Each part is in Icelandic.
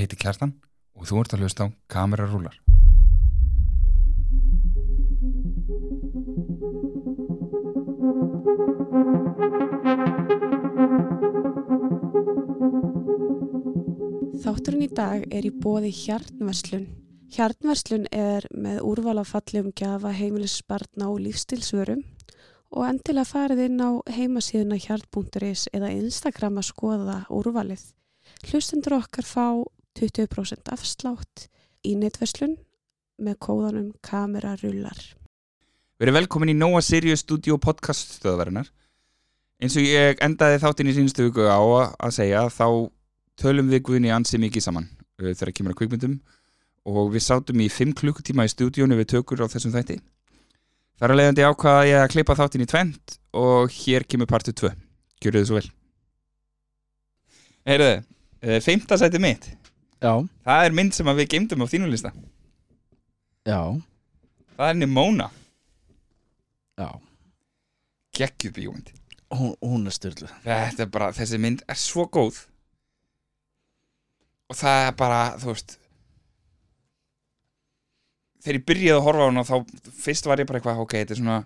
Ég heiti Kjartan og þú ert að hlusta á Kamerarúlar. Þátturinn í dag er í bóði Hjarnverslun. Hjarnverslun er með úrvala fallegum gjafa heimilisbarna og lífstilsvörum og endilega farið inn á heimasíðuna hjart.is eða Instagram að skoða úrvalið. Hlustendur okkar fá 20% afslátt í netverslun með kóðanum kamerarullar. Verið velkomin í Nóa Sirius Studio podcast stöðvarinnar. Eins og ég endaði þáttinn í sínustu viku á að segja þá tölum við Guðni ansi mikið saman uh, þegar kemur að kvikmyndum og við sátum í 5 klukkutíma í stúdíónu við tökur á þessum þætti. Þar að leiðandi ákvaða ég að klippa þáttinn í tvent og hér kemur partu 2. Gjörðu þið svo vel. Heyrðu, uh, feimta sæti mitt. Já, Það er mynd sem við geymdum á þínum lista. já, Það er Nimona. já. Gekkjuð bíómynd. Hún, hún er styrlu Þetta er bara, þessi mynd er svo góð. Og það er bara, þú veist þegar ég byrjaði að horfa á hana þá fyrst var ég bara eitthvað, ok, þetta er svona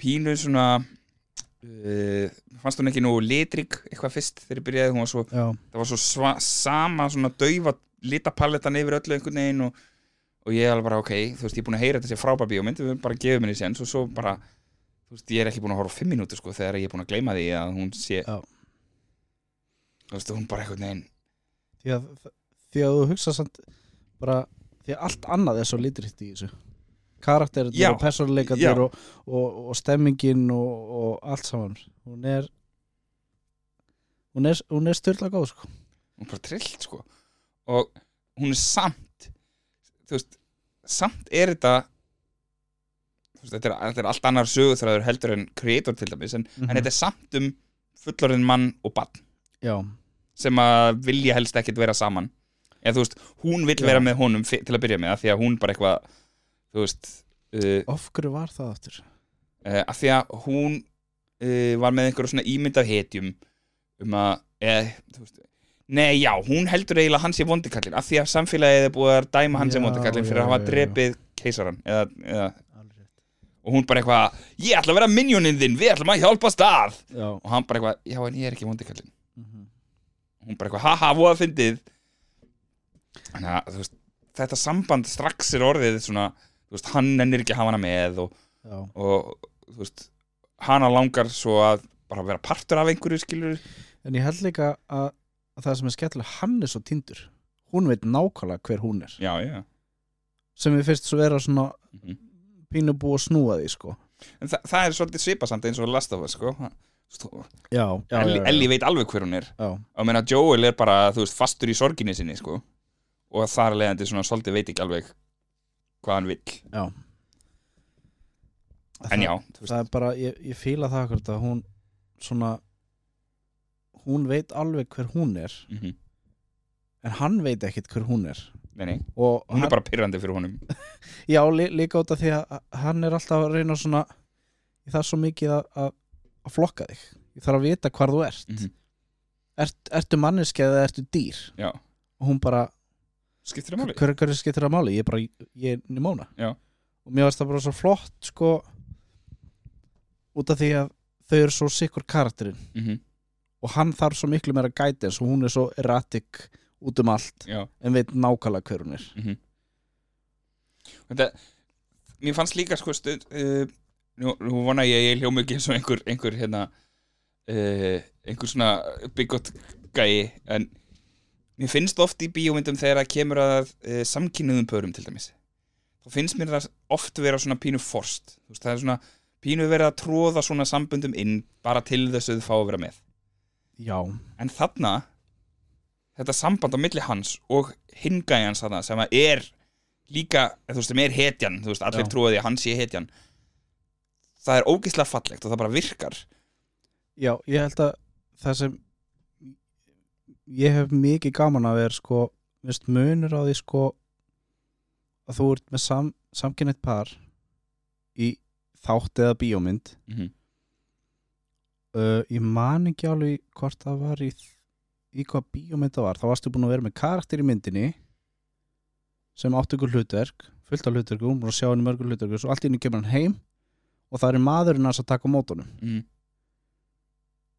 pínu svona uh, fannst hún ekki nú litrig eitthvað fyrst þegar ég byrjaði, hún var svo það var svo sva, sama svona daufa litapalletan yfir öllu einhvern veginn og, og ég er alveg bara, ok, þú veist, ég er búin að heyra þetta sé frábær bíómynd, við bara gefum henni séns og svo bara, þú veist, ég er ekki búin að horfa fimm mínútur sko þegar ég er búin að gleyma því að hún sé Já. þú veist, hún bara einhvern veginn því að, því að þú hugsa samt bara, því að allt annað er svo litritt í þessu. Karakterinn Já, og persónuleikandir og, og, og stemmingin og, og allt saman. Hún er hún er, er styrla góð sko. hún er bara trillt sko og hún er samt þú veist, samt er þetta þú veist, þetta er, þetta er allt annar sögutræður heldur en creator til dæmis en, Mhm. en þetta er samt um fullorðin mann og barn Já, sem að vilja helst ekkert vera saman eða þú veist, hún vill Já. vera með honum til að byrja með, af því að hún bara eitthvað þú veist uh, of hverju var það aftur? uh, af því að hún uh, var með einhverju svona ímynd af hetjum um að eða, þú veist, nei já, hún heldur eiginlega hans í vondikallin af því að samfélagið er búið að dæma hans í vondikallin fyrir að hafa drepið keisaran eða, eða, og hún bara eitthvað, ég ætla að vera minjónin þinn við ætlum að hjálpa stað. Já, og hann bara eitthvað, já en ég er ekki vondikallin mhm. hún bara eitthvað, haha, voða fyndið. Þannig að veist, þetta samband strax er orðið svona, veist, hann ennir ekki að hafa hana með og, og veist, hana langar svo að bara vera partur af einhverju skilur en ég held líka að, að það sem er skemmtilega hann er svo tindur hún veit nákvæmlega hver hún er já, já sem við fyrst svo vera svona Mhm. pínu búið að snúa því sko en þa það er svolítið svipasamt eins og Last of Us sko. Já, já, Ellie, já, já. Ellie veit alveg hver hún er já, og meina Joel er bara, veist, fastur í sorginni sinni sko. og þar leiðandi svona svolítið veit ekki alveg hvað hann vill já. en já, þú veist, það er bara, ég, ég fíla það að hún svona hún veit alveg hver hún er. Mm en hann veit ekkit hver hún er. Nei, nei, og hún hann, er bara pyrrandi fyrir honum. Já, li, líka út af því að hann er alltaf að reyna svona ég þarf svo mikið að, að, að flokka þig. Ég þarf að vita hvar þú ert. Mhm. ert, ertu manneski eða ertu dýr? Já, og hún bara, skiptir það máli? Hver, hver skiptir það máli? Ég er bara, ég er Nimona. Já. og mér varst það bara svo flott sko út af því að þau eru svo sikkur karakterinn. Mm og hann þarf svo miklu meira guidance og hún er svo erratic út um allt já. en veit nákvæmlega hver hún er. Mm Þetta, mér fannst líka sko stund uh, nú, nú vona ég að ég hljóma ekki eins og einhver, einhver hérna uh, einhver svona byggot gæi en mér finnst oft í bíómyndum þegar það kemur að uh, samkynniðum pörum til dæmis þá finnst mér það oft vera svona pínu forst veist, það er svona pínu verið að tróða svona sambundum inn bara til þess að þau fá að vera með já, en þarna þetta samband á milli hans og hingæjans þarna sem að er líka, þú veist, sem er hetjan þú veist, allir Já. trúið því að hann sé hetjan það er ógeðslega fallegt og það bara virkar já, ég held að það sem ég hef mikið gaman að vera sko, veist, munur á því sko að þú ert með sam, samkynneitt par í þátt eða bíómynd mm -hmm. Uh, ég man ekki alveg hvort það var í í hvað bíómynd það var. Þá varstu búin að vera með karakter í myndinni sem átti ykkur hlutverk fullt af hlutverkum, búin að sjá henni mörgur hlutverkum svo allt í henni kemur hann heim og það er maðurinn að taka mótunum mm.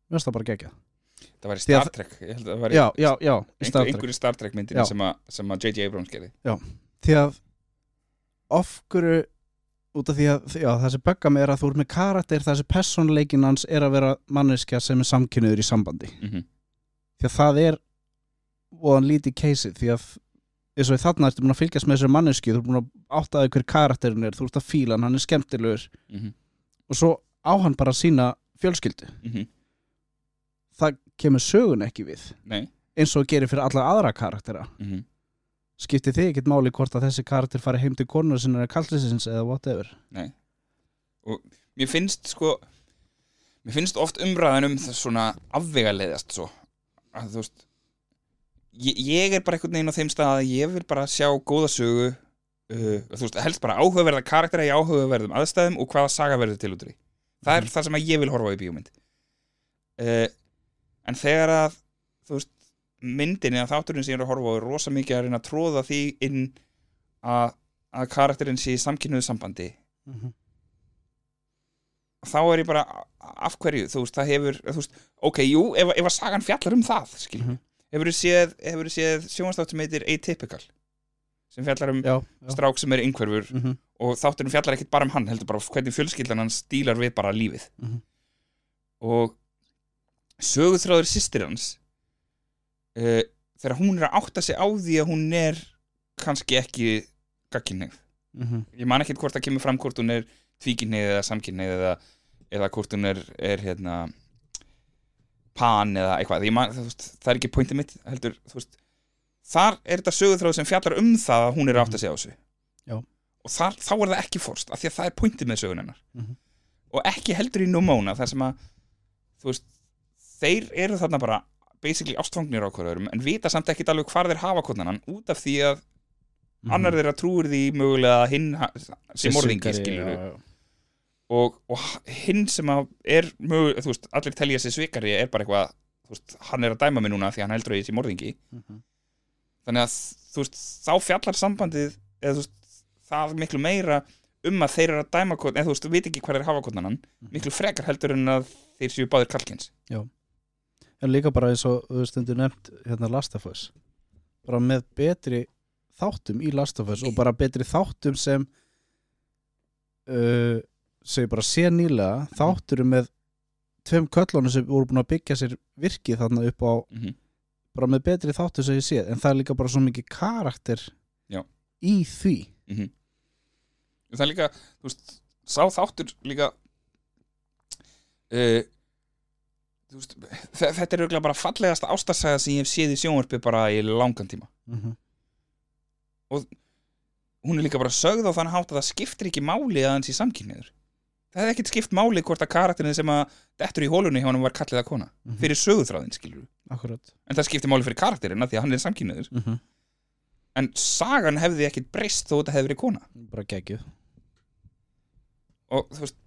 finnst það bara gegja það var í Star Trek það var í já, já, já, í Star einhverju Star Trek myndinni sem að, J.J. Abrams gerði. Því að of hverju út af því að já, það sem bögga mig er að þú ert með karakter það sem personleikin hans er að vera manneskja sem er samkynniður í sambandi. Mm því að það er og hann lítið keisið því að eins og í þarna ertu búin að fylgjast með þessari manneski þú ert búin að áttaði hver karakterin er þú ert að fíla hann, hann er skemmtilegur. -hmm. og svo á hann bara sína fjölskyldu. Mm það kemur sögun ekki við. Nei. Eins og gerir fyrir alla aðra karaktera mm skiptir þið ekkert máli hvort að þessi karakter fari heim til konur sinna eða kallrisins eða whatever. Mér finnst sko mér finnst oft umræðan um það svona afvegaleiðast svo. Að þú veist ég, ég er bara einhvern veginn á þeim stað að ég vil bara sjá góða sögu uh, þú veist, helst bara áhugaverða karaktera í áhugaverðum aðstæðum og hvaða saga verður til út því. Það er það sem að ég vil horfa á í bíómynd. Uh, en þegar að þú veist, myndin eða þátturinn sem ég er að horfa á er rosa mikið að reyna að tróða því inn að, að karakterinn sé í samkynnuðu sambandi mm -hmm. þá er ég bara af hverju, þú veist, það hefur veist, ok, jú, ef, ef að sagan fjallar um það mm Mhm. hefur þú séð, hefur séð sjónastátt sem heitir Atypical sem fjallar um já, já. strák sem er einhverfur Mm -hmm. og þátturinn fjallar ekkit bara um hann heldur bara hvernig fjölskyldan hans stílar við bara lífið Mhm. og söguþráður sýstir hans uh, þegar hún er að átta sig á því að hún er kannski ekki gagkinnið Mhm. ég man ekkert hvort það kemur fram hvort hún er tvíkinnið eða samkinnið eða, eða hvort hún er, er hérna pan eða eitthvað man, þú veist, það er ekki pointið mitt heldur, veist, þar er þetta sögutráð sem fjallar um það að hún er átt að segja á þessu Já. og þar, þá er það ekki forst af því að það er pointið með sögun hennar Mhm. og ekki heldur í Numóna þar sem að veist, þeir eru þarna bara basically ástfangnir á hverjum en vita samt ekkit alveg hvar þeir hafa konan út af því að Mhm. annar þeirra trúir því mögulega hinn sé morðingi skilur já, já. og, og hinn sem er mögulega, þú veist, allir telja sér svikari er bara eitthvað, þú veist, hann er að dæma mig núna því hann heldur að ég sé morðingi Mhm. þannig að, þú veist, þá fjallar sambandið, eða þú veist það miklu meira um að þeir eru að dæma hvort, eða þú veist, þú veit ekki hvað þeir hafa hvort annan Mhm. miklu frekar heldur en að þeir séu báðir kalkins en líka bara eins og þú stundur nefnt hérna Last of Us. Bara með betri þáttum í Last of Us og bara betri þáttum sem uh, sem ég bara sé nýlega. Þátturum með tveim köllunum sem voru búin að byggja sér virkið þarna upp á mm -hmm. bara með betri þáttum sem ég sé. En það er líka bara svo mikið karakter Já. í því. Það er líka, þú veist, sá þáttur líka uh, þú veist, þe- þetta er auðvitað bara fallegasta ástarsaga sem ég hef séð í sjónvarpi bara í langan tíma. Mm -hmm. hún er líka bara sögð á þannig hátt að það skiptir ekki máli að hans í samkynniður það hefði ekkert skipt máli hvort að karakterin sem að dettur í hólunni hjá hann var kallið að kona fyrir söguþráðin skilur akkurat. En það skiptir máli fyrir karakterina því að hann er samkynniður mm -hmm. en sagan hefði ekkert breyst þó þetta hefði verið kona. Bara geggjuð. Og þú veist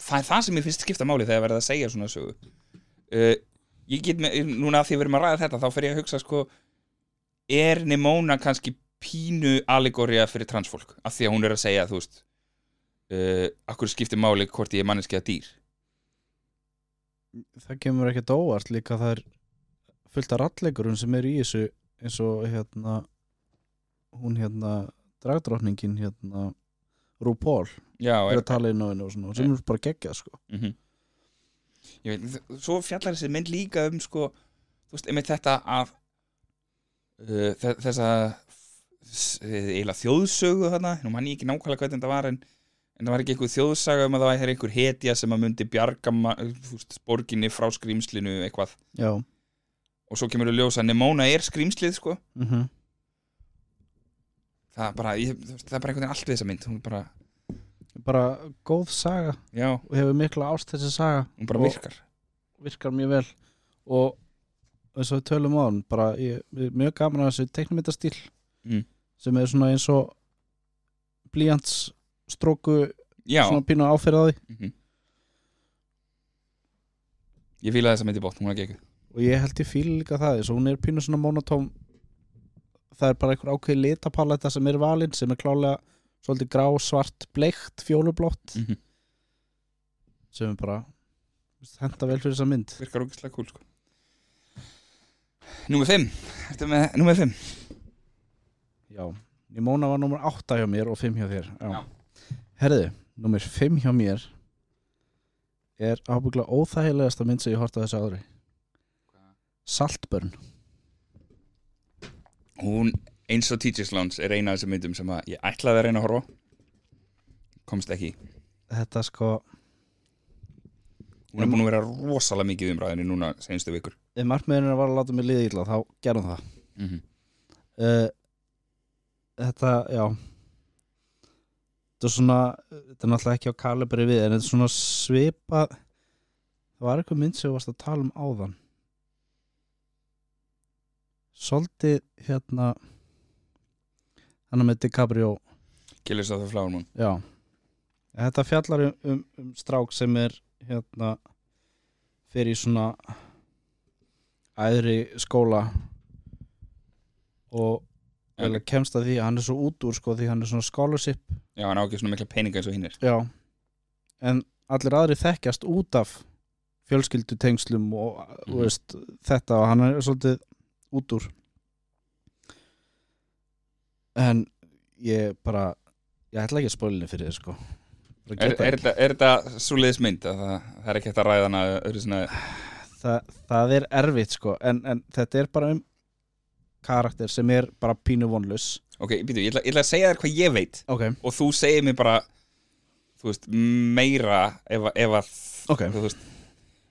það er það sem ég finnst skipta máli þegar verða að segja svona sögu. Uh, ég get með, núna að því við erum að ræða þetta þá fer ég að hugsa sko er Nimona kannski pínu allegoria fyrir transfólk af því að hún er að segja þú veist uh, akkur skiptir máli hvort ég er manneski að dýr? Það kemur ekkert óvart líka það er fullt af rallegurum sem eru í þessu eins og hérna hún hérna dragdrottningin hérna RuPaul já, er er, að tala inn á henni og svona sem er bara geggjað sko. Mm ég veit, svo fjallar þessi mynd líka um sko, þú veist, einmitt þetta að uh, þe- þessa s- eiginlega þjóðsögu þarna, nú mann ég ekki nákvæmlega hvernig þetta var en, en það var ekki einhver þjóðsaga um að það væri einhver hetja sem að myndi bjarga borginni frá skrýmslinu eitthvað, já. Og svo kemur við ljósa að Nemona er skrýmslið sko. Mm það er bara, ég, það er bara einhvern veginn allt við þessa mynd. Hún er bara, bara góð saga. Já, og hefur mikla ást þessi saga. Hún bara Og- virkar. virkar mjög vel. Og eins og við tölum á hann bara ég, ég er mjög gaman að þessu teiknumyndastíl Mm. sem er svona eins og blíjants stróku já, svona pínu áferð á því. Mm ég fíla þessa mynd í bótt, hún er ekki og ég held ég fíl líka það þess að hún er pínu svona monotóm það er bara einhver ákveð litapaletta sem er valinn sem er klálega svolítið grá, svart, bleikt, fjólublótt mm sem er bara henta vel fyrir þessa mynd. Virkar ógislega cool sko. Númer 5 Ertu með númer 5? Já, Nimona var nummer 8 hjá mér og 5 hjá þér. Já. Já. Herðu, nummer 5 hjá mér er ábyggla óþægilegasta mynd sem ég horta þessu ári. Saltburn Hún eins og Teachers Lounge er eina af þessum myndum sem að ég ætlaði að reyna að horfa komst ekki. Þetta sko Hún er búin að vera rosalega mikið umræðinni núna senstu vikur. ef markmiðurinn var að láta mig liða illa þá gerum það. Mm -hmm. uh, Þetta, já. Þetta er svona þetta er náttúrulega ekki á kalibri við en þetta er svona svipa það var eitthvað mynd sem þú varst að tala um áðan Svolítið hérna hann með DiCaprio. Killers of the Flower Moon. Já. Þetta fjallar um, um, um strák sem er hérna fyrir svona æðri skóla og að kemst að því að hann er svo út úr sko því hann er svona scholarship. Já, hann á ekki svona mikla peninga eins og hinn er. Já. En allir aðri þekkjast út af fjölskyldu tengslum og mm veist, þetta og hann er svolítið út úr. En ég bara ég ætla ekki að spólinni fyrir þið sko. Er, er, er þetta svo liðis mynd? Að það, það er ekki hægt að ræða hana svona, Þa, það er erfitt sko en, en þetta er bara um karakter sem er bara pínu vonlus Ok, býtu, ég ætla, ég ætla að segja þér hvað ég veit. Ok, og þú segir mér bara þú veist, meira ef, ef að ok. þú veist,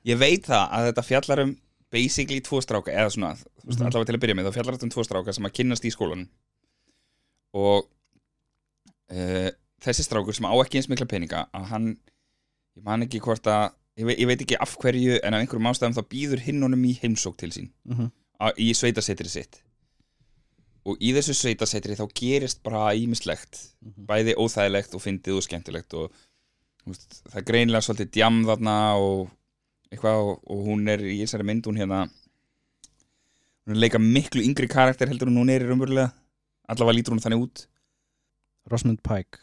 ég veit það að þetta fjallar um basically tvo stráka eða svona, veist, Mhm. allavega til að byrja með þá fjallar þetta um tvo stráka sem að kynnast í skólanum. Og uh, þessi strákur sem á ekki eins mikla peninga að hann, ég man ekki hvort að ég veit, ég veit ekki af hverju en af einhverjum ástæðum þá býður hinn honum í heimsók til sín. Mm á- í sveitasetri sitt. Og í þessu sveitasetri þá gerist bara ímislegt Mhm. bæði óþægilegt og fyndið og skemmtilegt og veist, það er greinilega svolítið djam þarna og eitthvað og, og hún er í þessari mynd hún hérna hún leika miklu yngri karakter heldur en hún er í raunverulega. Allavega lítur hún þannig út. Rosamund Pike.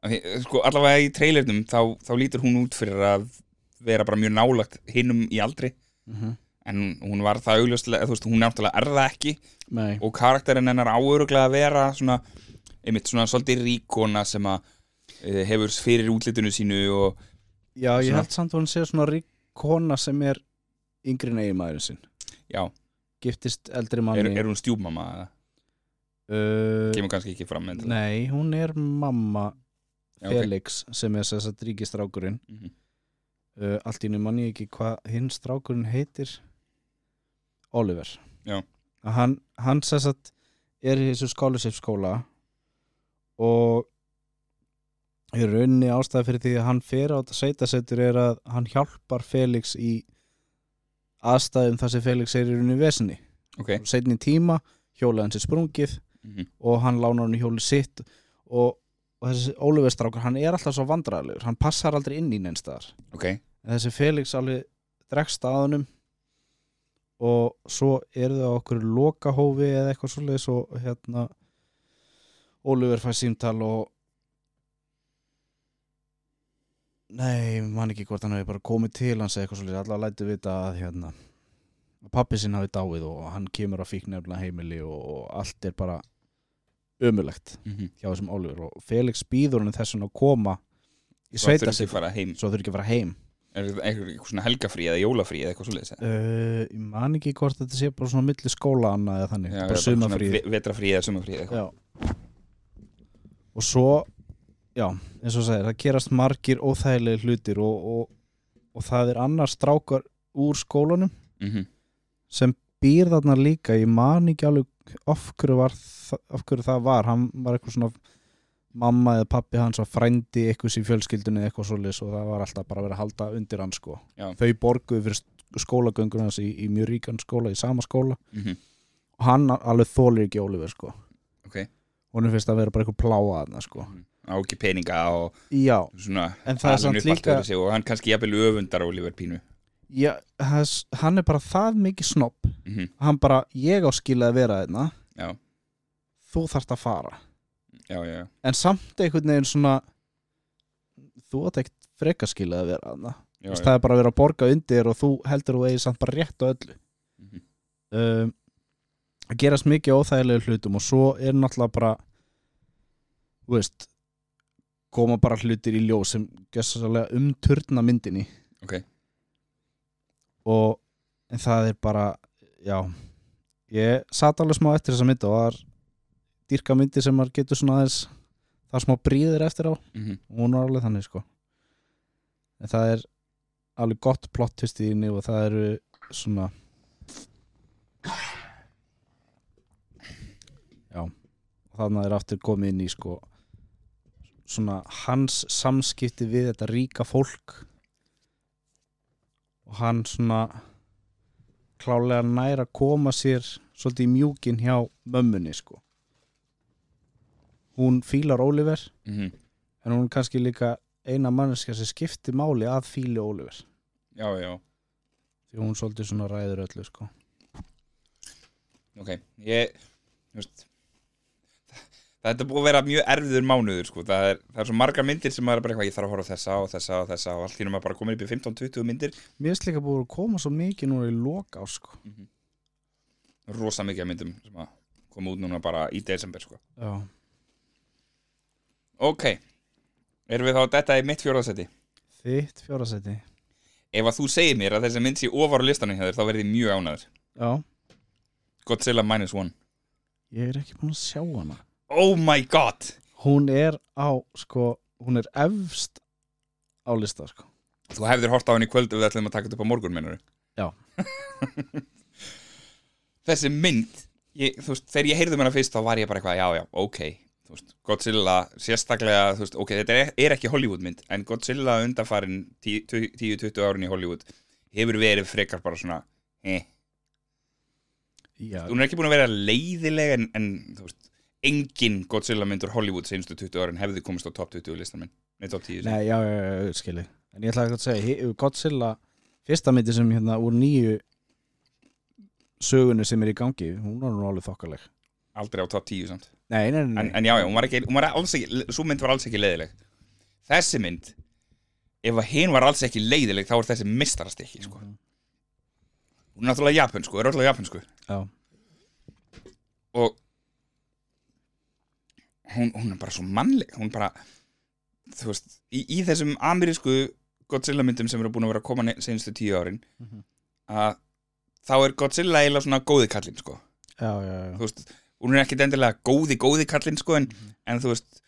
Af því, sko, allavega í trailernum þá, þá lítur hún út fyrir að vera bara mjög nálagt hinnum í aldri. Mm -hmm. en hún var það augljóslega, veist, hún náttúrulega er það ekki. Nei, og karakterinn hennar áöruglega að vera svona, einmitt svona svolítið ríkona sem að e, hefur fyrir útlitinu sínu og já ég Svona- held samt að hún sé svona rík kona sem er yngri en eiginmaðurinn sinn já, giftist eldri er, manni er hún stjúpmamma eða? uh, kemur kannski ekki fram endilega. Nei, hún er mamma Já, ok. Felix sem er þess að ríkistrákurinn Mhm. uh, allt í nú mann ég ekki hvað hinn strákurinn heitir Oliver Já. hann, hann sess að er í þessu scholarship skóla og í rauninni ástæða fyrir því að hann fer á þetta sveitasettur er að hann hjálpar Felix í aðstæðum þar sem Felix er í rauninni í vesinni. Ok, setni tíma hjólið hans er sprungið mhm, og hann lánar hann í hjólið sitt og, og þessi Oliver strákur hann er alltaf svo vandræðalegur, hann passar aldrei inn í neinstaðar ok. En þessi Felix alveg dregst að honum og svo eru þau á okkur lokahófi eða eitthvað svoleiðis og hérna Oliver fær símtal og nei, man ekki hvort hann hefur bara komið til hans eða eitthvað svoleiðis, allavega lætu vita að hérna pappi sinn hafi dáið og hann kemur á fíknefna heimili og, og allt er bara ömulegt mhm. hjá þessum Oliver. Og Felix býður hann þessun að koma í sveita sig svo þurfi ekki að fara heim. Er einhver, einhver svona helgafrí eða jólafrí eða eitthvað svoleiðis eða? Uh, ég man ekki hvort þetta sé bara svona milli skóla annað eða þannig, Já, bara ve- Vetrafrí eða sumafrí eða eitthvað. Já. Og svo já, eins og segir, það gerast margir óþægilegi hlutir og, og, og það er annars strákar úr skólanum Mhm, sem býr þarna líka. Ég man ekki alveg af hverju, af hverju það var. Hann var eitthvað svona mamma eða pappi hans var frændi eitthvað í fjölskyldunni eitthvað svoleiðis og það var alltaf bara að vera að halda undir hann sko. Þau borguðu fyrir skólagöngur hans í, í mjög ríkan skóla, í sama skóla. Mhm, og hann alveg þólir ekki Oliver sko. Ok, honum finnst að vera bara eitthvað pláa þarna sko. Mhm. Á ekki peninga og já, svona En það er samt líka- sig og hann kannski jafnvel öfundar Oliver Pínu. Já, hans, hann er bara það mikið snopp mm hann bara, ég á skilið að vera þeirna Já. þú þarft að fara. Já, en samt einhvern veginn svona þú átt ekkert frekar skilið að vera þarna það er bara að vera að borga undir og þú heldur þú eigi samt bara rétt á öllu. Mhm. um, að gerast mikið óþægilegu hlutum og svo er náttúrulega bara þú veist koma bara hlutir í ljós sem umturna myndinni. Ok. og en það er bara já, ég satt alveg smá eftir þessa mynd og var dýrka myndi sem maður getur svona aðeins það er smá bríðir eftir á. Mhm. og hún er alveg þannig sko. En það er alveg gott plott í henni og það eru svona já. Og þannig er aftur komið inn í sko svona hans samskipti við þetta ríka fólk. Og hann svona klálega nær að koma sér svolítið í mjúkin hjá mömmunni sko. Hún fílar Oliver Mhm. en hún er kannski líka eina manneska sem skiptir máli að fíli Oliver. Já, já, því hún svolítið svona ræður öllu sko. Ok ég, þú veist þetta búið að vera mjög erfiður mánuður sko. það, er, það er svo margar myndir sem maður er bara eitthvað ég þarf að horfa þessa og þessa og þessa og allt í maður bara komin upp í 15-20 myndir. Mér finnst líka búið að koma svo mikið núna í loka sko. Rosa mikið myndum sem að koma út núna bara í desember sko. ok, erum við þá þetta í mitt fjóraðsæti þitt fjórasæti ef að þú segir mér að þessi mynd sé ofar á listanum hjá þér þá verði ég mjög ánæður já, Godzilla minus one. Ég er ekki búin að sjá hana oh my god. Hún er á sko, hún er efst á lista sko. Þú hefðir hort á henni í kvöld ef við ætlum að taka þetta upp á morgun mennur Já. þessi mynd ég, þú veist, þegar ég heyrði um hana fyrst þá var ég bara eitthvað, já já, ok. Þú veist, Godzilla, sérstaklega þú veist, ok, þetta er, er ekki Hollywood mynd en Godzilla undanfarin 10-20 árin í Hollywood hefur verið frekar bara svona eh. hún er ekki búin að vera leiðileg en, en þú veist, engin Godzilla myndur Hollywood senstu 20 árin hefði komist á top 20 listan minn, nei top 10 nei, já, já, skilji. En ég ætla ekki að segja, Godzilla fyrsta myndi sem hérna úr nýju sögunu sem er í gangi hún var nú alveg þokkaleg. Aldrei á top 10 samt. Nei, nei, nei, en, en já, já, hún var ekki, hún var alls ekki svo mynd var alls ekki leiðileg. Þessi mynd ef að hinn var alls ekki leiðileg þá er þessi mistarastikki sko. Mhm. hún er náttúrulega japan sko, er náttúrulega japan sko já, og hún, hún er bara svo mannleg hún bara þú veist, í, í þessum amerísku Godzilla myndum sem eru búin að vera að koma seinustu tíu árin Mhm. að þá er Godzilla eiginlega svona góði kallinn sko. Já, já, já. þú veist, hún er ekkit endilega góði, góði kallinn sko, en, en þú veist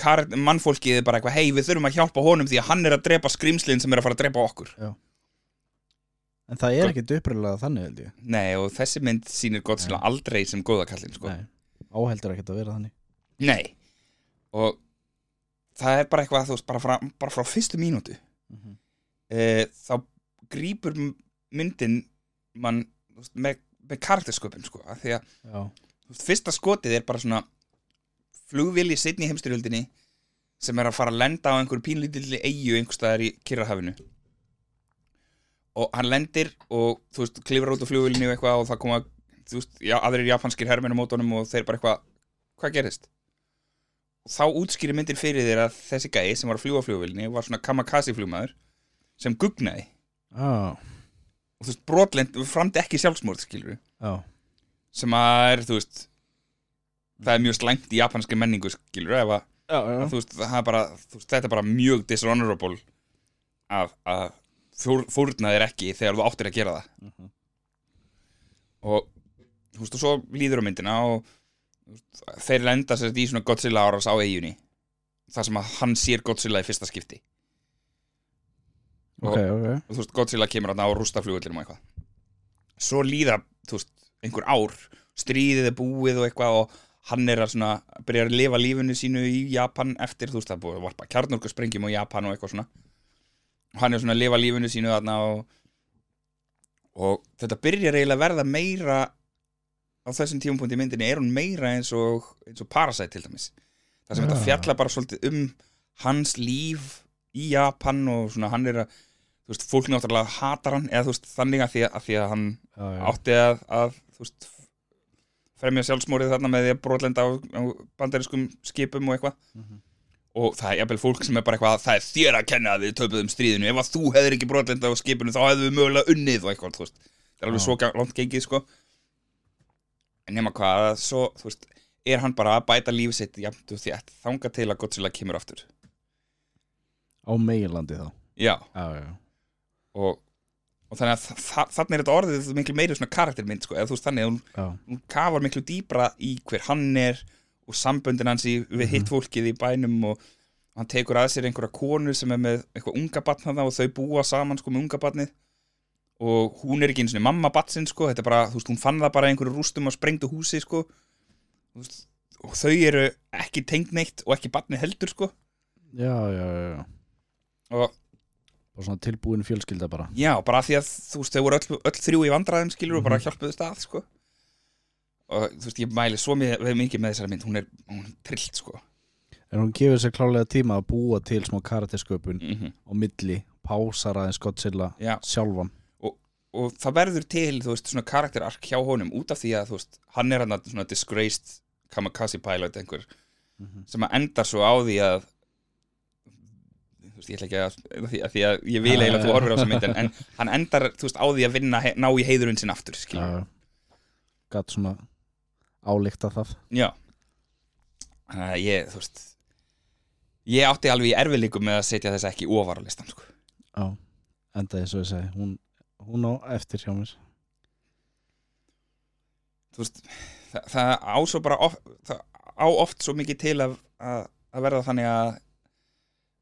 mannfólkið er bara eitthvað hei, við þurfum að hjálpa honum því að hann er að drepa skrimslinn sem er að fara að drepa okkur. En það er ekkit uppröðlega þannig held ég. Nei, og þessi mynd sýnir Godzilla aldrei sem góða kallinn sko. nei, áheldur ekkit að vera þannig. Nei, og það er bara eitthvað, þú veist, bara frá, bara frá fyrstu mínútu. Mhm. e, þá grípur m- myndin mann veist, með, með karaktersköpun sko, af því að veist, fyrsta skotið er bara svona flugvél í setni heimstyrjöldinni sem er að fara að lenda á einhverju pínlítilli eigu einhverstaðar í Kyrrahafinu. Og hann lendir og þú veist, klifur út á flugvélinni og eitthvað og það koma, þú veist, já, aðrir japanskir hermenn á mótunum og þeir bara eitthvað hvað gerist? þá útskýri myndin fyrir þér að þessi gæi sem var að fljúa á flugvélinni var svona kamikaze flugmaður sem gugnaði. Já, og þú veist, brotlend, framdi ekki sjálfsmórð skilur já, sem að er, þú veist það er mjög slæmt í japanski menningu skilur að, já, að þú veist, það er bara, veist, þetta er bara mjög dishonorable að, að fór, fórna þér ekki þegar þú áttir að gera það. Mhm. og þú veist, og svo líður á myndina og veist, þeir lenda sér í svona Godzilla áras á eiginni þar sem að hann sér Godzilla í fyrsta skipti. Ok, ok. og þú veist, Godzilla kemur að ná rústa flugullinum og eitthvað. Svo líða, þú veist, einhver ár stríðið er búið og eitthvað og hann er að svona, byrja að lifa lífinu sínu í Japan eftir, þú veist, það búið að varpa kjarnorku sprengjum á Japan og eitthvað svona. Og hann er svona að lifa lífinu sínu þarna og, og þetta byrjar eiginlega að verða meira á þessum tímapunkti í myndinni er hún meira eins og, eins og Parasite til dæmis það sem Já. þetta fjalla bara svolítið um hans líf í Japan og svona hann er að þú veist, fólk náttúrulega hatar hann eða þú veist, þannig að því að, að, því að hann já, já. átti að, að þú veist, fremja sjálfsmórið þarna með því að brotlenda á, á bandariskum skipum og eitthvað Mhm. og það er jafnvel fólk sem er bara eitthvað það er þér að kenna að við töpuðum stríðinu ef að þú hefur ekki brotlenda á skipinu þá hefðu við mögulega unnið og eitthvað, þú veist það er alveg svo langt gengið, sko en nema hvað, svo, þú veist er hann bara að bæta lífið sitt jafnt og þétt, þanga til að Godzilla kemur aftur? Á meginlandi þá? Já, já, já, og, og þannig að þa þannig er þetta orðið miklu meiri svona karaktermynd, sko, eða þú veist þannig að hún já, hún kafar miklu dýbra í hver hann er og samböndin hans í, við hitt fólkið í bænum og hann tekur að sér einhverja konu sem er með eitthvað unga batn þarna og þau búa saman sko með unga batnið og hún er ekki eins og mamma batsin sko, þetta er bara, þú veist, hún fann það bara einhverju rústum og sprengdu húsi sko. Veist, og þau eru ekki tengd neitt og ekki batnið heldur sko. Já, já, já, já. og bara svona tilbúin fjölskylda bara. Já, bara því að þú veist, þau voru öll, öll þrjú í vandræðum skilur og bara hjálpuðu stað sko. Og þú veist, ég mæli svo mikið, með þessari mynd. Hún er, hún er trillt sko. En hún gefur sér klálega tíma að búa til smá karaktersköpun mm á milli pásar aðeins Godzilla Já, sjálfan og það verður til, þú veist, svona karakterark hjá honum út af því að, þú veist, hann er hann svona disgraced kamikaze pilot einhver Mhm. sem að endar svo á því að þú veist, ég ætla ekki að að því að, því að ég vil eiginlega að þú horfir á þessa mynd en, hann endar, þú veist, á því að vinna ná í heiðurinn sinn aftur, skilur já, gatt svona álíkta það. Já. Þannig að ég, þú veist ég átti alveg í erfiðleikum með að setja þess ekki ofar á listan, sko. Já, enda eins og ég segi hún, hún á eftir hjá mér. Þú veist, það, það á svo bara of, það á oft svo mikið til að, að, að verða þannig að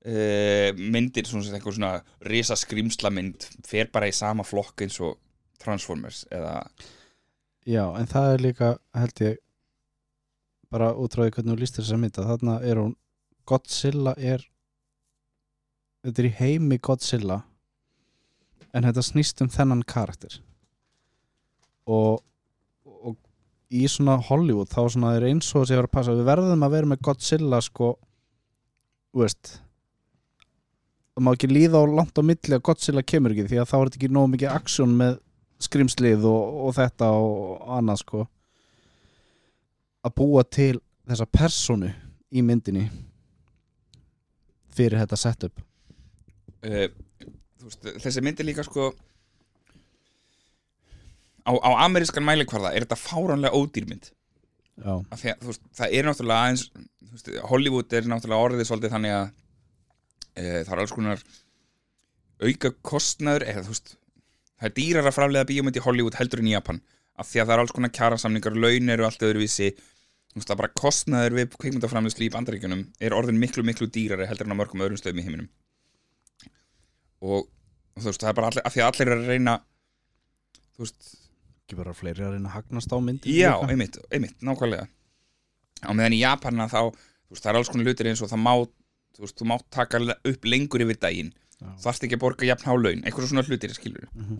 uh, myndir svona, einhver svona risa skrýmsla mynd fer bara í sama flokk eins og Transformers eða já, en það er líka held ég bara útráði hvernig þú lístir þessa mynda þarna er hún Godzilla er þetta er í heimi Godzilla en þetta snýst um þennan karakter. Og, og í svona Hollywood þá svona er eins og þessi að vera að passa. Við verðum að vera með Godzilla sko þú veist. Það má ekki líða á langt á milli að Godzilla kemur ekki því að þá er þetta ekki nóg mikið aksjón með skrimslið og, og þetta og annað sko. Að búa til þessa personu í myndinni fyrir þetta setup. Uh, veist, þessi mynd er líka sko á, á amerískan mælikvarða er þetta fáránlega ódýrmynd að veist, það er náttúrulega aðeins veist, Hollywood er náttúrulega orðið svolítið þannig að e, það er alls konar auka kostnaður eða þú veist það er dýrar að framlega bíómynd í Hollywood heldur en í Japan. Af því að það er alls konar kjarasamningar laun eru allt öðruvísi. Þú veist er bara kostnaður við kveikmyndaframleyslu í bandaríkjunum er orðin miklu miklu dýrari heldur en á mörgum öðrum stöðum í heiminum. Og þú veist það er bara allir, af því að allir er að reyna þú veist ekki bara fleiri að reyna að hagnast á myndin Já, einmitt, einmitt, nákvæmlega. Á meðan í Japanna þá veist, það er alls konar hlutir eins og það má þú veist, þú mátt taka upp lengur yfir daginn. Já. þarft ekki að borga jafn há laun einhverjum svona hlutir, skilur Mhm.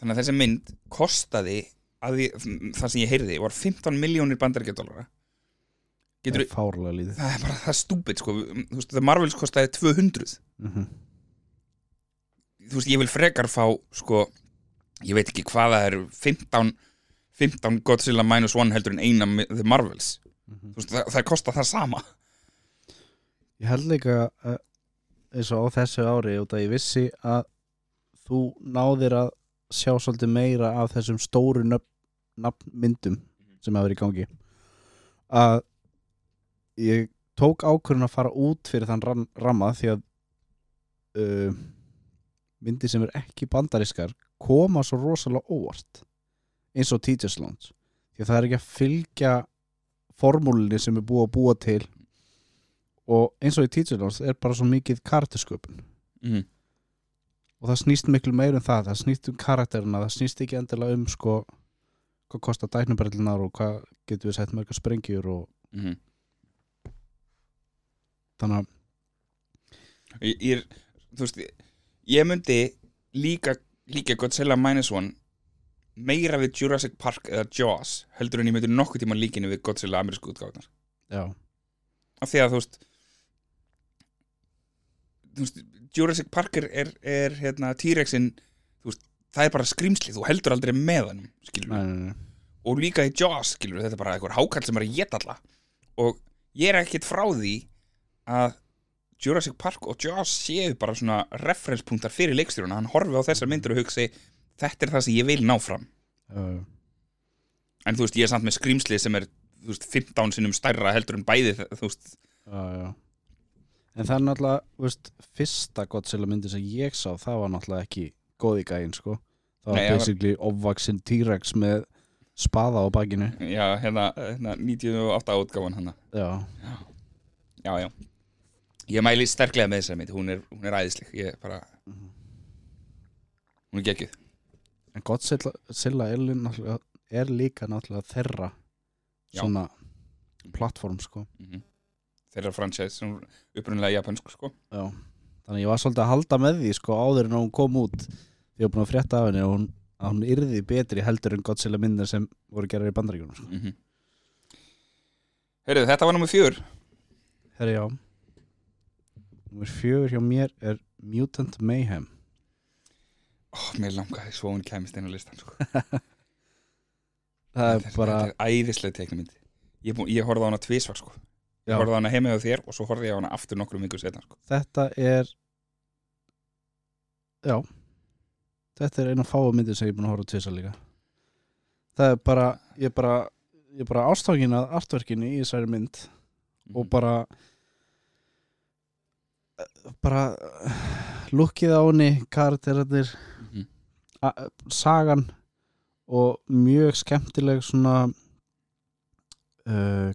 þannig að þessi mynd kostaði að því, það sem ég heyrði var 15 miljónir bandaríkjadólara það er fárlega líðið það er bara, það er stúpid, sko. Þú veist, það Marvels kostaði 200 mm -hmm. Þú veist, ég vil frekar fá, sko ég veit ekki hvað það er 15 15 Godzilla minus one heldur en eina The Marvels. Mhm. þú veist, það, það kostar það sama. Ég held líka uh, eins og á þessu ári út að ég vissi að þú náðir að sjá svolítið meira af þessum stóru nöfn, nafnmyndum sem hafa verið í gangi. Að ég tók ákvörðun að fara út fyrir þann ram, ramma því að uh, myndir sem er ekki bandariskar koma svo rosalega óvart eins og Teachers Lounge því að það er ekki að fylgja formúlinni sem er búið að búa til og eins og í Teachers Lounge er bara svo mikið karaktersköpun mm. og það snýst miklu meir um það það snýst um karakterina, það snýst ekki endilega um sko, hvað kostar dæknubrellunar og hvað getur við sett mörgar sprengjur og Mm. þannig að Ég, ég, er- þú veist, ég myndi líka, líka Godzilla minus one meira við Jurassic Park eða Jaws heldur en ég myndi nokkuð tíma líkinu við Godzilla amerísku útgáðunar já, af því að þú veist þú veist, Jurassic Park er, er, hérna, T-Rexin það er bara skrýmsli þú heldur aldrei með hann skilur nei. og líka í Jaws, skilur þetta er bara einhver hákall sem er að geta alla. Og ég er ekkit frá því að Jurassic Park og Jaws séu bara svona referenspunktar fyrir leikstjóruna, hann horfi á þessar myndir og hugsi, þetta er það sem ég vil ná fram já. en þú veist, ég er samt með skrýmsli sem er þú veist, 15 sinnum stærra heldur en bæði þú veist, já. En það er náttúrulega, þú veist, fyrsta Godzilla myndi sem ég sá, það var náttúrulega ekki góði gæinn, sko. Það var Nei, það var- basically ofvaxin T-Rex með spaða á bakinu. já, hérna, hérna 98 átgáfan hann Já, já, já ég mæli sterklega með þessari mynd, hún er, hún er æðisleg ég er bara hún er geggjuð en Godzilla Godzilla er, lí- náttúrulega, er líka náttúrulega þeirra Já. svona plattform, sko. mm þeirra franchise sem upprunnilega japansk sko. Já. Þannig að ég var svolítið að halda með því, sko, áður en hún kom út. Því var búin að frétta af henni og hún, að hún yrði betri heldur en Godzilla myndir sem voru gerar í bandaríkjunum, sko. mm Heyrðu, þetta var nummer fjör Herra já Númer fjögur hjá mér er Mutant Mayhem Ó, mér langaði svo hún kæmist inn á listan sko. Það er þetta, bara þetta er æðislega teiknumynd ég, ég horfði á hana tvisvar sko. ég já, horfði á hana heima á þér og svo horfði ég á hana aftur nokkrum vikur setna sko. Þetta er Já Þetta er eina fáa myndir sem ég er búin að horfa tvisa líka Það er bara ég er bara, er bara ástákin að artverkinu í þessari mynd og Mhm. bara bara lukkið á henni karakterarnir Mhm. a- sagan og mjög skemmtileg svona uh,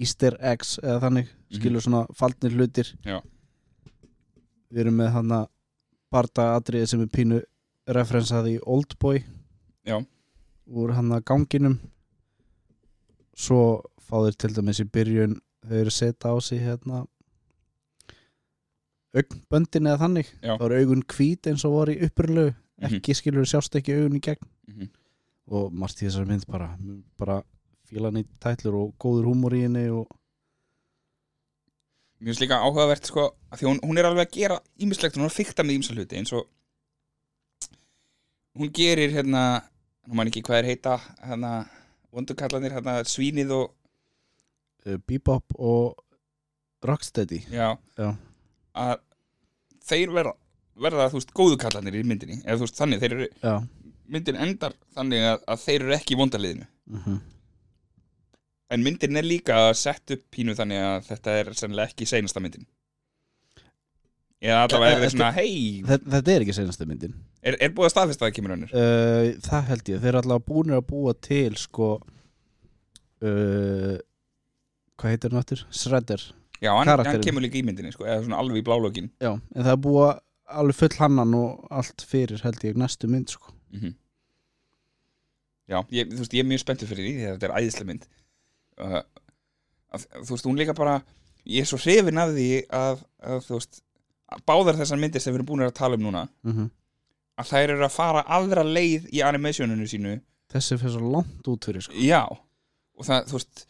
Easter eggs eða þannig skilur svona faldnir hlutir Mhm. Já. við erum með hana barda atriði sem er pínu referensaði í Oldboy Já. úr hana ganginum svo fá þeir til dæmis í byrjun þau eru setja á sig hérna augnböndin eða þannig Já. þá eru augun hvít eins og voru í upprölu Mhm. ekki skilur sjást ekki augun í gegn Mhm. og margt í þessari mynd bara bara fílan í tætlur og góður húmor í henni og Mér finnst líka áhugavert sko, að því hún, hún er alveg að gera ímislegt, hún er að fykta með ímsa hluti eins og hún gerir hérna, hún man ekki hvað er heita hérna, vondukallanir hérna, svínið og, Bebop og Rocksteady. Já, Já. að þeir verða, verða þú veist, góðukallanir í myndinni, eða þú veist, þannig, þeir eru Já. myndin endar þannig að, að þeir eru ekki í vondaliðinu mm en myndin er líka sett upp pínu þannig að þetta er sennilega ekki seinasta myndin. Eða allavega er Eh, þeir svona, hei Þetta er ekki senastu myndin. Er, er búið að staðfesta að það kemur önnur? Uh, Það held ég, þeir eru allavega búinir að búa til sko uh, Hvað heitir hann áttur? Shredder. Já, hann, hann kemur líka í myndinni sko, eða svona alveg í blálókin Já, en það er búa alveg full hannan og allt fyrir held ég næstu mynd sko. Mm Já, ég, þú veist, ég er mjög spenntur fyrir því því að þetta er æðislega mynd. Uh, að, Þú veist, hún líka bara ég er svo hrifin af því að, að þú veist, að báðar þessar myndir sem við erum búin að tala um núna mm -hmm. að þær eru að fara aðra leið í animationinu sínu. Þessi fyrir svo langt út fyrir sko. Já, og það, þú veist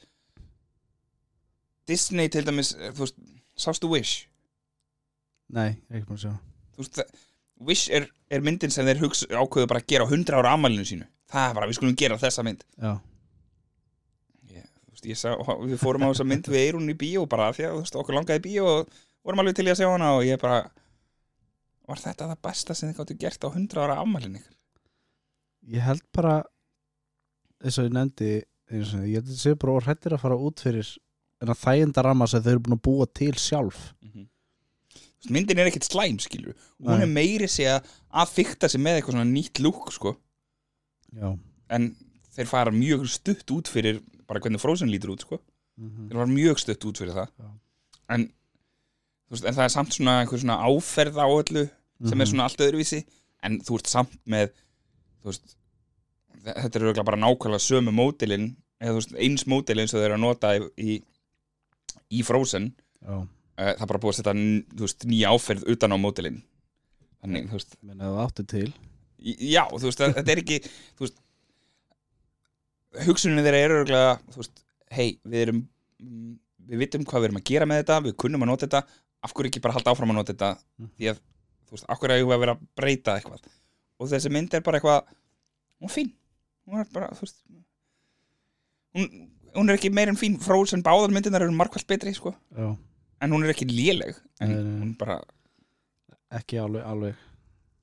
Disney til dæmis, eh, þú veist sástu Wish? Nei, ekki búin að sjá. Þú veist, Wish er, er myndin sem þeir hugsa, ákveðu bara að gera á 100 ára ammælinu sínu. Það er bara, við skulum gera þessa mynd. Já, ég, þú veist, ég sá, við fórum á þessa mynd við eirun í bíó bara því að þú veist, okkur langaði bíó og vorum alveg til í að sjá hana og ég bara var þetta það besta sem þið gáttu gert á 100 ára ammælinu ykkur ég held bara eins og ég nefndi ég held að bara og hrættir að fara út fyrir en að þæginda ramma sem þau eru búin að búa til sjálf. Þú veist, myndin er ekkert slæm, skilur hún Nei. er meiri sig að fykta sig með eitthvað svona nýtt lúk, sko. Já. En þeir fara mjög stutt út fyrir bara hvernig Frozen lítur út, sko. Mm þeir fara mjög stutt út fyrir það. En, veist, en það er samt svona einhver svona áferð á öllu sem Mhm. er svona allt öðruvísi. En þú ert samt með veist, þe- þetta er örugglega bara nákvæmlega sömu mótilin eða þú veist, eins mótilin sem þeir eru að nota í, í, í Frozen Eh, það er bara búið að setja veist, nýja áferð utan á mótilin þannig, þú veist. Menn að það áttu til. Já, þú veist, að- þetta er ekki þú veist hugsunin þeirra er örgulega þú veist, hei, við erum mm, við vitum hvað við erum að gera með þetta við kunnum að nota þetta, af hverju ekki bara halda áfram að nota þetta? Mhm. því að, þú veist, af hverju eigum við að vera að breyta eitthvað? Og þessi mynd er bara eitthvað hún er fín. Hún er bara, þú veist hún, hún er ekki meir en fín Frozen báðar myndirnar eru margvælt betri sko. já, en hún er ekki léleg en Nei, nei, hún bara, ekki alveg, alveg.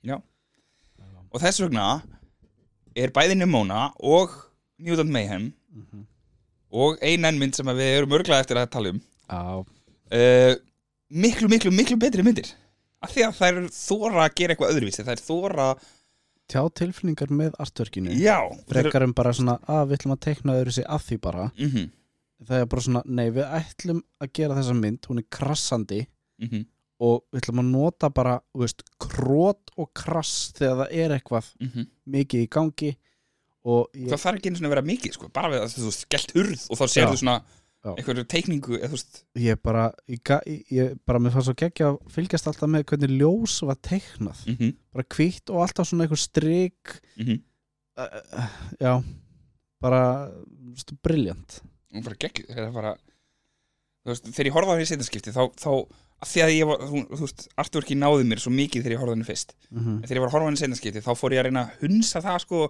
Já. og þess vegna er bæði Nimona og Newton Mayhem Mhm. og ein enn mynd sem að við erum örglað eftir að tala um Já, uh, miklu, miklu, miklu betri myndir af því að þær þóra að gera eitthvað öðruvísi þær þóra, tjá tilfinningar með artverkinu. Já frekar um bara svona að við ætlum að teikna öðru sig að því bara. Mm -hmm, það er bara svona, nei við ætlum að gera þessa mynd hún er krassandi. Mm -hmm, og við ætlum að nota bara veist, krót og krass þegar það er eitthvað mikið í gangi. Og ég, það þarf ekki einu svona að vera mikið sko, bara við að þú skellt hurð og þá sér Já. þú svona. Einhverju teikningu eða, ég bara ég, ég, bara mér fannst svo geggja að fylgjast alltaf með hvernig ljós var teiknað. Mm -hmm, bara hvítt og alltaf svona einhver strik. Uh, já bara briljant bara gegg það bara þú veist, þegar ég henni í setjanskipti þá, þá að því að ég var, þú, þú veist, artworki náði mér svo mikið þegar ég horfði henni fyrst. Mm -hmm. þegar ég var að horfa henni í setjanskipti þá fór ég að reyna að hunsa það sko,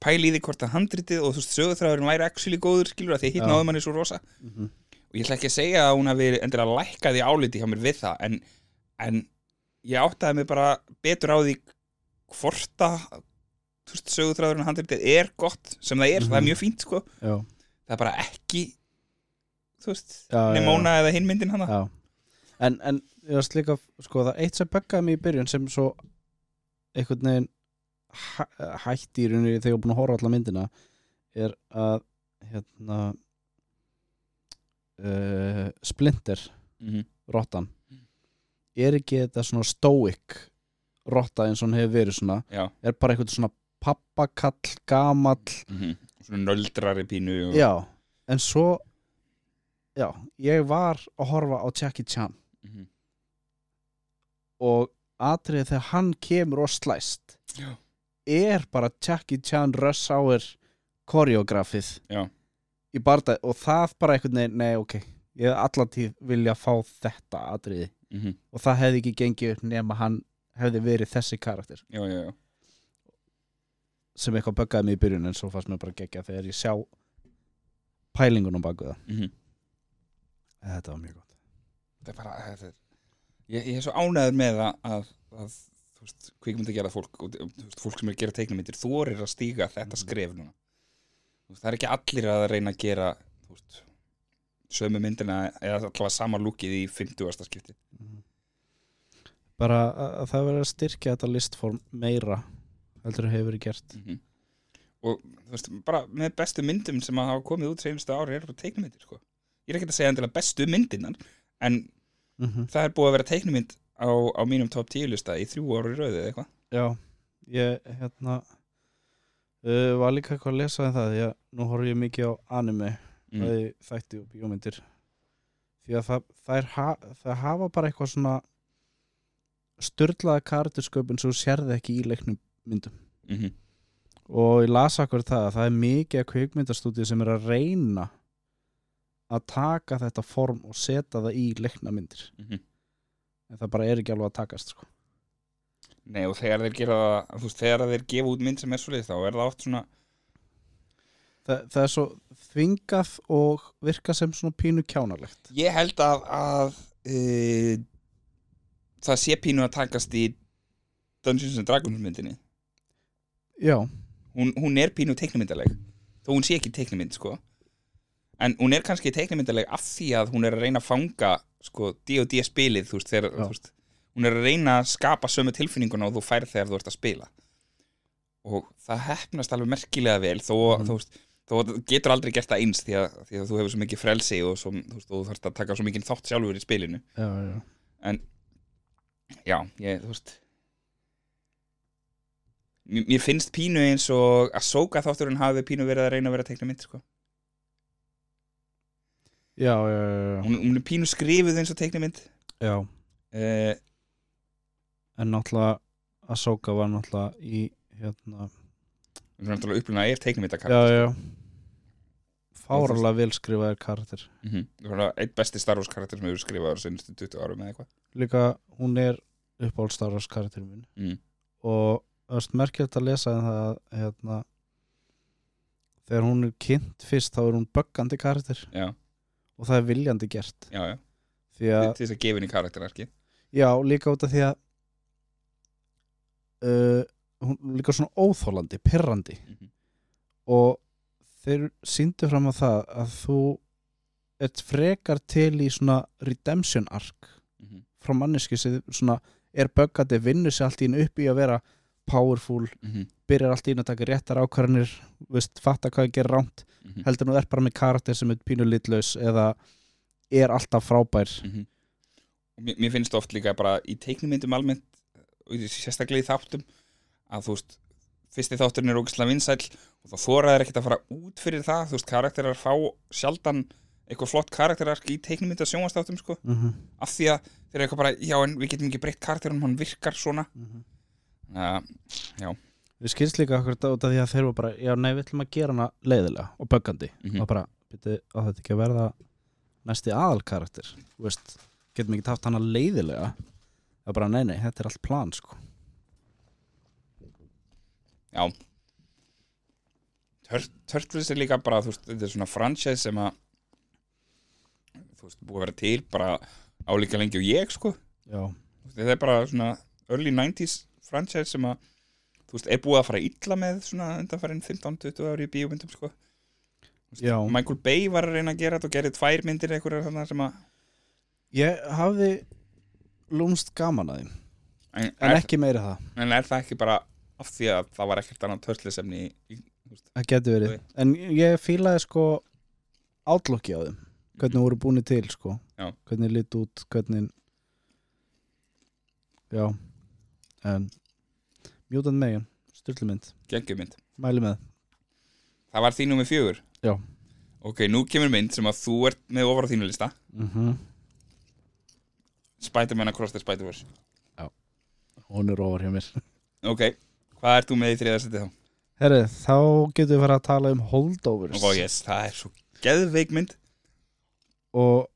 pæli í því hvort að handritið og þú veist, sögurþráðurinn væri actually góður skilur að því að hitt Já. náði manni svo rosa. Og ég ætla ekki að segja að hún hafi endilega lækkaði áliti hjá mér við það en, en ég áttaði mig bara betur á því hvort að veist, sögutræðurinn handritið er gott sem það er, Mhm. það er mjög fínt sko En, en ég varst líka sko það eitt sem böggaði mig í byrjun sem svo einhvern veginn hæ, hætti í rauninni þegar ég var búin að horfa alla myndina er að hérna uh, Splinter Mhm. rottan. Er ekki þetta svona stoic rotta eins og hann hefur verið svona? Já, er bara eitthvað svona pappakall gamall. Mhm. svona nöldrari pínu og, já, en svo já, ég var að horfa á Jackie Chan Mhm. og atriðið þegar hann kemur og slæst Já. er bara Jackie Chan Rush Hour koreografið í barða og það bara einhvern veginn, nei ok ég hef allan tíð vilja fá þetta atriði Mhm. og það hefði ekki gengið upp nema hann hefði verið þessi karakter já, já, já sem eitthvað böggaði mig í byrjun en svo fannst mér bara gegja þegar ég sjá pælingunum baku það Mhm. þetta var mjög þetta er bara þetta er, ég, ég er svo ánæður með að, að, að þú veist, kvikmyndi gera fólk og þú veist, fólk sem er að gera teiknumyndir þorir að stíga þetta skref núna. Þú veist, það er ekki allir að reyna að gera þú veist, sömu myndina eða allavega sama lúkið í 50. skipti bara að, að það verður að styrkja þetta listform meira heldur að hefur verið gert. Mm og þú veist, bara með bestu myndum sem að hafa komið út seinustu ári er bara teiknumyndir sko. ég er ekki að segja endilega bestu myndinan en mm -hmm. það er búið að vera teiknumynd á, á mínum top 10 lista í þrjú ári rauðið eða eitthvað já, ég hérna uh, var líka eitthvað að lesa um það því að nú horf ég mikið á anime mm. bæði þætti og bíómyndir því að það, það, er, ha, það hafa bara eitthvað svona störlaða karaktersköpun sem sérði ekki í leiknum myndum mm -hmm. og ég las akkur það að það er mikið að kvikmyndastúdíu sem er að reyna að taka þetta form og setja það í leikna myndir. Mhm. en það bara er ekki alveg að takast sko. Nei og þegar þeir gera þú veist, þegar þeir gefa út mynd sem er svolítið þá er það oft svona það, það er svo þvingað og virka sem svona pínu kjánalegt. Ég held að, að e, það sé pínu að takast í Dungeons and Dragons myndinni. Já, hún, hún er pínu teiknumyndaleg þó hún sé ekki teiknumynd sko en hún er kannski teiknumyndaleg af því að hún er að reyna að fanga sko D&D spilið þú veist, þegar, þú veist hún er að reyna að skapa sömu tilfinninguna og þú færð þegar þú ert að spila og það hefnast alveg merkilega vel þó, Mhm. þú veist, þú getur aldrei gert það eins því að, því að þú hefur svo mikið frelsi og, svo, þú, veist, þú þarfst að taka svo mikið þátt sjálfur í spilinu já, já. já, ég, þú veist mér, finnst pínu eins og að sóka þátturinn hafi pínu verið að reyna að vera teikna mynd sko. Já, já, já, já. hún, hún er pínu skrifuð eins og teikna mynd já. uh, en náttúrulega Ahsoka var náttúrulega í hérna hún er náttúrulega upplunað er teikna mynd já, já fáralega vel skrifaðir karakter mm -hmm. eitt besti Star Wars karakter sem hefur skrifað á senstu 20 árum eða eitthvað líka hún er uppáhald Star Wars karakterin minn mm. og það er merkjöld að lesa en það hérna, þegar hún er kynnt fyrst þá er hún böggandi karakter já, og það er viljandi gert já, já, því að, til þess að gefa henni karakterarki já, líka út af því að uh, hún líka svona óþólandi, pirrandi mm -hmm. og þeir síndu fram á það að þú ert frekar til í svona redemption arc Mm -hmm. frá manneski sem svona er böggandi, vinnur sér allt í einu upp í að vera powerful, Mm -hmm. byrjar allt í einu að taka réttar ákvarðanir, veist, fatta hvað að gera rámt Mhm. heldur nú er bara með karakter sem er pínu litlaus eða er alltaf frábær Mhm. og mér, mér finnst oft líka bara í teiknumyndum almennt sérstaklega í þáttum að þú veist fyrsti þátturinn er ógislega vinsæll og þá þóraðir ekkert að fara út fyrir það þú veist, karakterar fá sjaldan eitthvað flott karakterark í teiknumynda sjónvastáttum sko, mm -hmm. af því að þeir eru eitthvað bara, já en við getum ekki breytt karakterunum hann virkar svona uh, við skilst líka okkur af því að þeir eru bara já nei við ætlum að gera hana leiðilega og böggandi. Mhm. og bara, byrju, þetta ekki að verða næsti aðalkarakter? Þú veist, getum ekki haft hana leiðilega? Það er bara nei nei, þetta er allt plan sko. já. Tur Turtles er líka bara, þú veist, þetta er svona franchise sem að þú veist, búið að vera til bara álíka lengi og ég sko. Já, þetta er bara svona early 90s franchise sem að þú veist, er búið að fara illa með svona undanfærin 15-20 ári í bíómyndum sko. Michael Bay var að reyna að gera þetta og gerði tvær myndir þarna sem að ég hafði lúmst gaman að þeim en, en er, ekki meira það, en er það ekki bara af því að það var ekkert þú veist, það getur verið. En ég fílaði sko átlokki á þeim. Hvernig voru búin til sko. Já. hvernig lit út, hvernig já en mjútan megin, styrlumynd geggjumynd. Mæli með. Það var þínu með fjögur? Já. ok, nú kemur mynd sem að þú ert með ofar á þínu lista. Mm Spider-Man Across the Spider-Verse. Hún er ofar hjá mér. Ok, hvað ert þú með í þriða seti þá? herri, þá getum við fara að tala um holdovers. Oh yes, það er svo geðveik mynd. Og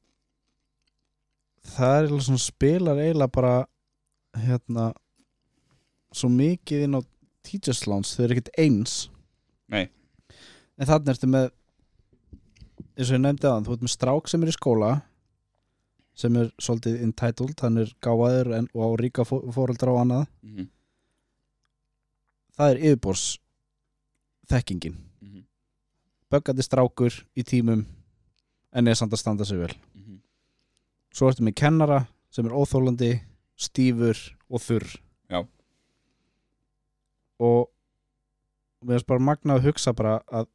það er svona spilar eiginlega bara hérna svo mikið inn á teachers lounge þau eru ekkert eins Nei. en þannig ertu með eins og ég nefndi aðan þú ert með strák sem er í skóla sem er svolítið entitled hann er gáðaður og á ríka fó- foreldra og annað mm -hmm. það er yfirbors þekkingin Mm -hmm. böggandi strákur í tímum en er samt að standa sig vel Mm -hmm. svo ertu með kennara sem er óþólandi, stífur og þurr. Og við erum bara magnað að hugsa bara að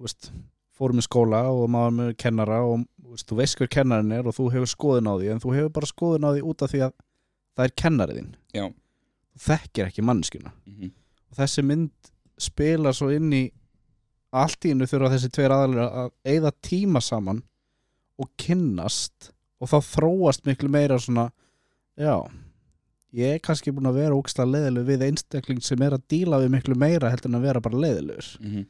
veist, fórum í skóla og maður með kennara og veist, þú veist hver kennarin er og þú hefur skoðun á því en þú hefur bara skoðun á því út af því að það er kennariðinn þú þekkir ekki manneskjuna. Mm -hmm. og þessi mynd spila svo inn í allt í innu þurfa þessi tveir aðalir að eigða tíma saman og kynnast og þá þróast miklu meira svona já, ég er kannski búin að vera ógislega leiðileg við einstakling sem er að díla við miklu meira heldur en að vera bara leiðilegur Mm -hmm.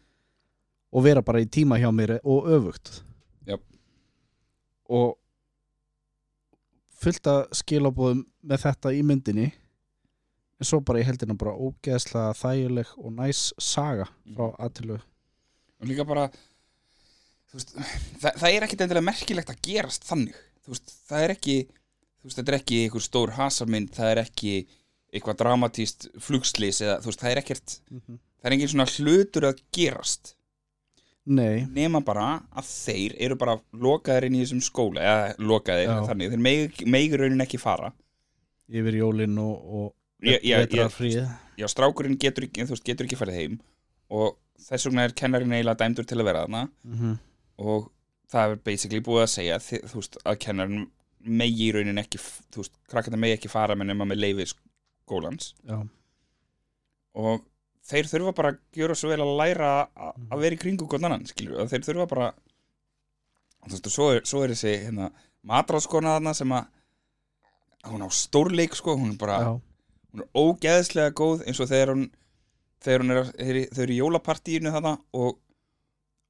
og vera bara í tíma hjá mér og öfugt. Jöp. og fullt að skilabóðum með þetta í myndinni. En svo bara í heldina bara ógeðslega þægileg og næs saga frá aðtilu og líka bara veist, það, það er ekkit endilega merkilegt að gerast þannig. Veist, það er ekki þú veist, þetta er ekki einhver stór hasarmynd það er ekki eitthvað dramatíst flugslis eða þú veist, það er ekkert það er engin svona hlutur að gerast. Nei, nema bara að þeir eru bara lokaðir inn í þessum skóla eða lokaðir Já. þannig, þeir meig, meigi raunin ekki fara. Yfir jólin og, og vetrarfríð já, strákurinn getur, ekki- þú veist, getur ekki farið heim og þess vegna er kennarinn eiginlega dæmdur til að vera þarna. Mm -hmm. og það er basically búið að segja þú veist, að kennarinn megi í raunin ekki, þú veist, krakkarnir megi ekki fara með nema með leifi skólans. Já, og þeir þurfa bara að gjöra svo vel að læra a- að vera í kringu hvern annan, skilur þeir þurfa bara þú veist, og svo er, svo er þessi hérna, matráðskona þarna sem að hún á stórleik sko, hún er bara já, hún er ógeðslega góð eins og þegar hún þegar hún er, þeir, þau eru í jólapartíinu þarna og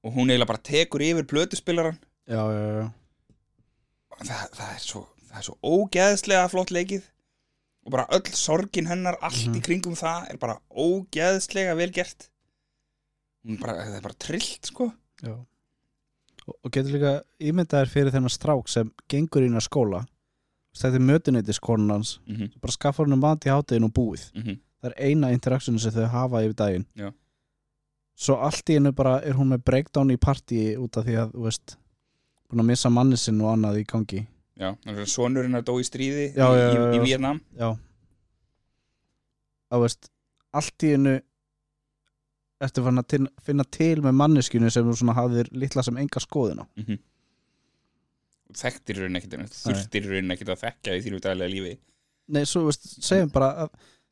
og hún eiginlega bara tekur yfir plötuspilaran já, já, já, það, það, er svo, það er svo ógeðslega flott leikið og bara öll sorgin hennar allt í Mhm. kringum það er bara ógeðslega vel gert hún er bara, það er bara trillt sko já. Og, og getur líka ímyndaðir fyrir þennan strák sem gengur inn að skóla þetta er mötuneytis konun hans mm -hmm. bara skaffar hann mat í hátíðin og búið það er eina interaktion sem þau hafa yfir daginn Já. svo allt í hennu bara er hún með breakdown í partí út af því að, veist búin að missa manni sinn og annað í gangi. Já, þannig að sonurinn er dó í stríði Já, í, í, í. Vietnam já. Að veist allt í hennu ertu fann að finna til með manneskjunu sem hafðir litla sem enga skoðuna mm -hmm. þekktir í raunin ekkert þurftir í raunin ekkert að þekka í þínu daglega lífi. Nei, svo veist, segjum bara að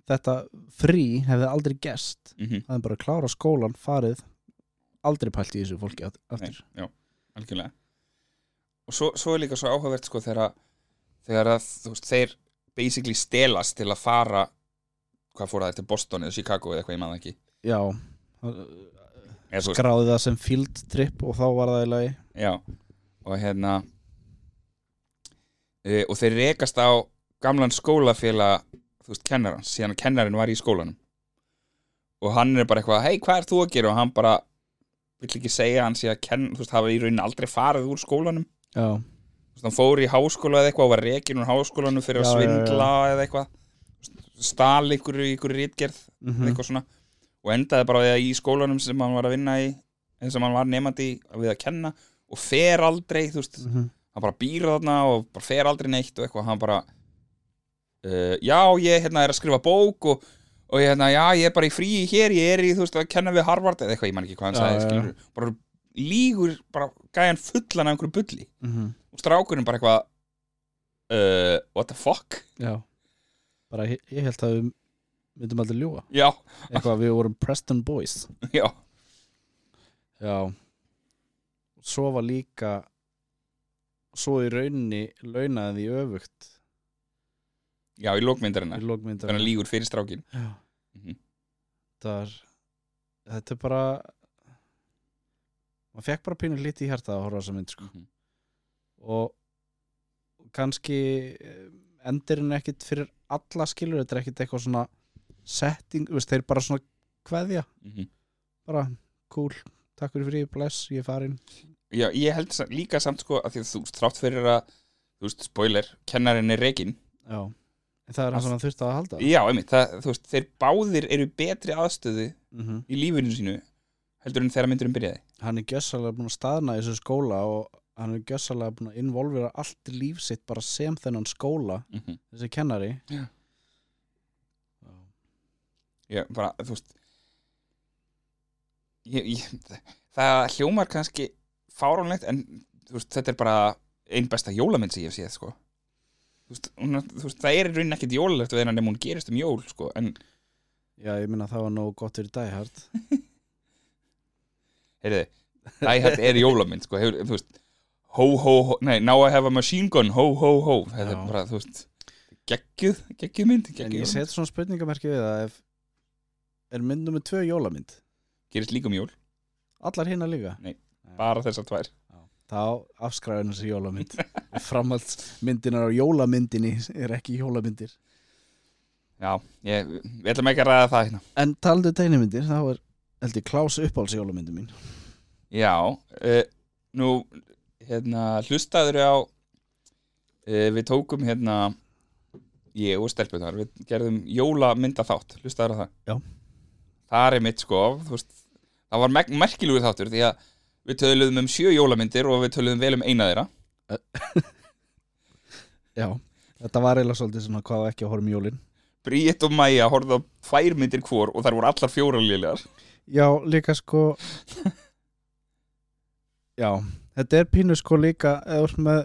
þetta frí hefði aldrei gerst. Mm -hmm. það er bara að klára skólan, farið aldrei pælt í þessu fólki aft- Nei, aftur já, algjörlega og svo, svo er líka svo áhugavert sko þegar, þegar að þú veist, þeir basically stelast til að fara hvað fór það til Boston eða Chicago eða eitthvað ég maður ekki. Já, eða, veist, skráði það sem field trip og þá var það í lagi. Já, og hérna e, og þeir rekast á gamlan skólafélag þú veist, kennarans, síðan að kennarinn var í skólanum. Og hann er bara eitthvað hei, hvað er þú að gera? og hann bara vill ekki segja hann sé að kenna, þú veist, hafa í rauninni aldrei farið úr skólanum já, hann fór í háskóla eða eitthvað og var rekin úr háskólanum fyrir að svindla eða eitthvað. Stál ykkur í ykkur rítgerð mm eða eitthvað svona. Og endaði bara því að í skólanum sem hann var að vinna í eða sem hann var nefandi í við að kenna. Og fer aldrei, þú veist, -hmm. hann bara býr þarna og bara fer aldrei neitt og eitthvað. Hann bara uh, já, ég hérna er að skrifa bók og, og ég hérna, já, ég er bara í fríi hér ég er í, þú veist, að kenna við Harvard eða eitthvað, ég man ekki hvað hann sagði, bara lígur, bara gæjan fullan af einhverju bulli. Mhm. og strákurinn bara eitthvað uh, what the fuck? Já. Bara ég, ég held að við myndum aldrei ljúga. Já, eitthvað við vorum Preston Boys. Já, já. Svo var líka svo í rauninni launaði því öfugt. Já, í lókmyndarinnar. Þannig að lígur fyrir strákin já. Mhm. það er þetta er bara maður fekk bara pínu lítið í hjarta að horfa þessa mynd sko. Mhm. og kannski eh, endirinn ekkit fyrir alla skilur þetta er ekkit eitthvað svona setting, veist, þeir bara svona kveðja, Mhm. bara cool takk fyrir frí, bless, ég er farin já, ég held líka samt sko að því að þú veist, þrátt fyrir að þú veist, spoiler, kennarinn er rekin já, en það er hann sem hann þurfti að halda já, einmitt, það, þú veist, þeir báðir eru betri aðstöðu mm í lífinu sínu heldur en þegar myndurinn byrjaði hann er gjössalega búin að staðna í þessu skóla og hann er gjössalega búin að involvera allt líf sitt bara sem þennan skóla mm -hmm. þessi kennari Já. Já. bara, þú veist ég, ég, það hljómar kannski fáránlegt en veist, þetta er bara einn besta jólamynd sem ég hef séð sko. veist, hún, veist, það er í rauninni ekkit jólalegt við hennar nema hún gerist um jól sko. en Já, ég minna það var nógu gott fyrir dæhært heyrðu, æhætt er jólamynd sko, hefur, þú veist ho ho ho, nei, now I have a machine gun ho ho ho, þetta Já. er bara, þú veist geggjuð, geggjuð mynd En geggjuð ég jólamynd. set svona spurningamerki við það ef er mynd nummer tvö jólamynd gerist líka um jól, Allar hinna líka? Bara þessar tvær. Þá afskræðin þessi jólamynd. Framhaldsmyndinar á jólamyndinni er ekki jólamyndir. Já, ég, við ætlum ekki að ræða það hérna. En taldu tegnimyndir, þá er held ég klás uppáhalds jólamyndi mín. Já, uh, nú hérna, hlustaður á uh, við tókum hérna ég og stelpunar, við gerðum jólamynda þátt, hlustaður á það. Já. Það er mitt sko, veist það var mer merkilugur þáttur því að við töluðum um sjö jólamyndir og við töluðum vel um eina þeirra. Já, þetta var eiginlega svolítið svona hvað ekki að horfa um jólin. Bríett og Maja horfðu á tvær myndir hvor og þær voru allar fjóra lélegar Já, líka sko. Já, þetta er pínu sko líka eða þú ert með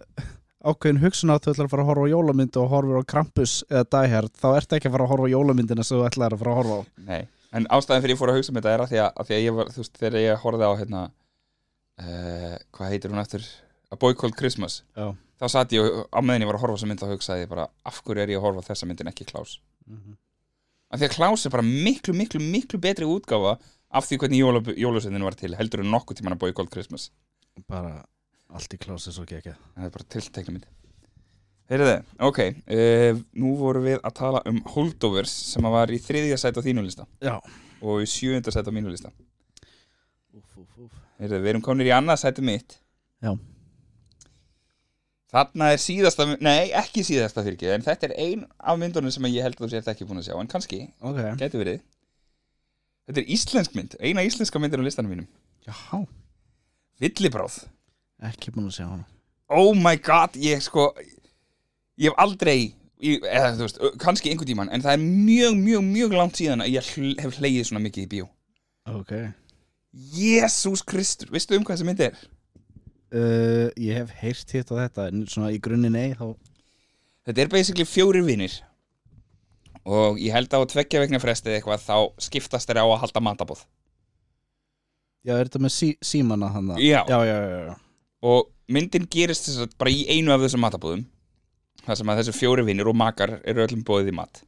ákveðin hugsun að þú ætlar að fara að horfa á jólamynd og horfir á Krampus eða Die Hard þá ertu ekki að fara að horfa á jólamyndina sem þú ætlar að fara að horfa á. Nei, en ástæðan fyrir ég fór að hugsa um þetta er að því að, að, því að ég var, þú veist, þegar ég horfði á hérna, uh, hvað heitir hún eftir A Boy Called Christmas. Já. Þá satt ég og- á meðan ég var að horfa á þessa mynd þá hugsaði bara, af hverju er ég að horfa á þessa myndin ekki Klaus? Mhm. af því að Klaus er bara miklu, miklu, miklu betri útgáfa af því hvernig jóla, jólasveinin var til heldur en nokkuð tíman að bói Gold Christmas. Bara allt í klósið svo ekki það er bara tiltekna mynd Heyrðu, ok, uh, nú vorum við að tala um Holdovers sem var í þriðja sæt á þínu lista. Já. Og í sjöunda sæt á mínu lista. Úf, úf, úf. Heyrðu, við erum komin í annað sæti mitt. Já. Þarna er síðasta, nei ekki síðasta fyrir ekki, en þetta er ein af myndunum sem ég held að þú sért ekki búin að sjá, en kannski, Ok. Gæti verið Þetta er íslensk mynd, eina íslenska myndir á listanum mínum. Já Villibráð. Ekki búin að sjá hana. Oh my god, ég sko Ég hef aldrei ég, eða þú veist, kannski einhvern tímann en það er mjög, mjög, mjög langt síðan að ég hl hef hleyið svona mikið í bíó. Ok. Jésús Kristur, veistu um hvað þessi mynd er? uh, Ég hef heyrt hitt á þetta En svona í grunninn ei þá Þetta er basically fjórir vinir og ég held að á tveggja vegna frestið eitthvað þá skiptast þeir á að halda matabóð Já, er þetta með sí, símana hann Já. já, já, já, já. og myndin gerist þess að bara í einu af þessum matabóðum þar sem að þessi fjóri vinnir og makar eru öllum bóðið í mat.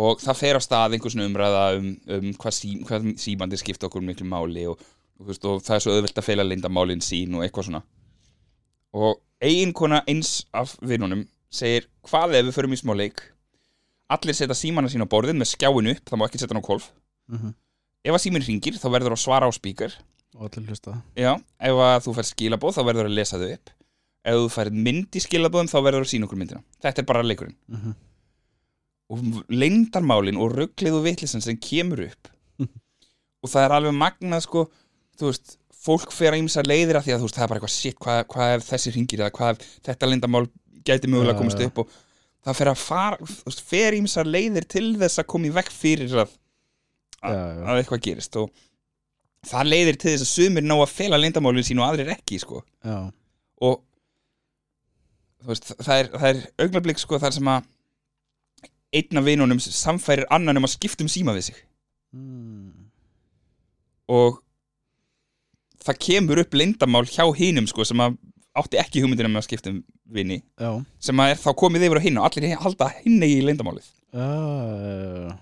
Og það fer á stað einhvers umræða um, um hvað, sí, hvað símandi skipta okkur miklu máli og, og, veist, og það er svo auðvelt að feila lindamálin sín og eitthvað svona. Og eiginkona eins af vinnunum segir hvað ef við förum í smá leik allir setja símana sín á borðin með skjáin upp það má ekki setja hann á kolf Mm ef að síminn ringir þá verður að svara á spíkar Og allir hlusta. Já, ef að þú fær skilabóð þá verður að lesa þau upp. Ef þú fær mynd í skilabóðum þá verður að sína okkur myndina. Þetta er bara leikurinn. Mm -hmm. Og leyndarmálin og rugglið og vitlisann sem kemur upp. Og það er alveg magnað sko Þú veist, fólk fer að ýmsa leiðir að því að þú veist, það er bara eitthvað shit Hvað, hvað ef þessi ringir eða hvað ef þetta leyndarmál gæti mögulega Já, komast upp Og það fer að fara, fer ýmsa leiðir til þess að koma í vekk fyrir að, já. að eitthvað gerist Og það leiðir til þess að sumir ná að fela leyndarmálin sín og aðrir ekki sko og veist, það er, það er augnablik sko þar sem að einn af vinunum samfærir annan um að skipta um síma við sig mm. og það kemur upp leyndamál hjá hinum sko sem að átti ekki hugmyndina með að skipta um vini já. sem að er þá komið yfir á hinn og allir halda hinn í já, já.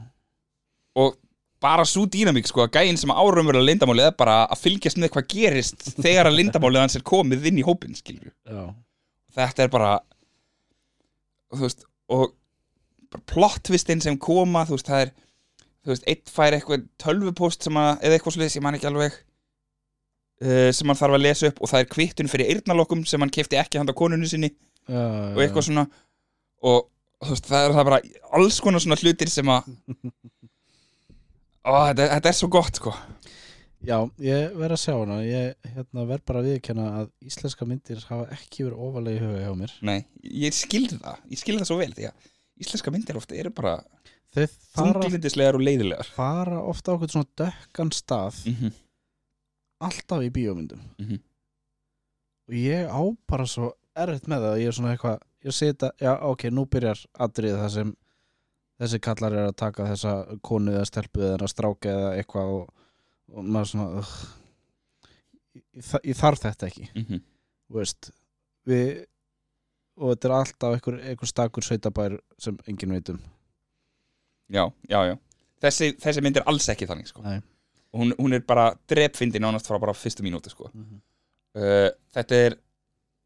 og bara svo dýnamík sko að gæinn sem árumverulega leyndamálið er bara að fylgjast með hvað gerist þegar að leyndamálið hans er komið inn í hópin skilju já. þetta er bara þú veist og bara plottvistinn sem koma þú veist það er þú veist eitt fær eitthvað tölvupóst sem að eða eitthvað sliðis ég man ekki alveg uh, sem hann þarf að lesa upp og það er kvittun fyrir eyrnalokkum sem hann kefti ekki handa konunni sinni já, og eitthvað svona. Og veist það er það bara alls konar svona hlutir sem að Ó, þetta, þetta er svo gott sko. Já, ég verð að sjá hana. Ég hérna, verð bara að viðkenna að íslenska myndir hafa ekki verið ofalega í huga hjá mér. Nei, ég skildi það, ég skildi það svo vel því að íslenska myndir ofta eru bara þunglindislegar og leiðilegar fara ofta á okkur svona dökkan stað mm -hmm. Alltaf í bíómyndum Mhm. og ég á bara svo erfitt með það ég er svona eitthvað, ég sita, já ok, nú byrjar atrið það sem þessi kallar er að taka þessa konu eða stelpu eða stráki eða eitthvað og, og maður svona uh, ég, ég, þarf þetta ekki Mm þú veist við, og þetta er alltaf einhver, einhver stakur sveitabær sem enginn veit um Já, já, já Þessi, þessi mynd er alls ekki þannig sko. Nei. Og hún, hún er bara drepfindi nánast frá bara fyrstu mínúti sko. Mhm. uh, Þetta er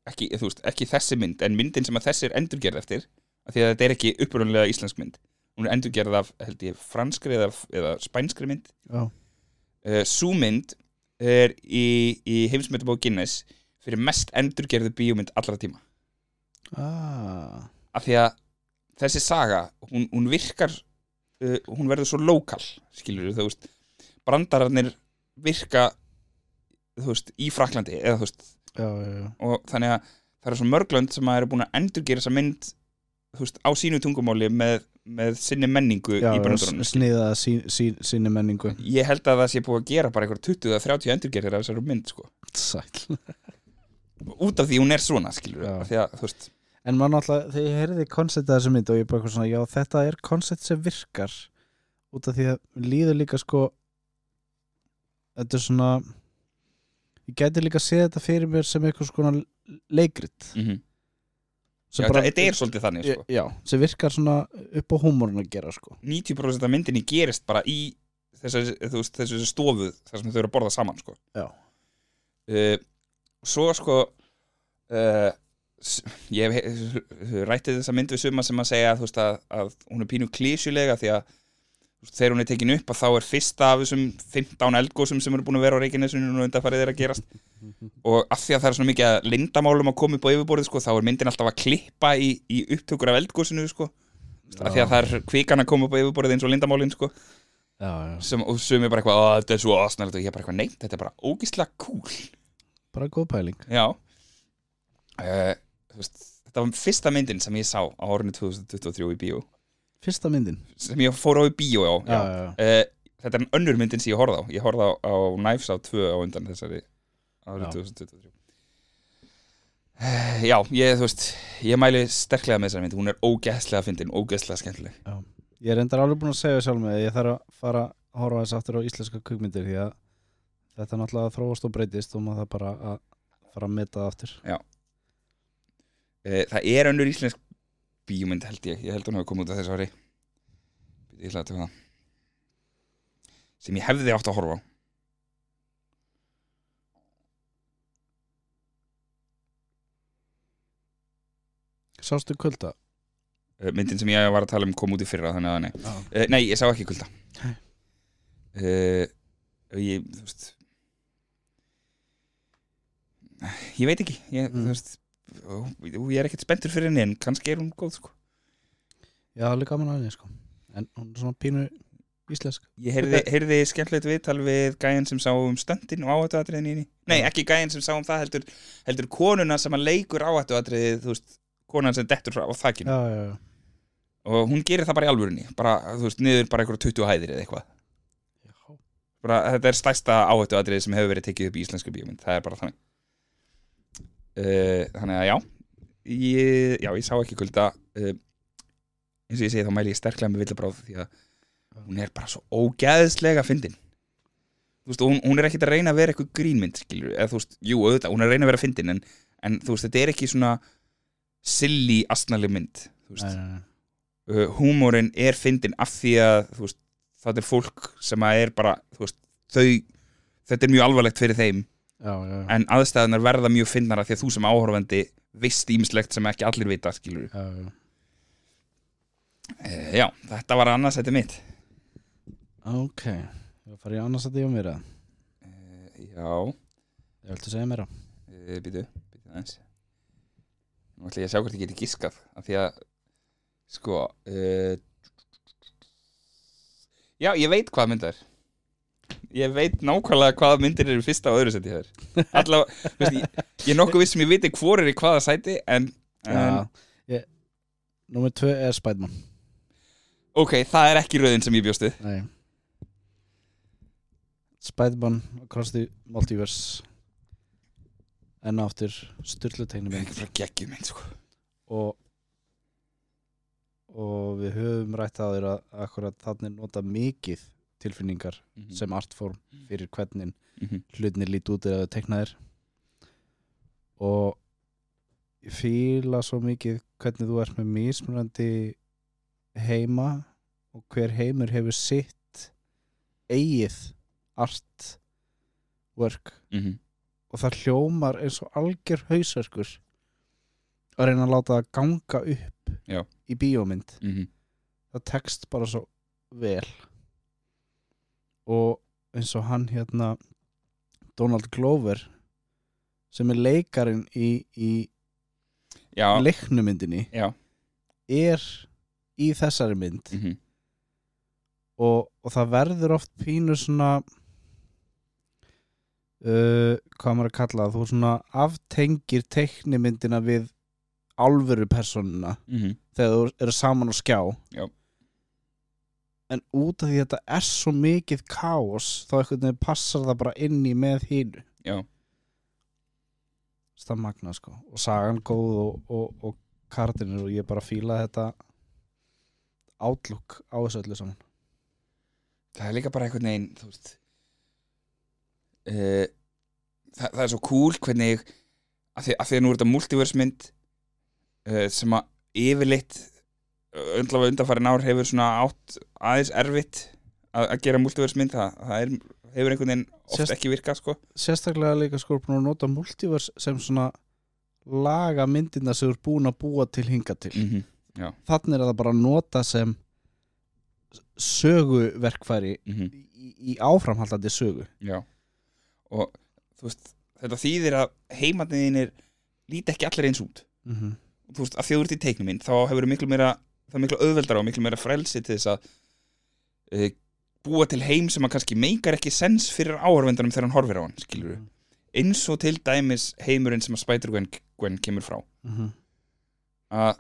ekki, veist, ekki þessi mynd en myndin sem að þessi er endurgerð eftir af því að þetta er ekki upprunlega íslensk mynd. Hún er endurgerð af, ég, franskri eða, eða spænskri mynd. Já, uh, Sú mynd er í, í heimsmyndabók Guinness fyrir mest endurgerðu bíómynd allra tíma. Ah, af því að þessi saga hún, hún virkar uh, hún verður svo lokal skilur þú veist brandararnir virka þú veist í Fraklandi eða þú veist já, já, og þannig að það eru svo mörglönd sem að eru búin að endurgera þessa mynd þú veist á sínu tungumáli með, með sinni menningu í brandararnir sniða sín, sín, síni menningu. Ég held að það sé búið að gera bara einhver 20 eða 30 endurgerir af þessari mynd sko. Sæl út af því hún er svona skilur því að þú veist. En maður náttúrulega, þegar ég heyrði konceptið þessu mynd og ég bara svona, já þetta er koncept sem virkar út af því að líður líka sko þetta er svona ég gæti líka að segja þetta fyrir mér sem eitthvað svona leikrit mm sem já, þetta er svolítið þannig sko Já, sem virkar svona upp á húmórun að gera sko 90% af myndinni gerist bara í þessari, þú veist, þessari stofu þar sem þau eru að borða saman sko. Já. uh, svo sko uh, ég hef he- rætti þessa mynd við suma sem að segja veist, að, að hún er pínu klísjulega því að þegar hún er tekin upp að þá er fyrsta af þessum 15 eldgósum sem eru búin að vera á Reykjanesinu og undanfarið er að gerast. Og af því að það er svona mikið að lindamálum að koma upp á yfirborðið sko, þá er myndin alltaf að klippa í, í upptökur af eldgósinu sko, af því að það er kvikan að koma upp á yfirborðið eins og lindamálin sko, já, já. sem, og sem er bara eitthvað, að þetta er svo aðsnælt og ég er bara eitthvað, nei, þetta er bara ógislega cool. Bara góð pæling. Já. Uh, veist, Þetta var fyrsta myndin sem ég sá á árinu 2023 í bíó fyrsta myndin sem ég fór á í bíó á já. já, já. Uh, Þetta er en önnur myndin sem ég horfði á Ég horfði á, á Knives á 2 á undan þessari árið Já. 2023 Uh, já, ég, þú veist, ég mæli sterklega með þessari mynd, hún er ógeðslega fyndin, ógeðslega skemmtileg. ég er endar alveg búin að segja sjálf með að ég þarf að fara að horfa þess aftur á íslenska kukmyndir því að þetta náttúrulega þróast og breytist og maður það bara að fara að meta það aftur Uh, það er önnur íslensk bíómynd held ég, ég held hún hafi komið út af þessu ári. Ég ætla að tjóða það. Sem ég hefði átt að horfa á. sástu kulda? Uh, myndin sem ég var að tala um kom út í fyrra þannig að nei, Já. uh, nei ég sá ekki kulda Nei. uh, ég, þú veist ég veit ekki ég, Mm. þú veist ég er ekkert spenntur fyrir henni en kannski er hún góð sko. já, alveg gaman að henni sko. En hún er svona pínu íslensk. Ég heyrði, heyrði skemmtilegt viðtal við gæjan sem sá um stöndin og áhættuatriðin í henni. Nei, ekki gæjan sem sá um það heldur, heldur konuna sem að leikur áhættuatriðið þú veist, konan sem dettur á þakkinu já, já, já, og hún gerir það bara í alvörunni bara, þú veist, niður bara einhverja 20 hæðir eða eitthvað. Bara, þetta er stærsta áhættuatrið sem hefur verið tekið upp í íslensku bíómynd það er bara þannig þannig að já. Ég, já, ég sá ekki kulda. Uh, eins og ég segi þá mæli ég sterklega með villabráð því að hún er bara svo ógæðslega fyndin. Þú veist, hún, hún er ekkit að reyna að vera eitthvað grínmynd skilur, eða þú veist, jú, auðvitað, hún er að reyna að vera fyndin en, en þú veist, þetta er ekki svona silly, astnaleg mynd þú veist, uh, húmórin er fyndin af því að þú veist, það er fólk sem að er bara þú veist, þau, þetta er mjög alvarlegt fyrir þeim já, já, en aðstæðunar verða mjög fyndnara því að þú sem áhorfandi veist ímislegt sem ekki allir vita skilur já, uh, já, þetta var annars þetta mitt. Ok, ég fara í annars að því á mér að uh, já, ég viltu segja mér að uh, býtu, býtu aðeins. Nú ætla ég að sjá hvort ég geti giskað af því að sko já, ég veit hvað mynd það er ég veit nákvæmlega hvaða myndir eru fyrsta og öðru seti hér allavega, veist, ég, ég er nokkuð viss sem ég viti hvor er í hvaða sæti en, en já, ég, Númer tvö er Spiderman. Ok, það er ekki röðin sem ég bjóstu Nei. Spiderman Across the Multiverse. Enn og aftur styrlu tegnum ekki frá geggjum mynd sko. og og við höfum rætt að að akkurat þannig nota mikið tilfinningar Mhm. sem artform fyrir hvernig Mhm. hlutinir lít út eða teiknaðir og ég fíla svo mikið hvernig þú ert með mismunandi heima og hver heimur hefur sitt eigið artwork Mhm. og það hljómar eins og algjör hausverkur að reyna að láta það ganga upp Já. í bíómynd Mhm. það tekst bara svo vel og eins og hann hérna Donald Glover sem er leikarinn í, í leiknumyndinni er í þessari mynd mhm. og, og það verður oft pínu svona uh, hvað maður að kalla það þú svona aftengir teiknimyndina við alvöru personuna Mhm. þegar þú eru saman á skjá Já. En út af því að þetta er svo mikið kaos þá einhvern veginn passar það bara inn í með hínu já, það magna sko. Og sagan góð og, og, og kartinir og ég bara fíla þetta outlook á þessu öllu saman. Það er líka bara einhvern veginn þú veist uh, það, það er svo cool hvernig að því að, því að nú er þetta multiverse mynd uh, sem að yfirleitt öndlafa undanfærin ár hefur svona átt aðeins erfitt að, að gera multiverse mynd það, það er, hefur einhvern veginn oft Sérst- ekki virkað sko. Sérstaklega líka sko búin að nota multiverse sem svona laga myndina sem er búin að búa til hinga til. Mm þannig er það bara að nota sem söguverkfæri -hmm. í, í áframhaldandi sögu. Já. Og veist, þetta þýðir að heimatniðinir líti ekki allir eins út. Mm -hmm. þú veist, að þjóður til teiknum minn þá hefur miklu meira, það er miklu auðveldara og miklu meira frelsi til þess að e, búa til heim sem að kannski meikar ekki sens fyrir áhörvendanum þegar hann horfir á hann, skilur Mhm. eins og til dæmis heimurinn sem að Spider-Gwen Gwen kemur frá að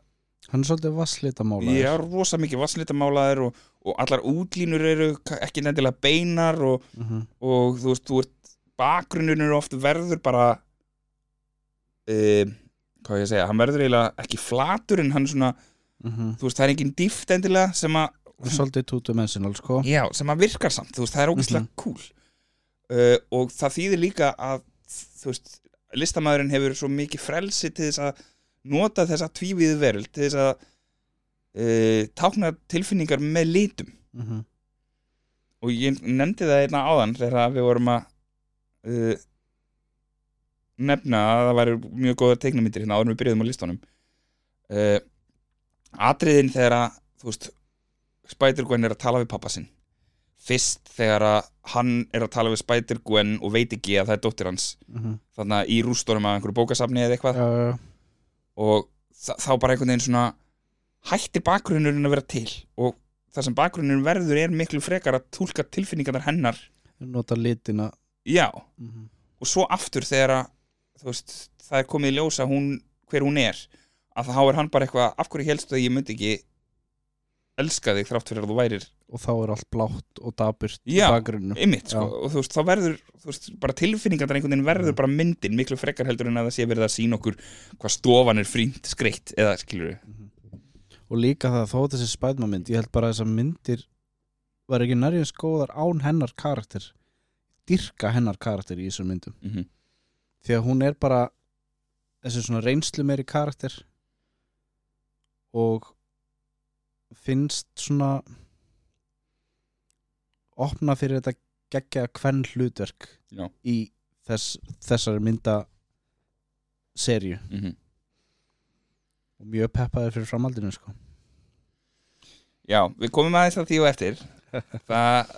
hann er svolítið vasslitamála ég er rosa mikið vasslitamálaðir og, og allar útlínur eru ekki nefnilega beinar og, mm -hmm. og þú veist, þú ert bakgrunnur eru oft verður bara e, hvað ég segja, hann verður eiginlega ekki flatur en hann er svona þú veist, það er engin dýft endilega sem að svolítið two-dimensional sko. Já, sem að virkar samt, þú veist, það er ógeðslega Mhm. cool. Uh, og það þýðir líka að þú veist, listamæðurinn hefur svo mikið frelsi til þess að nota þessa tvíviðu veröld til þess að uh, tákna tilfinningar með litum. Mm -hmm. og ég nefndi það einna áðan þegar við vorum að uh, nefna að það væri mjög góða teiknumyndir hérna áður við byrjuðum á listunum uh, atriðin þegar að þú veist, Spider-Gwen er að tala við pappa sinn. Fyrst þegar að hann er að tala við Spider-Gwen og veit ekki að það er dóttir hans. Þannig að í rústónum af einhverju bókasafni eða eitthvað. Já, já, og þa- þá bara einhvern veginn svona hættir bakgrunnurinn að vera til. Og það sem bakgrunnurinn verður er miklu frekar að túlka tilfinningarnar hennar. Nota litina. Já, mm -hmm. og svo aftur þegar að veist, það er komið í ljós að hún hver hún er, að þá er hann bara eitthvað af hverju helstu að ég myndi ekki elska þig þrátt fyrir að þú værir? Og þá er allt blátt og daburt í ymmit, sko, og þú veist, þá verður veist, bara tilfinningarnar einhvern veginn verður Mm. bara myndin miklu frekar heldur en að það sé verið að sína okkur hvað stofan er frínt skreitt eða skilur við og líka það þó þessi spædmamynd ég held bara að þessar myndir var ekki nærjins góðar án hennar karakter. Dyrka hennar karakter í þessum myndum. Mm -hmm. því að hún er bara þessi svona reynslu meiri karakter og finnst svona opna fyrir þetta geggja hvern hlutverk Já. í þess, þessari mynda serju Mm -hmm. og mjög peppaði fyrir framhaldinu sko. Já, við komum aðeins að því og eftir það,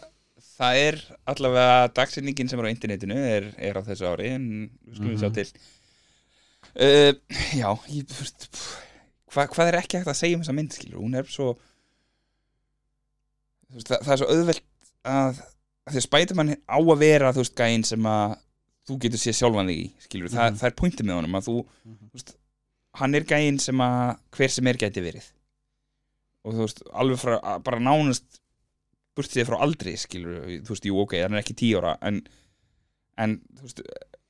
það er allavega dagsinningin sem er á internetinu er, er á þessu ári en við skulum Mhm. sjá til uh, Já, ég, þú veist, hva, hvað er ekki hægt að segja um þessa mynd skilur, hún er svo veist, það, það er svo auðvelt að, að því að Spiderman á að vera þú veist gæinn sem að þú getur séð sjálfan þig í skilur, það, Mhm. það er pointið með honum að þú, þú veist, hann er gæinn sem að hver sem er gæti verið og þú veist, alveg frá, bara nánast burt sér frá aldrei skilur, þú veist, jú, ok, hann er ekki 10 ára en, en þú veist,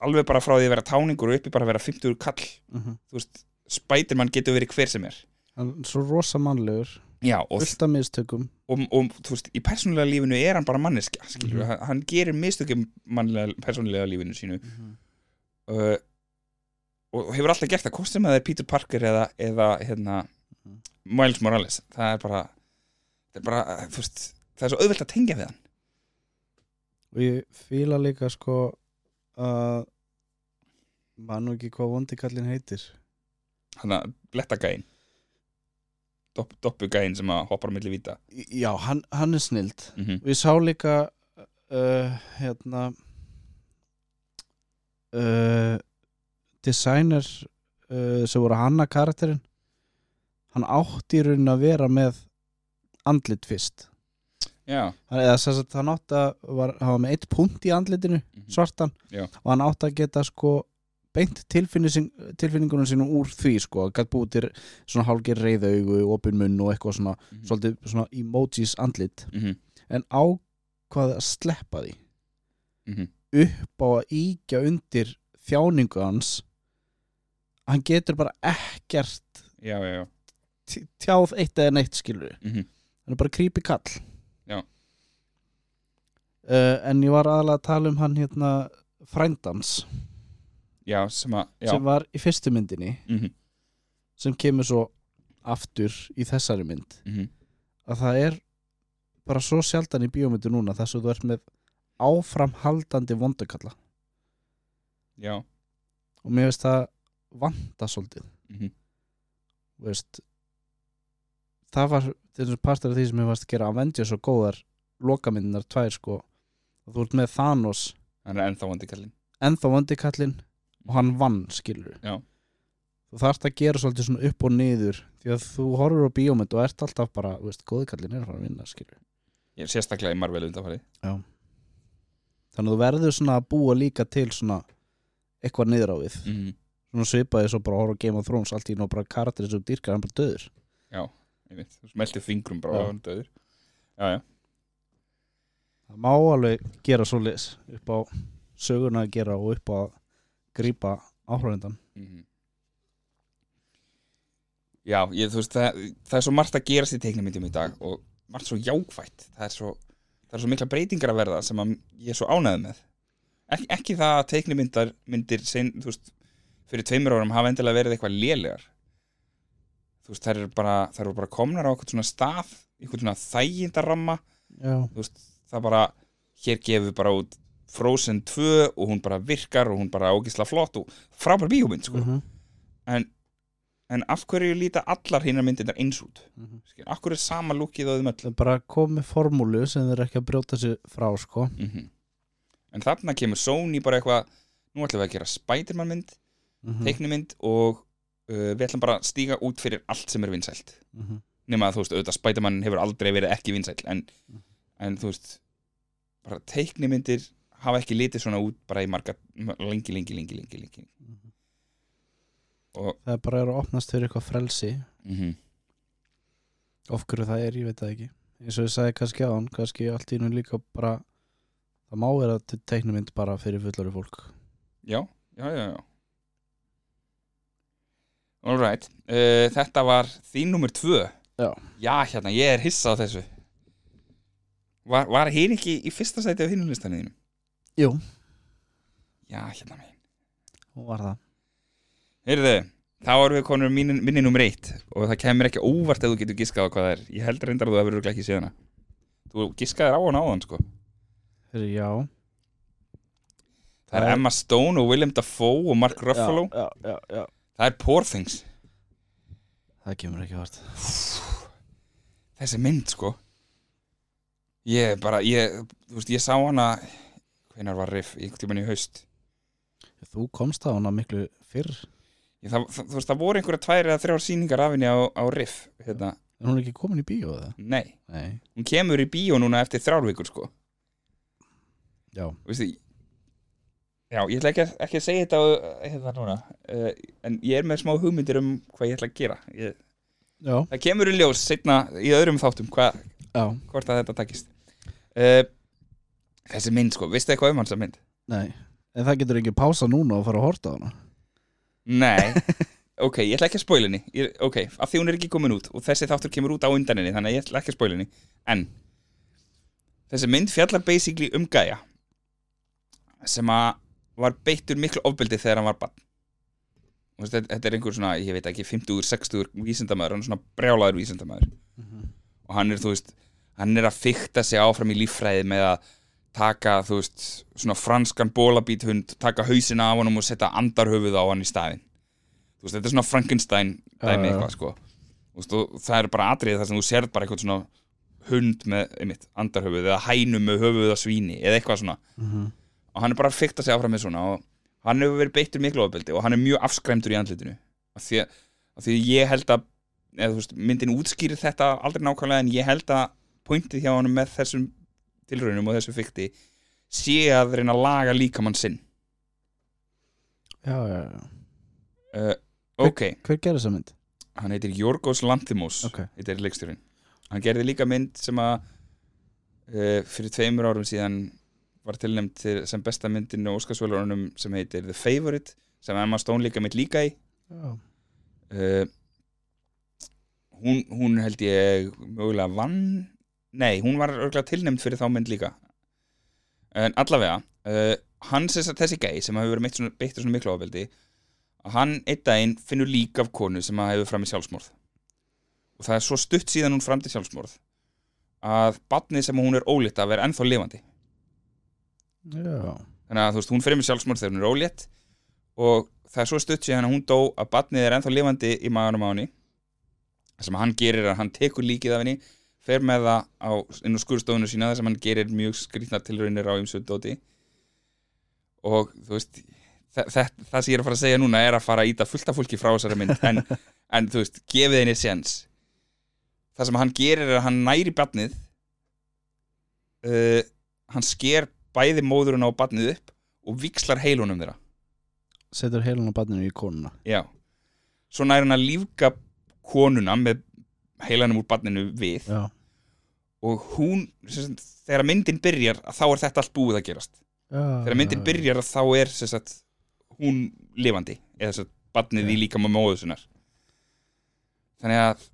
alveg bara frá því að vera táningur og uppi bara að vera 50 kall, mm -hmm. þú veist Spiderman getur verið hver sem er. Hann er svo rosa mannlegur. Já, og, fullt af mistökum. Og, og þú veist, í persónulega lífinu er hann bara manneskja, skilur, Mhm. hann, gerir mistökum mannlega, persónulega lífinu sínu. Uh, og hefur alltaf gert það, sem að það er Peter Parker eða, eða hérna Mhm. Miles Morales, það er bara það er bara, veist það er svo auðvelt að tengja við hann. Og ég fíla líka sko að maður nú ekki hvað vondi kallinn heitir hann að bletta gæinn Dopp, doppu gæinn sem að hoppar á milli víta já, hann, hann er snild mm -hmm. ég sá líka uh, hérna uh, designer uh, sem voru hanna karakterinn hann átti í raunin að vera með andlit fyrst Já, eða þess að hann átti að var með eitt punkt í andlitinu Mhm. svartan Já. og hann átti að geta sko beint tilfinning, tilfinningunum sínum úr því sko, gætt búið til svona hálgir reyðaugu, opin munn og eitthvað svona, Mhm. svolítið svona emojis andlit. Mhm. en ákvaði að sleppa því? Mhm. upp á að íkja undir þjáningu hans. Hann getur bara ekkert Já, já, já. tjáð eitt eða neitt skilur mm hann er bara creepy kall. Uh, en ég var aðalega að tala um hann hérna frændans Já, sem að sem var í fyrstu myndinni. Mm sem kemur svo aftur í þessari mynd. -hmm. að það er bara svo sjaldan í bíómyndu núna þess að þú ert með áframhaldandi vondukalla. Já. Og mér finnst það vanda svolítið. Mm þú veist það var þessu partur af því sem ég varst að gera Avengers og góðar lokamyndinar tvær sko. Og þú ert með Thanos hann er ennþá vandi kallinn ennþá vondikallinn og hann vann skilur Já. þú þarft að gera svolítið svona upp og niður því að þú horfur á bíómynd og ert alltaf bara, þú veist, góðikallinn er að fara að vinna skilur ég er sérstaklega í Marvel undanfari þannig að þú verður svona að búa líka til svona eitthvað niður á við mm. svona svipaði svo bara að horfa á Game of Thrones allt í nú bara karakterið sem þú dýrkar hann bara döður. Já, ég veit, þú smeltir fingrum bara Já. á hann döður. Já, já, það má alveg gera svoleiðis upp á söguna að gera og upp á grípa áhrifendan mm. já ég, veist, það, það er svo margt að gerast í teiknumyndum í dag og margt svo jákvætt. Það er svo, það er svo mikla breytingar að verða sem að ég er svo ánægð með. Ek, ekki það að teiknumyndar myndir þú veist, fyrir tveimur árum hafa endilega verið eitthvað lélegar. Þú veist, þær eru bara eru bara komnar á eitthvað svona stað eitthvað svona þægindaramma. Já, þú veist, það bara hér gefur bara út Frozen 2 og hún bara virkar og hún bara ágisla flott og frábær bíómynd sko. Mhm, en, en af hverju líta allar hinnar myndirnar eins út? Mhm. Skil, af hverju er sama lúkið á þeim öll er bara komið formúlu sem þeir ekki að brjóta sig frá sko. Mm en þarna kemur Sony bara eitthvað nú ætlum við að gera Spiderman mynd Mhm, teiknumynd og uh, við ætlum bara að stíga út fyrir allt sem er vinsælt. Mhm. nema að þú veist, auðvitað Spiderman hefur aldrei verið ekki vinsæll en, en þú veist bara teiknumyndir hafa ekki litið svona út bara í marga lengi, lengi, lengi, lengi, lengi. Mhm. og það er bara að opnast fyrir eitthvað frelsi. Mm of hverju það er, ég veit það ekki. Eins og ég sagði kannski á hann, kannski allt í nú líka bara það má vera teiknumind bara fyrir fullari fólk. Já, já, já, já. Alright uh, þetta var þín nummer tvö. Já. já, hérna, ég er hissa á þessu. Var, var hinn ekki í fyrsta sæti á hinnum listaninu Jú, já, hérna megin. Hún var það. Heyrðu, þá erum við konur minni, minni nummer eitt og það kemur ekki óvart ef þú getur giskað á hvað það er. Ég held reyndar að þú hefur ekki séð hana. Þú giskaðir á hana áðan sko. Heyrðu, Já. Það er. Emma Stone og Willem Dafoe og Mark Ruffalo. já, já, já. það er Poor Things. Það kemur ekki vart þessi mynd sko. Ég bara, ég, þú veist, ég sá hana hvenær var riff, einhvern tímann í haust. Þú komst á hana miklu fyrr. Ég, það, það, þú veist, það voru einhverja tvær eða þrjár sýningar af henni á, á riff hérna, En hún er ekki komin í bíó eða? nei, Nei. Hún kemur í bíó núna eftir þrjárvíkur sko. Já, veistu já, ég ætla ekki ekki að segja þetta á, hérna núna uh, en ég er með smá hugmyndir um hvað ég ætla að gera. Ég, það kemur í ljós setna í öðrum þáttum hva, hvort að þetta takist. Uh, þessi mynd sko, veistu eitthvað um hans að mynd? Nei. En það getur ekki pása núna og fara að horta á hana. Nei, ok, ég ætla ekki að Ég- ok, af því hún er ekki komin út og þessi þáttur kemur út á undan henni þannig að ég ætla ekki að spoila henni. En þessi mynd fjallar basically um gæja sem að var beittur miklu ofbeldi þegar hann var barn. Og veist, þetta, er einhver svona, ég veit ekki, 50, 60 vísindamæður, hann er svona brjálaður vísindamæður og hann er, þú veist hann er að fykta sig áfram í líffræði með að taka, þú veist svona franskan bólabíthund taka hausina af honum og setja andarhöfuð á hann í staðinn. Þú veist, þetta er svona Frankenstein dæmi já. eitthvað, sko. Veist, það er bara atriðið þar sem þú sérð bara eitthvað svona hund með, einmitt, andarhöfuð eða hænu með höfuð að svíni eða eitthvað svona. Og hann er bara að fykta sig áfram með svona og hann hefur verið beittur miklu ofbeldi og hann er mjög afskræmdur í andlitinu. Af því að, af því að ég held að eða, veist, myndin útskýrir þetta aldrei nákvæmlega en ég held að pointið hjá hann með þessum tilraunum og þessu fykti sé að reyna að laga líkamann sinn. Já, já, já. Uh, ok, Hver gerir þessa mynd? hann heitir Jorgos Lanthimos Ok. heitir leikstjórin hann gerði líka mynd sem að uh, fyrir tveimur árum síðan var tilnæmt til, sem besta myndin á Óskarsvölurunum sem heitir The Favourite sem Emma Stone líka mynd líka í. Já, uh, hún, hún held ég mögulega vann nei, hún var örgulega tilnæmt fyrir þá mynd líka. En allavega uh, sem sagt þessi gæi sem hefur verið beittur svona miklu ofbeldi að hann einn daginn finnur lík af konu sem að hefur fram í sjálfsmorð. Og það er svo stutt síðan hún framdi sjálfsmorð að barnið sem hún er ólétt af er ennþá lifandi. Já, þannig að þú veist, hún fremur sjálfsmorð þegar hún er ólétt og það er svo stutt síðan að hún dó að barnið er ennþá lifandi í maganum á henni. Það sem hann gerir er að hann tekur líkið af henni fer með það á, inn á skurðstofunu sína þar sem hann gerir mjög skrýtna tilraunir á ymsu dóti. Og þú veist það, það, það sem ég er að fara að segja núna er að fara að íta fullt af fólki frá þessari mynd. En, en þú veist, gefið henni séns. Það sem hann gerir er að hann næri barnið uh, hann sker bæði móðurinn á barnið upp og vikslar heilunum þeirra. Setur heilun á barninu í konuna. Já. Svo nær hann að lífga konuna með heilanum úr barninu við. Já, og hún, sagt, þegar myndin byrjar þá er þetta allt búið að gerast. Já þegar myndin byrjar þá er sagt, hún lifandi eða að barnið í líka með móðu sinnar. Þannig að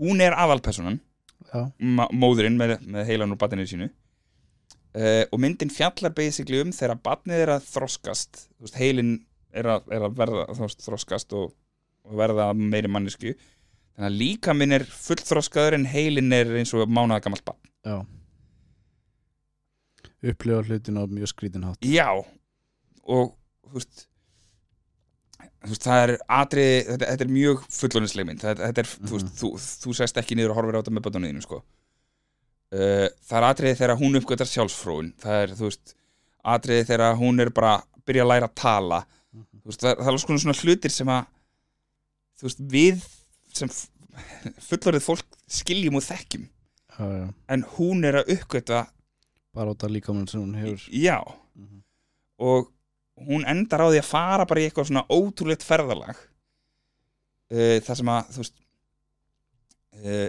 hún er aðalpersonan móðurinn með, með heilan úr barninu sínu. Uh, og myndin fjallar basically um þegar barnið er að þroskast veist, heilin er að, er að verða veist, þroskast og, og verða meiri mannesku þannig að líka minn er fullþroskaður en heilin er eins og mánaða gamalt barn. Já. Upplifa hlutin á mjög skrítin hátt. Já. Og þú veist þú það er atriði, þetta, þetta er mjög fullónisleg mynd. Þetta, þetta er, þú veist, þú, þú sest ekki niður og horfir á þetta með bötunum þínum, sko. Uh, það er atriði þegar hún uppgötar sjálfsfróun, það er, þú veist atriði þegar hún er bara að byrja að læra að tala. Þú veist, það, það er svona hlutir sem að þú veist, við sem fullorðið fólk skiljum og þekkjum. Já, já. En hún er að uppgöta Bara út af líkamann sem hún hefur. Já, Mhm. og hún endar á því að fara bara í eitthvað svona ótrúlegt ferðalag uh, það sem að þú veist uh,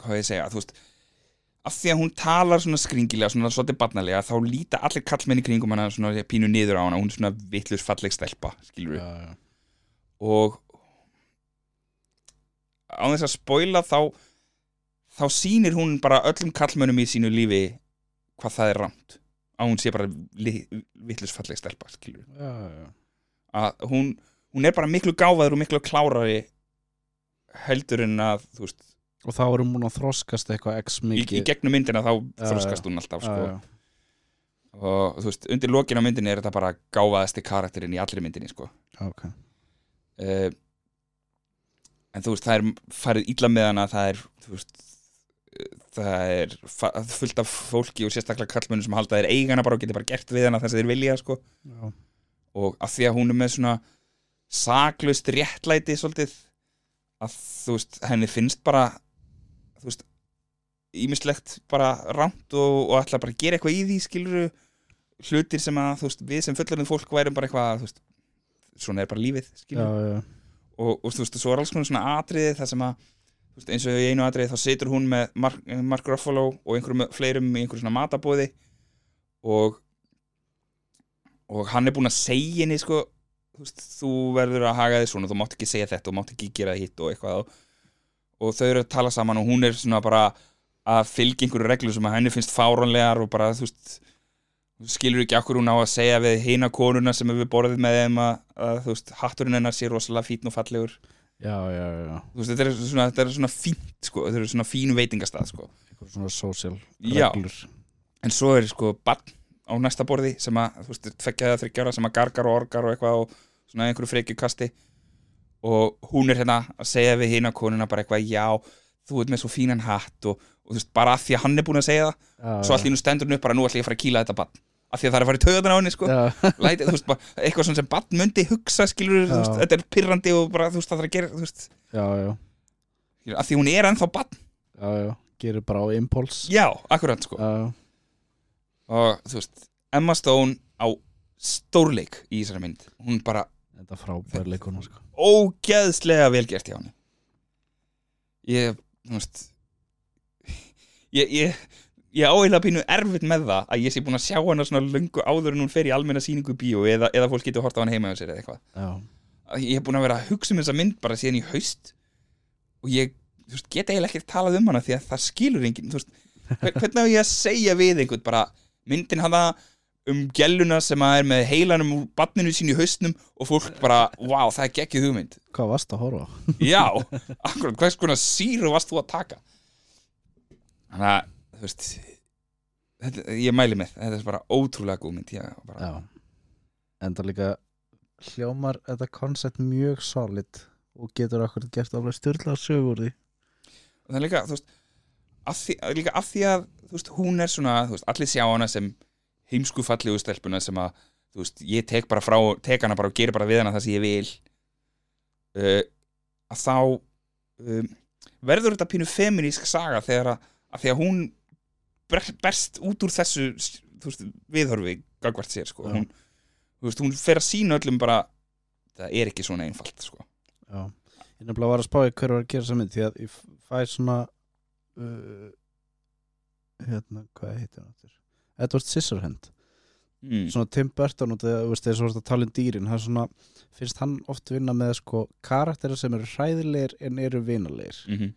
hvað á ég að segja? Þú veist af því að hún talar svona skringilega svona svolítið barnalega þá líta allir kallmenn í kringum hana svona pínu niður á hana hún er svona vittlust falleg stelpa skilur Já, já. Og á þess að spoila þá þá sýnir hún bara öllum kallmönnum í sínu lífi hvað það er rámt að hún sé bara vittlusfalleg stelpa Já, já. Að hún, hún er bara miklu gáfaður og miklu klárari heldur en að veist, Og þá erum hún að þroskast eitthvað x í, mikið. í gegnum myndina þá Já, þroskast hún alltaf sko. og þú veist, undir lokin á myndinni er þetta bara gáfaðasti karakterinn í allri myndinni sko. ok. Uh, en þú veist, það er farið illa með hana það er, þú veist það er fullt af fólki og sérstaklega kallmönnum sem halda þeir eigana bara og geti bara gert við hana þess að þeir vilja sko. Og af því að hún er með svona saklaust réttlæti svolítið að þú veist, henni finnst bara þú veist ímislegt bara rámt og, og ætla bara að gera eitthvað í því skiluru hlutir sem að þú veist, við sem fullorðin fólk værum bara eitthvað þú veist, svona er bara lífið já, skiluru já, og, og þú veist, svo er alls konar svona atriði það sem að, þú veist, eins og í einu atriði þá situr hún með Mark, Mark Ruffalo og einhverjum fleirum í einhverjum svona matabóði og og hann er búinn að segja henni sko, þú veist, þú verður að haga þig svona, þú mátt ekki segja þetta og mátt ekki gera hitt og eitthvað og, og þau eru að tala saman og hún er svona bara að fylgja einhverju reglu sem að henni finnst fáranlegar og bara, þú veist skilur ekki akkur hún á að segja við hina konuna sem hefur borðið með þeim að, að þú veist, hatturinn hennar sé rosalega fítn og fallegur? Já, já, já. veist, þetta er svona, þetta er svona fínt sko, þetta er svona fínu veitingastað sko. Eitthvað svona social Já. reglur. En svo er sko barn á næsta borði sem að, þú veist, tveggja eða þryggja ára sem að gargar og orgar og eitthvað og svona einhverju frekjukasti og hún er hérna að segja við hina konuna bara eitthvað, já, þú ert með svo fínan hatt og, og þú veist, bara af því að hann er búin að segja það, já, svo allt í nú stendur hún upp bara nú ætla ég að fara að kýla þetta barn af því að það er að fara í taugarnar á henni sko. Læti, veist, bara, eitthvað sem barn myndi hugsa skilur, veist, þetta er pirrandi og bara, veist, það þarf að gera, já, já, af því hún er ennþá já gerir bara á impuls já, akkurat sko. Já, og þú veist, Emma Stone á stórleik í þessari mynd. Hún bara leikuna sko. ógeðslega vel gert hjá henni. Ég, þú veist ég, ég ég á eiginlega pínu erfitt með það að ég sé búin að sjá hana svona löngu áður en hún fer í almenna sýningu í bíó eða, eða fólk getur hort á hana heima hjá sér eða eitthvað. Ég hef búin að vera að hugsa um þessa mynd bara síðan í haust og ég veist, get eiginlega ekki talað um hana því að það skilur enginn hvernig á ég að segja við einhvern bara myndin hana um gæluna sem að er með heilanum úr barninu sín í haustnum og fólk bara, wow, það er geggjuð hugmynd. Hvað varst að horfa já, akkurat, hvers konar síru varst þú að taka? Þannig að, þú veist þetta, ég mæli með, þetta er bara ótrúlega góð mynd bara, Já. Enda líka hljómar þetta koncept mjög solid og getur okkur gert alveg styrla sögur því. Og það er líka, þú veist af því, líka af því að, veist, hún er svona þú veist, allir sjá hana sem heimsku fallegu stelpuna sem að, þú veist, ég tek bara frá, tek hana bara og gerir bara við hana það sem ég vil. Uh, að þá um, verður þetta pínu feminísk saga þegar að, að því að hún berst út úr þessu veist, viðhorfi gagvart sér, sko. Hún, veist, hún fer að sína öllum bara það er ekki svona einfalt, sko. Já, ég nefnilega var að spá hver var að gera mynd því að ég fæ svona uh, hérna, hvað heitir hann? Edward Scissorhand. Mm. svona Tim Burton og það, þú veist, þegar svo að tala um dýrin hann svona, finnst hann oft vinna með sko karakterir sem eru hræðilegir en eru vinalegir. Mm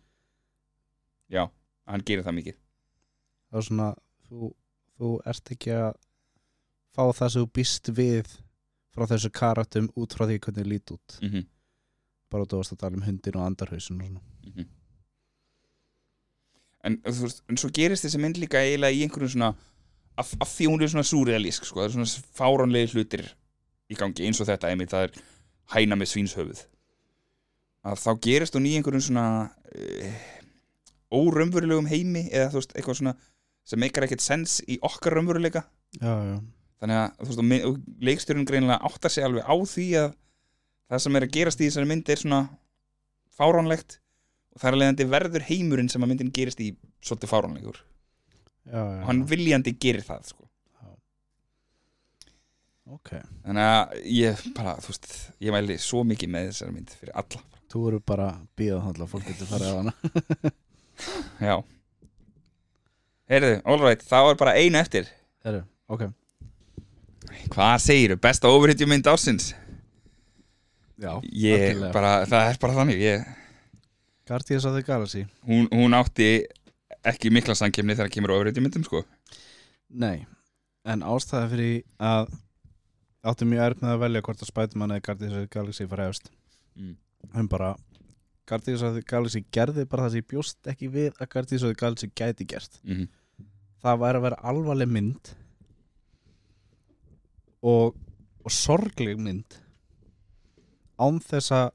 Já, hann gerir það mikið það er svona, þú, þú ert ekki að fá það sem þú býst við frá þessu karakterum út frá því hvernig þið lít út. Mm bara þú varst að tala um hundin og andarhausin og svona. Mhm. en, þú veist, en svo gerist þessi mynd líka eiginlega í einhverjum svona af, af því hún er svona súrealísk sko, það er svona fáránlega hlutir í gangi eins og þetta einmitt, það er hæna með svínshöfuð. Að þá gerist hún í einhverjum svona uh, órömmverulegum heimi eða þú veist, eitthvað svona sem meikar ekkert sens í okkar raunveruleika. Þannig að þú veist, leikstjórinn greinilega áttar sig alveg á því að það sem er að gerast í þessari mynd er svona fáránlegt og það er að verður heimurinn sem að myndin gerist í svolítið fáránlegur. Já, já. og hann viljandi gerir það sko. Ok, þannig að ég bara, þú veist ég mæli svo mikið með þessari mynd fyrir alla. Þú eru bara bíðað hann að fólk getur farið á hana. Já heyrðu, alright, það var bara einu eftir. Herru, ok. Hvað segirðu, besta overhitjumynd ársins? Já, ég bara, það er bara þannig ég, Guardians of the Galaxy. Hún, hún átti ekki mikla samkemni þegar kemur overhitjumyndum sko. Nei, en ástæða fyrir að átti mjög erf með að velja hvort að Spiderman eða Guardians of the Galaxy fara efst. Mm. en bara Guardians of the Galaxy gerði bara það sem ég bjóst ekki við að Guardians of the Galaxy gæti gert. Mm það væri að vera alvarleg mynd og, og sorgleg mynd án þess að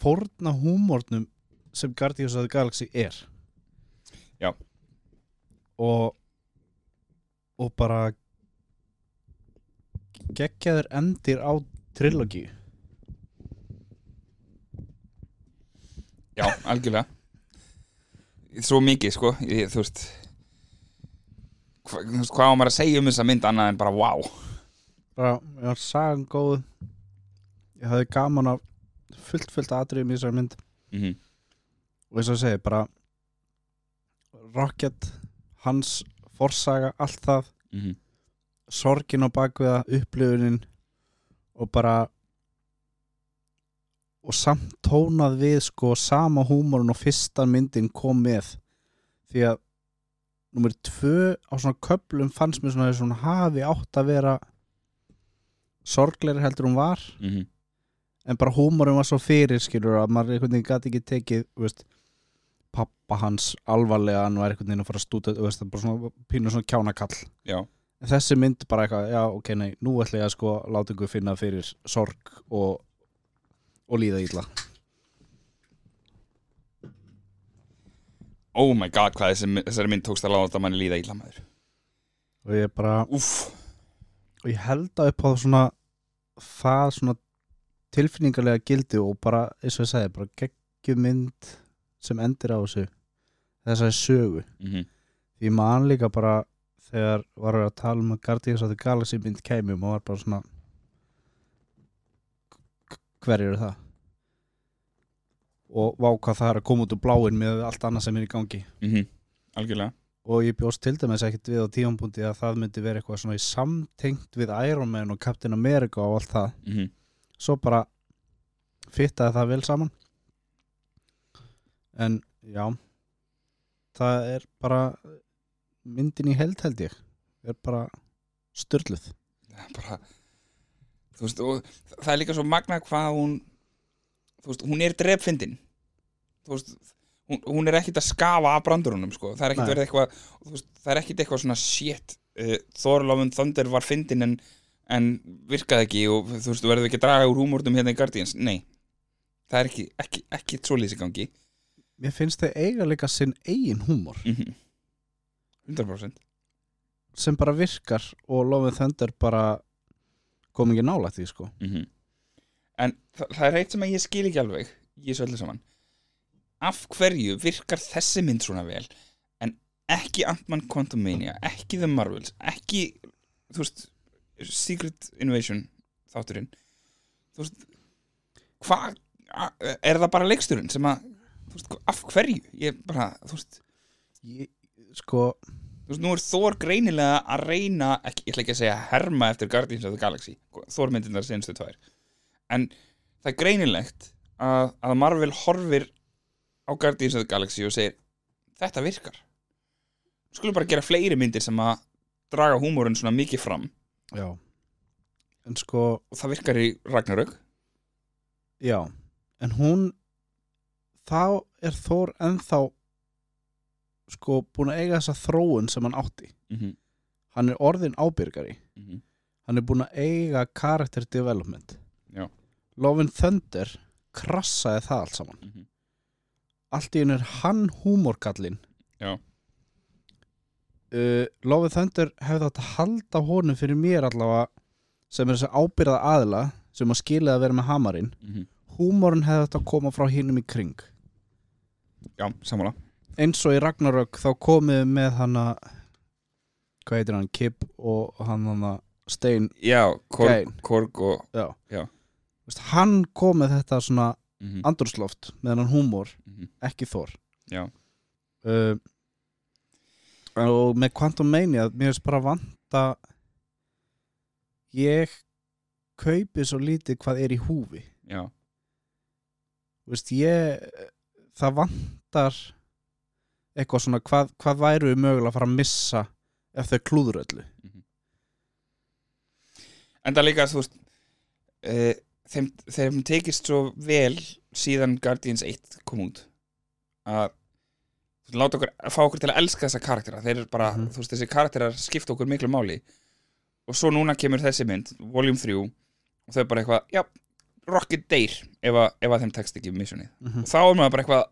fórna húmórnum sem Guardians of the Galaxy er. Já. og og bara geggjaður endir á trilogíu Já, algjörlega. Svo mikið, sko. Ég, Þú veist hva, Hvað á maður að segja um þessa mynd annað en bara wow bara, ég var sagan góð. Ég hafði gaman af fullt fullt atriðum í þessari mynd. Mm -hmm. og eins og segi bara Rocket hans forsaga, allt það. Mm -hmm. sorgin á bakviða, upplifunin og bara og samt tónað við sko sama húmorun og fyrsta myndin kom með. Því að nummer tvö á svona köplum fannst mér svona, svona hafi átt að vera sorglegri heldur hún var. Mm -hmm. en bara húmorinn var svo fyrir skilur að maður einhvern veginn gæti ekki tekið veist, pappa hans alvarlega hann var einhvern veginn að fara að stúta veist, bara svona pínu svona kjánakall. Já, en þessi mynd bara eitthvað, já ok, nei nú ætla ég að sko láta ykkur finna fyrir sorg og, og líða illa oh my god Hvað þessi, þessari mynd tókst að láta manni líða illa maður og ég bara, Úff, og ég held að upp á svona það svona tilfinningarlega gildi og bara, eins og ég segi, bara geggjum mynd sem endir á þessu þessari sögu mm -hmm. Því man líka bara þegar var að tala um að Guardians of the Galaxy mynd kæmi og maður var bara svona "K- hver eru það? Og vá hvað það er að koma út úr bláin með allt annað sem er í gangi. Mhm. Algjörlega. Og ég bjóst til dæmis ekkert við á tífampunkti að það myndi vera eitthvað svona í samtengt við Iron Man og Captain America og allt það. Mm -hmm. svo bara fittaði það vel saman. En já það er bara myndin í held held ég er bara styrluð bara veist, það er líka svo magna hvað hún veist, hún er drepfindin þú veist, hún, hún er ekkit að skafa af brandurunum sko. það er ekkit verið eitthvað veist, það er ekkit eitthvað svona shit uh, Love and Thunder var fyndin en, en virkaði ekki og þú veist, verður ekki að draga úr húmórnum hérna í Guardians. Nei, það er ekki, ekki, ekki svoleiðis í gangi. Mér finnst þeir eiga líka sinn eigin húmor. Mm 100% sem bara virkar og and Thunder bara kom ekki nála því sko. Mm en það, það er eitt sem að ég skil ekki alveg þessu öllu saman af hverju virkar þessi mynd svona vel? En ekki Ant-Man Quantumania ekki The Marvels, ekki þú veist, Secret Invasion þátturinn. Þú veist hvað, er það bara leiksturinn sem að, þú veist, af hverju? Ég bara, þú veist ég, sko, Þú veist, nú er Thor greinilega að reyna, ekki, ég ætla ekki að segja herma eftir Guardians of the Galaxy, Thor myndindar senstu tvær, en það er greinilegt að, að Marvel horfir á Guardians of the Galaxy og segir, þetta virkar. Skulum bara gera fleiri myndir sem að draga húmórin svona mikið fram já en sko, og það virkar í Ragnarök. já en hún þá er Þór ennþá sko búin að eiga þessa þróun sem hann átti Mm -hmm. hann er orðin ábyrgari Mm hann er búin að eiga character development Já. Love and Thunder krassaði það allt saman -hmm. Allt í henni er hann húmorkallinn Já. uh, and Thunder hefði átt að halda honum fyrir mér allavega sem er þessi ábyrða aðila sem að skilja að vera með hamarinn Mm húmorinn hefði átt að koma frá hinnum í kring Já, sammála. eins og í Ragnarök þá komið með hana hvað heitir hann, Kip og hann hana Stein Já, Korg. Korg og... já. Já. Vist, hann kom með þetta svona Mm -hmm. andrúsloft með hann húmor, ekki Þór Já. uh, og með Quantum Mania mér finnst bara vanta ég kaupi svo lítið hvað er í húfi Já. Vist, ég, það vantar eitthvað svona hvað, hvað væru við mögulega að fara að missa ef þau klúður öllu En það líka, þú veist uh, þeim, þeim tekist svo vel síðan Guardians 1 kom út að láta okkur, fá okkur til að elska þessa karaktera. Þeir eru bara, Mhm. þú veist, þessi karakterar skipta okkur miklu máli. Og svo núna kemur þessi mynd, Volume 3 og þau bara eitthvað, já, Rocket deyr ef að, ef að þeim tekst ekki missionið mm og þá er maður bara eitthvað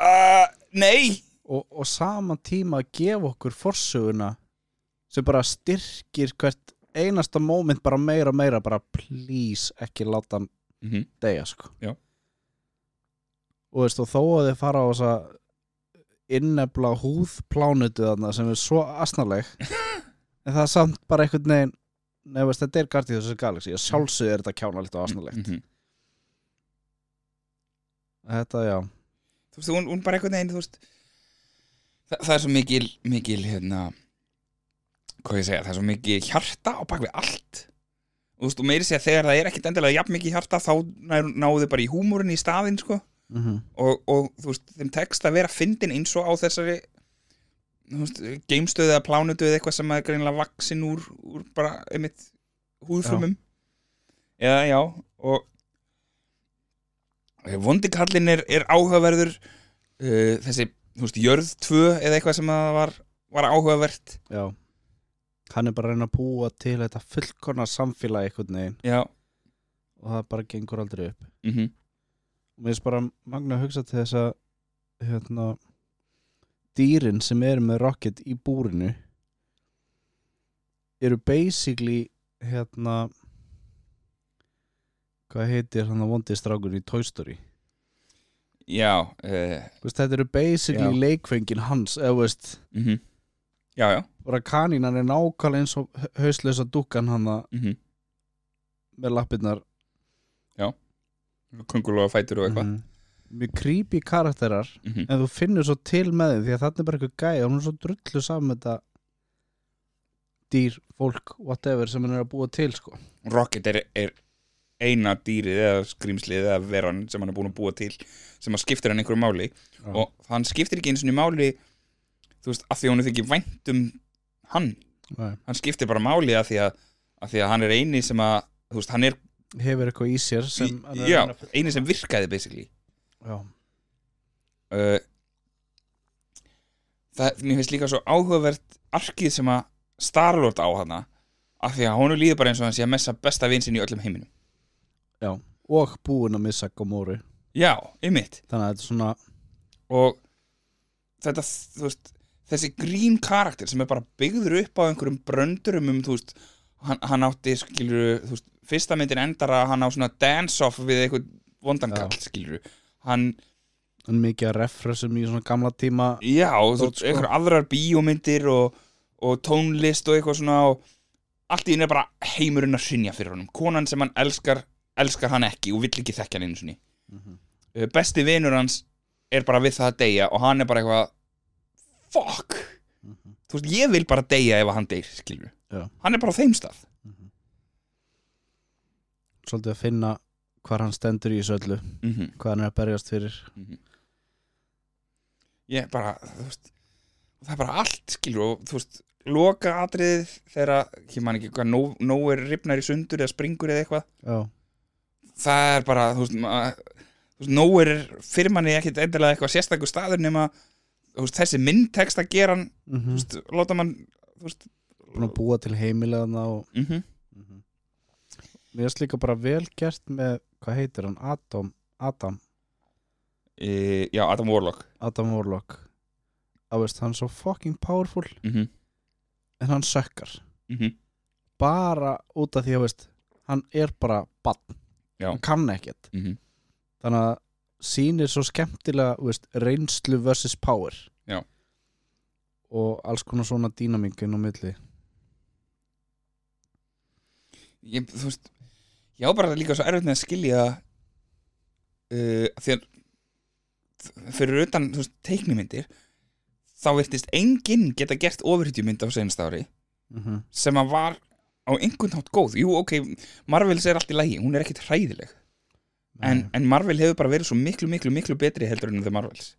uh, nei! Og, og sama tíma að gefa okkur forsöguna sem bara styrkir hvert einasta moment bara meira og meira bara please ekki láta hann mm -hmm. deyja sko Já. og veist og þó að þið fara á þessa innefla húðplánutu þarna sem er svo asnaleg en það er samt bara einhvern veginn Nei, veist, þetta er Guardians of the Galaxy og sjálfsögðu er þetta kjánalegt og asnalegt Mhm. Þetta, já þú veist, hún, hún bara einhvern veginn, þú veist það, það er svo mikil, mikil hérna, hvað ég segja það er svo mikil hjarta á bakvið allt. Og þú veist, og meiri segja þegar það er ekkit endilega jafn mikið hjarta, þá náðu þau bara í húmórin í staðinn, sko. Mm -hmm. og, og þú veist, þeim tekst að vera fyndin eins og á þessari geimstöðu eða plánutu eða eitthvað sem er greinilega vaksin úr, úr bara, einmitt, húðfrumum. Eða, já, og vondikallin er, er áhugaverður uh, þessi, þú veist, jörð 2 eða eitthvað sem var, var áhugavert. Já Hann er bara að reyna að búa til þetta fullkona samfélagi einhvern veginn. Já, og það bara gengur aldrei upp. Mhm. Og mér finnst bara magna að hugsa til þess að hérna dýrin sem eru með Rocket í búrinu eru basically hérna hvað heitir hann að vondi strákur í Toy Story? Já, uh, veist, þetta eru basically Já. leikfengin hans eða veist, mhm já, já, bara kanínan er nákvæmlega eins og hauslösa dúkkan hann mhm. með lappirnar. Kungulega fætur og eitthvað. Mhm. mjög creepy karakterar mhm. en þú finnur svo til með þeim því að þarna er bara eitthvað gæja og hún er svo drullu saman þetta dýr, fólk, whatever sem hann er að búa til sko. Rocket er, er eina dýrið eða skrýmslið eða veran sem hann er búin að búa til sem að skiptir hann einhverju máli. Og hann skiptir ekki eins og máli þú veist, af því hún er þykir vænt um hann, Nei. hann skiptir bara máli af því að, af því að hann er eini sem að þú veist, hann er, hefur eitthvað í sér sem að já, eini sem virkaði basically. Já. uh, það, mér finnst líka svo áhugavert arkið sem að Starlord á hana af því að honum líður bara eins og hann sé að messa besta vin sinn í öllum heiminum. Já, og búin að missa Gamóru já, ymmit þannig að þetta er svona og þetta, þú veist þessi grín karakter sem er bara byggður upp á einhverjum bröndurum um, þú veist, hann, hann átti skilur, þú veist, fyrsta myndin endar að hann á svona dance-off við eitthvað vondankall, skilur hann, hann mikið að referensum í svona gamla tíma já, þú veist, sko. einhverjar aðrar bíómyndir og, og tónlist og eitthvað svona og allt í henni er bara heimurinn að hrynja fyrir honum, konan sem hann elskar elskar hann ekki og vill ekki þekkja hann einu sinni Mhm. uh, besti vinur hans er bara við það að deyja og hann er bara eitthvað fuck? Mhm. þú veist, ég vil bara deyja ef hann deyr skilur, Já. hann er bara á þeim stað. Svolítið að finna hvar hann stendur í þessu öllu. Mm -hmm. hvað hann er að berjast fyrir. Ég bara, þú veist það er bara allt skilur og þú veist, loka atriðið þegar, ég man ekki hvað nóg, nóg er ripnar í sundur eða springur eða eitthvað. Já, það er bara, þú veist, þú veist nóg er fyrir manni endilega eitthvað sérstakur staður nema veist, þessi myndtekst að gera hann mm þú veist, láta mann veist, búa til heimilegana og mm -hmm. mér finnst líka bara vel gert með hvað heitir hann, Adam Adam, e, já, Adam Warlock. Adam Warlock. Veist, hann er svo fucking powerful. Mm -hmm. en hann sökkar. Mm bara út af því að veist, hann er bara bann hann kann ekkert. -hmm. þannig að sýnir svo skemmtilega veist, reynslu versus power Já. og alls konar svona dýnamingin á milli ég, þú veist ég á bara líka svo erfitt með að skilja uh, því að fyrir utan veist, teiknumyndir þá virtist enginn geta gert ofurhýtjumynd á senast ári mm -hmm. sem að var á einhvern hátt góð jú, ok, Marvels er allt í lægi hún er ekkit hræðileg en, en Marvel hefur bara verið svo miklu, miklu, miklu betri heldur en The Marvels.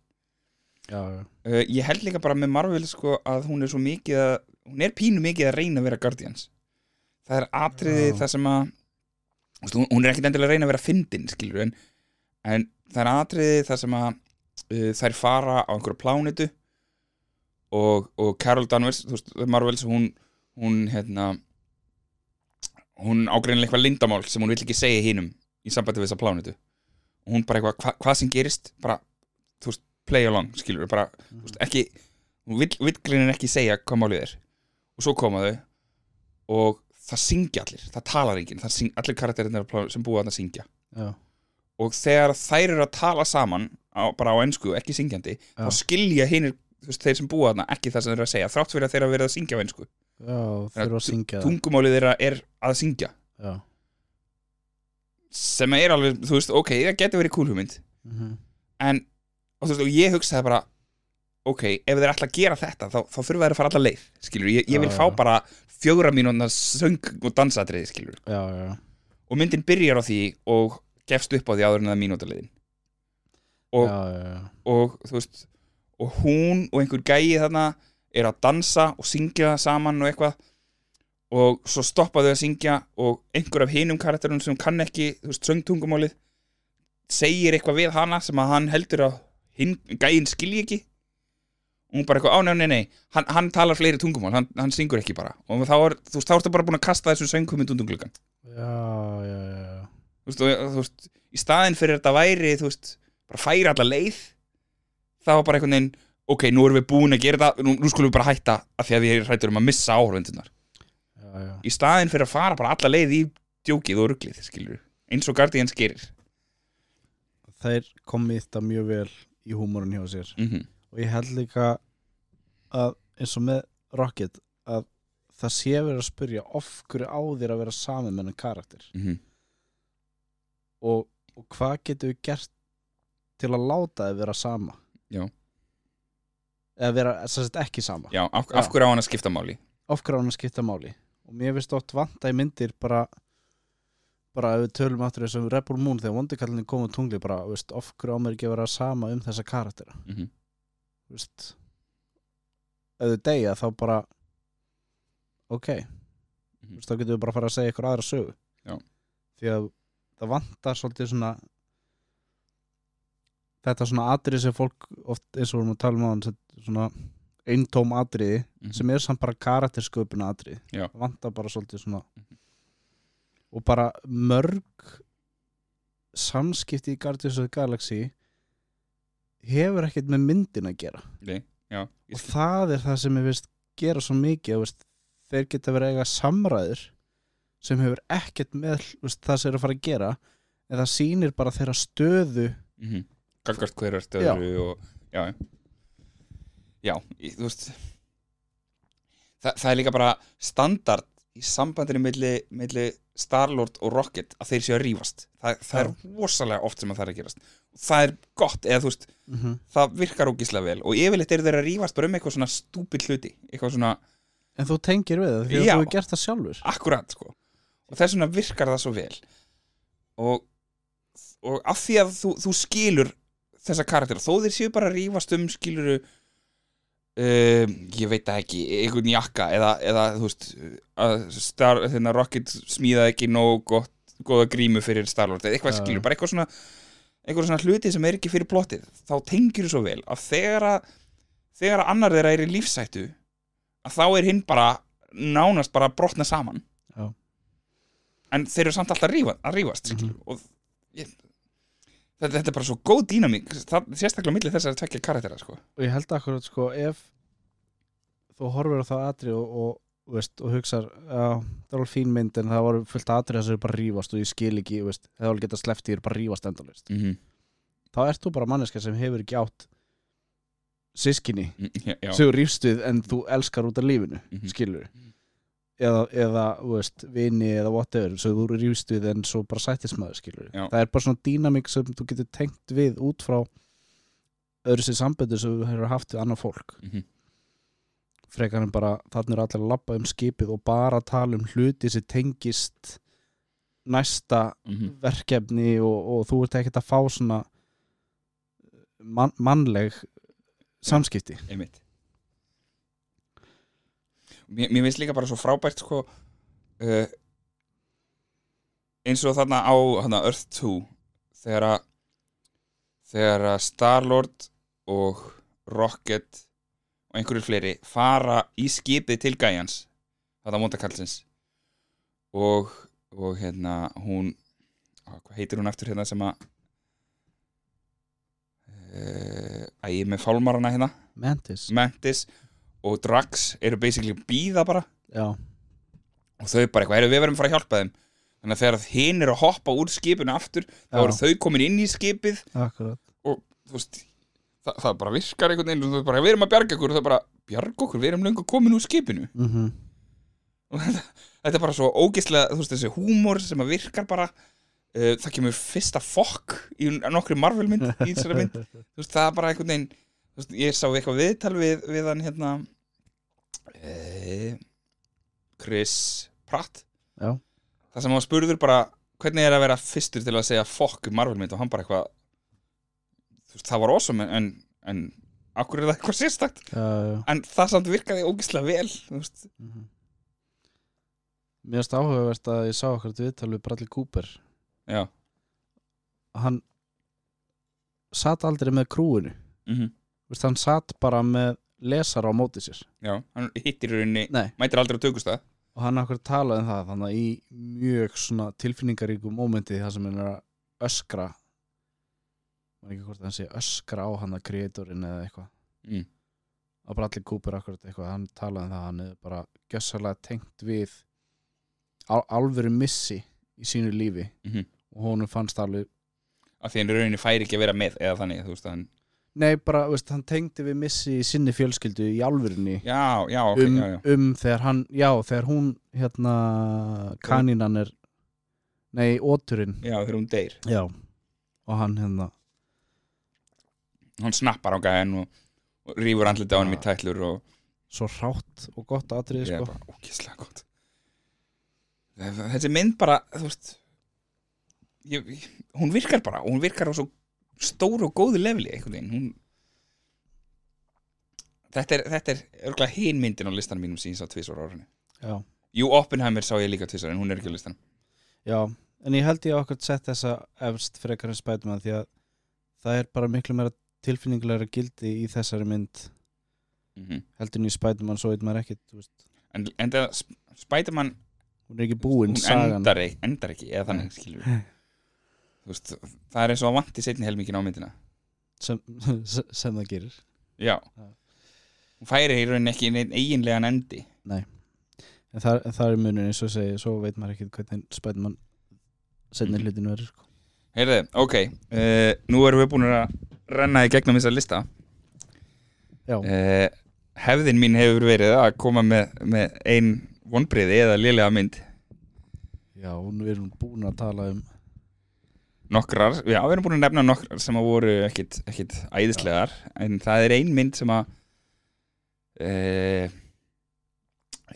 Já, já. uh, ég held líka bara með Marvel sko, að hún er svo mikið að hún er pínu mikið að reyna að vera Guardians. Það er atriði það sem að hún, hún er ekkit endilega að reyna að vera fyndin skilur en, en það er atriði það sem að uh, þær fara á einhverju plánitu og, og Carol Danvers þú veist, Marvels, hún hún hérna hún ágreinilega eitthvað lindamál sem hún vill ekki segja hinum í sambandi við þessa plánitu og hún bara eitthvað, hva, hvað sem gerist bara, þú veist, play along skilur bara, þú veist, ekki hún vill, vill greinin ekki segja hvað málið er og svo koma þau og það syngja allir, það talar enginn það allir karakterinn sem búa þarna syngja Já. og þegar þær eru að tala saman á, bara á ennsku, ekki syngjandi Já. þá skilja veist, þeir sem búa þarna ekki það sem þeir eru að segja, þrátt fyrir að þeir eru að vera að syngja á ennsku, já, þurfa að syngja það tungumálið þeirra er að syngja já. Sem er alveg, þú veist, ok, það getur verið kúlhugmynd Mm -hmm. en, og þú veist, og ég hugsaði bara ok, ef þeir ætla að gera þetta þá, þá þurfa þeir að fara alla leið, skilur ég, ég vil Já, fá já. bara fjögra mínúna söng og dansatriði, skilur já, já, og myndin byrjar á því og gefst upp á því áður en það mínútaliðin og, já, já, já. og þú veist og hún og einhver gæi þarna er að dansa og syngja saman og eitthvað og svo stoppa þau að syngja og einhver af hinum karakterunum sem kann ekki, þú veist, söngtungumálið segir eitthvað við hana sem að hann heldur að hinn, gæin skilji ekki. Og hún bara eitthvað, á nei, nei, nei hann, hann talar fleiri tungumál, hann, hann syngur ekki bara. Og þá er, þú veist, þá ertu bara búin að kasta þessum sönguminn út um gluggan já, já, já. þú veist, og, þú veist, í staðin fyrir þetta væri, þú veist, bara færi alla leið það var bara einhvern veginn ok, nú erum við búin að gera þetta nú, nú skulum við bara hætta af því að við hrættur um að missa áhörvendunar já, í staðin fyrir að fara bara alla leið í djókið og ruglið, skilur eins og Guardians gerir. Þeir komið þetta mjög vel í húmórun hjá sér. Mm og ég held líka að eins og með Rocket að það sé verið að spyrja of hverju á þér að vera saman með hennan karakter? -hmm. og, og hvað getur við gert til að láta þið vera sama? Já. eða vera sem sagt, ekki sama. Já, af, af hverju á hann að skipta máli? Of hverju á hann að skipta máli og mér finnst oft vanta í myndir bara bara ef við tölum aftur þessum Rebel Moon þegar vondikallinni kom á tungli bara, veist, of hverju á mér ekki að vera sama um þessa karaktera mm -hmm. veist ef þau deyja þá bara ok Mhm. veist, þá getum við bara að fara að segja ykkur aðra sögu Já. því að það vantar svolítið svona þetta svona atrið sem fólk oft eins og við erum að tala um á hann svona eintóm atriði Mhm. sem er samt bara karaktersköpuna atriði Já. vantar bara svolítið svona Mhm. og bara mörg samskipti í Guardians of the Galaxy hefur ekkert með myndin að gera já, og það er það sem ég veist gera svo mikið veist, þeir geta verið eiga samræður sem hefur ekkert með veist, það sem er að fara að gera en það sýnir bara þeirra stöðu Mhm. gagvart hverjar stöðru og já, já, þú veist Þa, það er líka bara standard í sambandinu milli, milli Starlord og Rocket að þeir séu að rífast. Það, það er rosalega oft sem að það er að gerast. Það er gott, eða þú veist mm -hmm. það virkar ógislega vel og yfirleitt eru þeir að rífast bara um eitthvað svona stúpid hluti eitthvað svona en þú tengir við það því að þú hefur gert það sjálfur. Akkurat sko. Og þess vegna virkar það svo vel. Og, og af því að þú, þú skilur þessa karaktera, þó þeir séu bara að rífast um skiluru um, ég veit það ekki, einhvern jakka eða, eða þú veist að Star, þennan Rocket smíðaði ekki nóg gott, góða grímu fyrir Starlord eða eitthvað Já. skilur, bara eitthvað svona eitthvað svona hluti sem er ekki fyrir plottið þá tengir þú svo vel að þegar að þegar að annar þeirra er í lífsættu að þá er hinn bara nánast bara að brotna saman Já. en þeir eru samt alltaf að, rífa, að rífast Mhm. mm og ég, þetta, þetta er bara svo góð dýnamík það, sérstaklega millir þessar tvekja karaktera sko. og ég held akkurat sko ef þú horfir á það atri og, og, veist, og hugsar já, það er alveg fín mynd en það voru fullt atrið sem er bara að rífast og ég skil ekki veist, það er alveg geta sleppt í er bara að rífast endalist mm -hmm. þá ert þú bara manneska sem hefur ekki átt sískinni já. sem við en þú elskar út af lífinu Mhm. skilur eða, eða veist, vini eða whatever sem þú rífst við en svo bara sættismæður skilur Já. það er bara svona dýnamík sem þú getur tengt við út frá öðru sér samböndu sem þú hefur haft við annað fólk mm -hmm. frekar en bara þannig er allir að labba um skipið og bara tala um hluti sem tengist næsta Mhm. verkefni og, og þú ert ekkert að fá svona man, mannleg samskipti einmitt mér, mér finnst líka bara svo frábært sko uh, eins og þarna á þarna Earth 2 þegar að þegar að Starlord og Rocket og einhverjir fleiri fara í skipið til Gæjans þetta Montakallsins og, og hérna hún á, hvað heitir hún eftir hérna sem að uh, að ég er með fálmarana hérna. Mantis. Mantis og Drax eru basically býða bara. Já, og þau bara eitthvað, við verðum að fara að hjálpa þeim. Þannig að þegar hinn eru að hoppa úr skipinu aftur, þá Já. eru þau komin inn í skipið akkurat. og þú veist það, það bara virkar einhvern veginn. Og þau bara, við erum að bjarga okkur og þau bara, bjarga okkur, við erum löngu komin úr skipinu. Mm og þetta, þetta er bara svo ógeðslega þú veist þessi húmor sem að virkar bara. Uh, það kemur fyrsta fokk í nokkri Marvel mynd í þessari mynd. Þú veist, það er bara einhvern veginn veist, ég sá eitthvað viðtal við, við hann hérna Chris Pratt. Já. það sem hann spurður bara hvernig er að vera fyrstur til að segja fokk Marvel mynd? Og hann bara eitthvað þú veist, það var awesome en, en, akkur er það eitthvað sérstakt? Já, já. en það samt virkaði ógeðslega vel þú veist, Mhm. mér finnst áhugavert að ég sá okkur viðtal við Bradley Cooper. Já. Hann satt aldrei með krúinu. Mm Vist, hann satt bara með lesara á móti sér. Já, hann hittir rauninni Nei. mætir aldrei á tökustað. Og hann okkur talaði um það þannig að í mjög svona tilfinningaríku mómenti það sem hann er að öskra. Maður ekki hvort hann sé öskra á hann að kreatorin eða eitthvað. Mm. að Bradley Cooper akkurat eitthvað. Hann talaði um það að hann er bara gjössalega tengt við al alvöru missi í sínu lífi. Mm og honum fannst alveg af því hann rauninni færi ekki að vera með eða þannig, þú veist, hann nei bara, veist, hann tengdi við missi í sinni fjölskyldu í alvörunni. Já, já, ok, um, já, já. um þegar hann já, þegar hún hérna kanínan er nei, óturinn já, þegar hún deyr. Já, og hann hérna. Hann snappar á gæðin og, og rífur andliti á hann Já. í tætlur og svo rátt og gott er sko. bara ókíslega gott. Þessi mynd bara þú veist ég, ég, hún virkar bara hún virkar á svo stóru og góðu leveli einhvern veginn. Hún þetta er, þetta er örgulega hin myndin á listanum mínum síns á tvisvar árinu. Já, jú, Oppenheimer sá ég líka tvisvar en hún er ekki á listanum. Já, en ég held ég okkur sett þessa efst frekar en Spiderman því að það er bara miklu meira tilfinningulegra gildi í þessari mynd mm heldur en í Spiderman svo veit maður ekkit En, en það Spiderman hún er ekki búin hún sagan. endar, ekki, endar ekki eða þannig skilur Þú veist, það er eins og að vanti setni helmingin á myndina. Sem, sem það gerir. Já. Já. Hún færi í rauninni ekki neinn eiginlegan endi. En það, það er munur eins og segi svo veit maður ekkit hvernig Spiderman setni Mhm. hlutinu verður sko. Heyrðu, ok uh, Nú erum við búin að renna í gegnum þessa lista. Já, uh, Hefðin mín hefur verið að koma með, með ein vonbriði eða lélega mynd. Já, hún er hún búin að tala um Nokkrar, já, við erum búin að nefna nokkrar sem að voru ekkit, ekkit æðislegar en það er ein mynd sem að uh,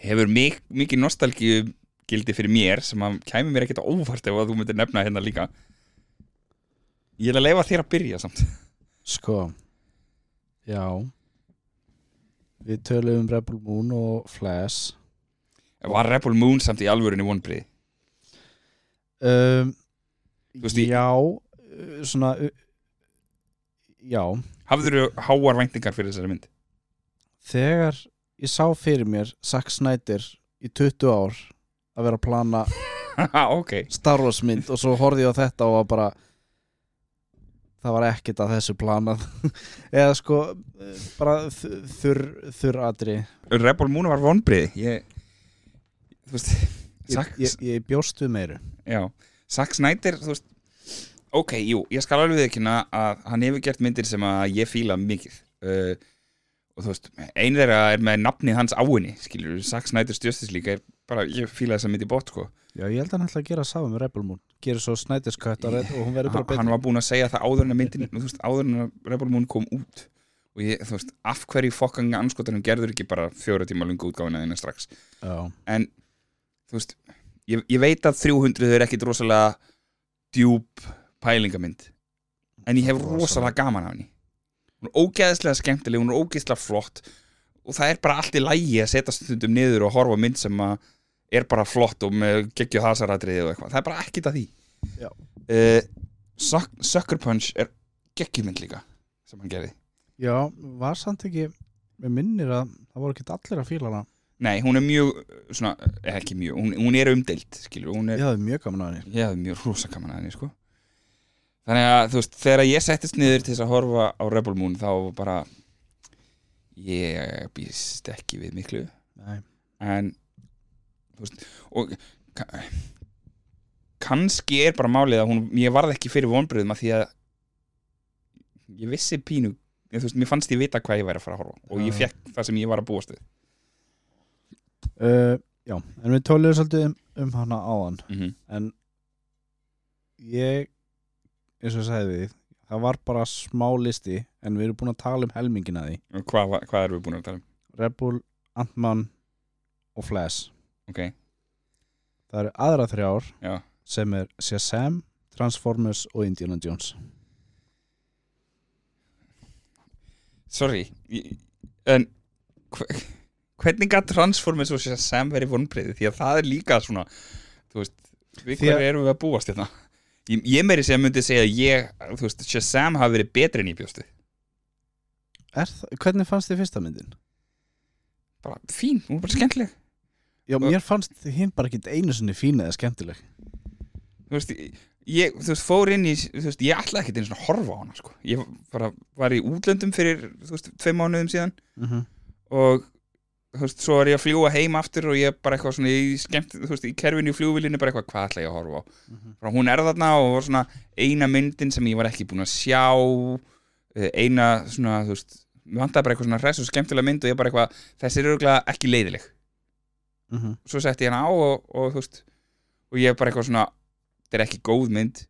hefur mik mikið nostalgíu gildi fyrir mér sem að kæmi mér ekkit óvart ef að þú myndir nefna hérna líka. Ég vil að leifa þér að byrja samt. Sko já. Við töluðum um Rebel Moon og Flash. Var Rebel Moon samt í alvörunni vonbriði um, veist, já uh, svona uh, já, Hafður þú háar væntingar fyrir þessari mynd? þegar ég sá fyrir mér Zack Snyder í 20 ár að vera að plana ok. Star Wars mynd og svo horfði ég á þetta og var bara það var ekkert að þessu planað. Eða sko bara þurr, þurr atri. Rebel Moon var vonbriði Ég ég, ég, ég bjóst við meiru. Já, Zack Snyder þú veist, ok, jú, ég skal alveg viðkynna að hann hefur gert myndir sem að ég fíla mikið. Uh, og þú veist, ein þeirra er með nafnið hans áinni, skilur, Zack Snyder's Justice League er bara, ég fíla þessa mynd í bótt sko. já ég held að hann ætla að gera saman með Rebel Moon. Gera svo Snyder's cut og og hún verður bara betri. hann var búinn að segja það áður en að myndin þú veist, áður en að Rebel Moon kom út. Og ég, þú veist, af hverju fokkan anskotanum gerður ekki bara fjóra tíma lungu útgáfina þína strax? Já, en þú veist ég, ég veit að 300 er ekkit rosalega djúb pælingamynd en ég hef Rosalega. gaman af henni. Hún er ógeðslega skemmtileg, hún er ógeðslega flott og það er bara allt í lægi að setja stundum niður og horfa mynd sem að er bara flott og með geggju hasaratriði og eitthvað, það er bara ekkit að því. Uh, Suck, Sucker Punch er geggjumynd líka sem hann gerði. Já, var samt ekki með minnir að það voru ekki allir að fíla hana Nei, hún er mjög, svona, eh, ekki mjög, hún, hún er umdeild, skilur, hún er ég hafði mjög gaman að henni ég hafði mjög rosa gaman að henni sko þannig að þú veist þegar ég settist niður til þess að horfa á Rebel Moon þá bara ég býst ekki við miklu Nei. en þú veist og ka kannski er bara málið að hún ég varð ekki fyrir vonbröðum að því að ég vissi pínu ég, þú veist, mér fannst ég vita hvað ég væri að fara að horfa og ég Já. fekk það sem ég var að búast við uh, já, en við töluðum svolítið um, um hana áðan. Mm -hmm. en ég eins og ég sagði við það var bara smá listi en við erum búin að tala um helmingina því. Hvað, hvað erum við búin að tala um? Rebel, Ant-Man og Flash. Ok, það eru aðra þrjár já. sem er Shazam, Transformers og Indiana Jones. Sorry En hve- Hvernig gætt Transformers og Shazam verið vonbreiði Því að það er líka svona Þú veist, við að- hverju erum við að búast hérna Ég, ég meiri sem myndi segja að ég Þú veist, Shazam hafi verið betri en ég bjóstu það, Hvernig fannst þið fyrsta myndin? Bara fín, hún var bara skemmtileg Já, mér fannst hinn bara ekki einu sinni fín eða skemmtileg Þú veist, ég- þú veist, fór inn í Þú veist, ég ætlaði ekki einu svona að horfa á hana sko. Ég bara var í útlöndum fyrir Þú veist, tveim mánuðum síðan mm -hmm. og þú veist, svo var ég að fljúa heim aftur og ég bara eitthvað svona í skemmt, þú veist, í kerfinu í fljúvilinu bara eitthvað, hvað ætla ég að horfa á? Frá hún er þarna og var svona eina myndin sem ég var ekki búin að sjá eh, eina svona, þú veist mér vantaði bara eitthvað svona hress og skemmtilega mynd og ég bara eitthvað, þessi er örgulega ekki leiðileg. Mm -hmm. svo setti ég hana á og, og þú veist og ég bara eitthvað svona, þetta er ekki góð mynd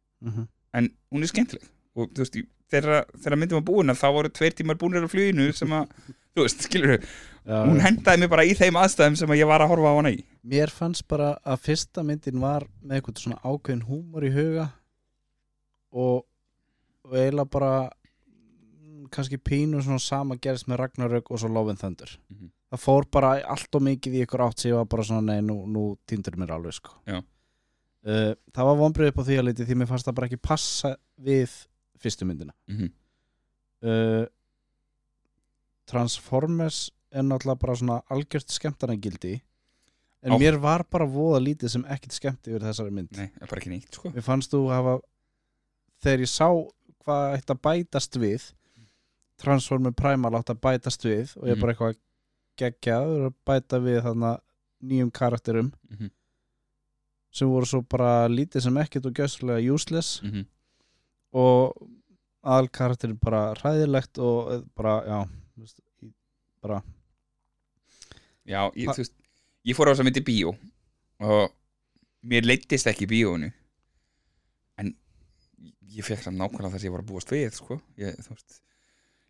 en hún er skemmtileg. Og þú veist, þegar, myndin var búin þá voru tveir tímar búinir á fluginu sem að, þú veist, skilur Já, hún hendaði mig bara í þeim aðstæðum sem að ég var að horfa á hana í Mér fannst bara að fyrsta myndin var með eitthvað svona ákveðin húmor í huga og, og eiginlega bara mm, kannski pínu svona sama gerist með Ragnarök og svo Love and Thunder Mhm. það fór bara allt og mikið í ykkur átt sem ég var bara svona nei, nú, nú týndur mér alveg sko Já. Uh, það var vonbrið upp á því að liti því mér fannst það bara ekki passa við fyrstu myndina mm -hmm. uh, Transformers er náttúrulega bara svona algjört skemmtarnagildi en Á- mér var bara voða lítið sem ekkert skemmt yfir þessari mynd Nei, það er bara ekki nýtt sko Mér fannst þú hafa þegar ég sá hvað ætti að bætast við Transformer Primal átti að bætast við og ég Mhm. bara eitthvað geggjaður að bæta við þarna nýjum karakterum -hmm. sem voru svo bara lítið sem ekkert og gjössulega useless -hmm. og aðal karakterin bara hræðilegt og eh, bara, já þú veist, í- bara, Já, ég, þú veist Ég fór á þess að myndi bíó og mér leittist ekki í bíóinu. En ég fekk það nákvæmlega það sem ég var að búast við sko. ég, þú veist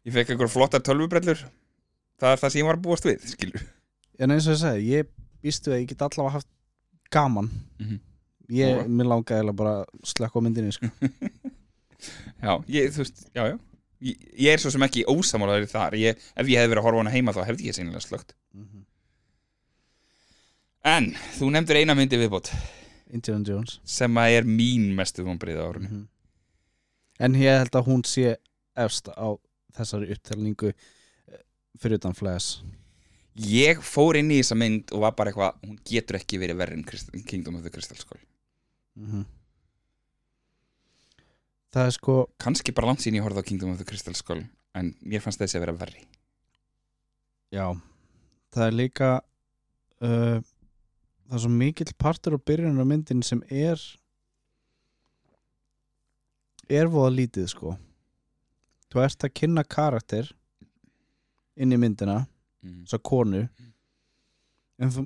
Ég fekk einhver flottar tölvubrellur. Það er það sem ég var að búast við skilur. En eins og ég segi, ég býstu að ég get allavega haft gaman. Mhm. ég, Og- mér langaði eiginlega bara að slekka á myndinni sko. Já, ég, þú veist, já, já. Ég, ég er svo sem ekki ósamálaður þar ég, Ef ég hefði verið að horfa hana heima þá hefði ég En, þú nefndir eina myndi viðbót. Indiana Jones. Sem að er mín mestu vonbreið á árunni Mhm. En ég held að hún sé efst á þessari upptelningu eh, fyrir utan Flash. Ég fór inn í þessa mynd og var bara eitthvað hún getur ekki verið verri en Crystal- Kingdom of the Crystal Skull. Mhm. Það er sko kannski bara langt sín ég horfði á Kingdom of the Crystal Skull en mér fannst þessi að vera verri. Já, það er líka uh, það er svo mikill partur á byrjunum á myndin sem er er voða lítið sko þú ert að kynna karakter inn í myndina mm. svo konu en þú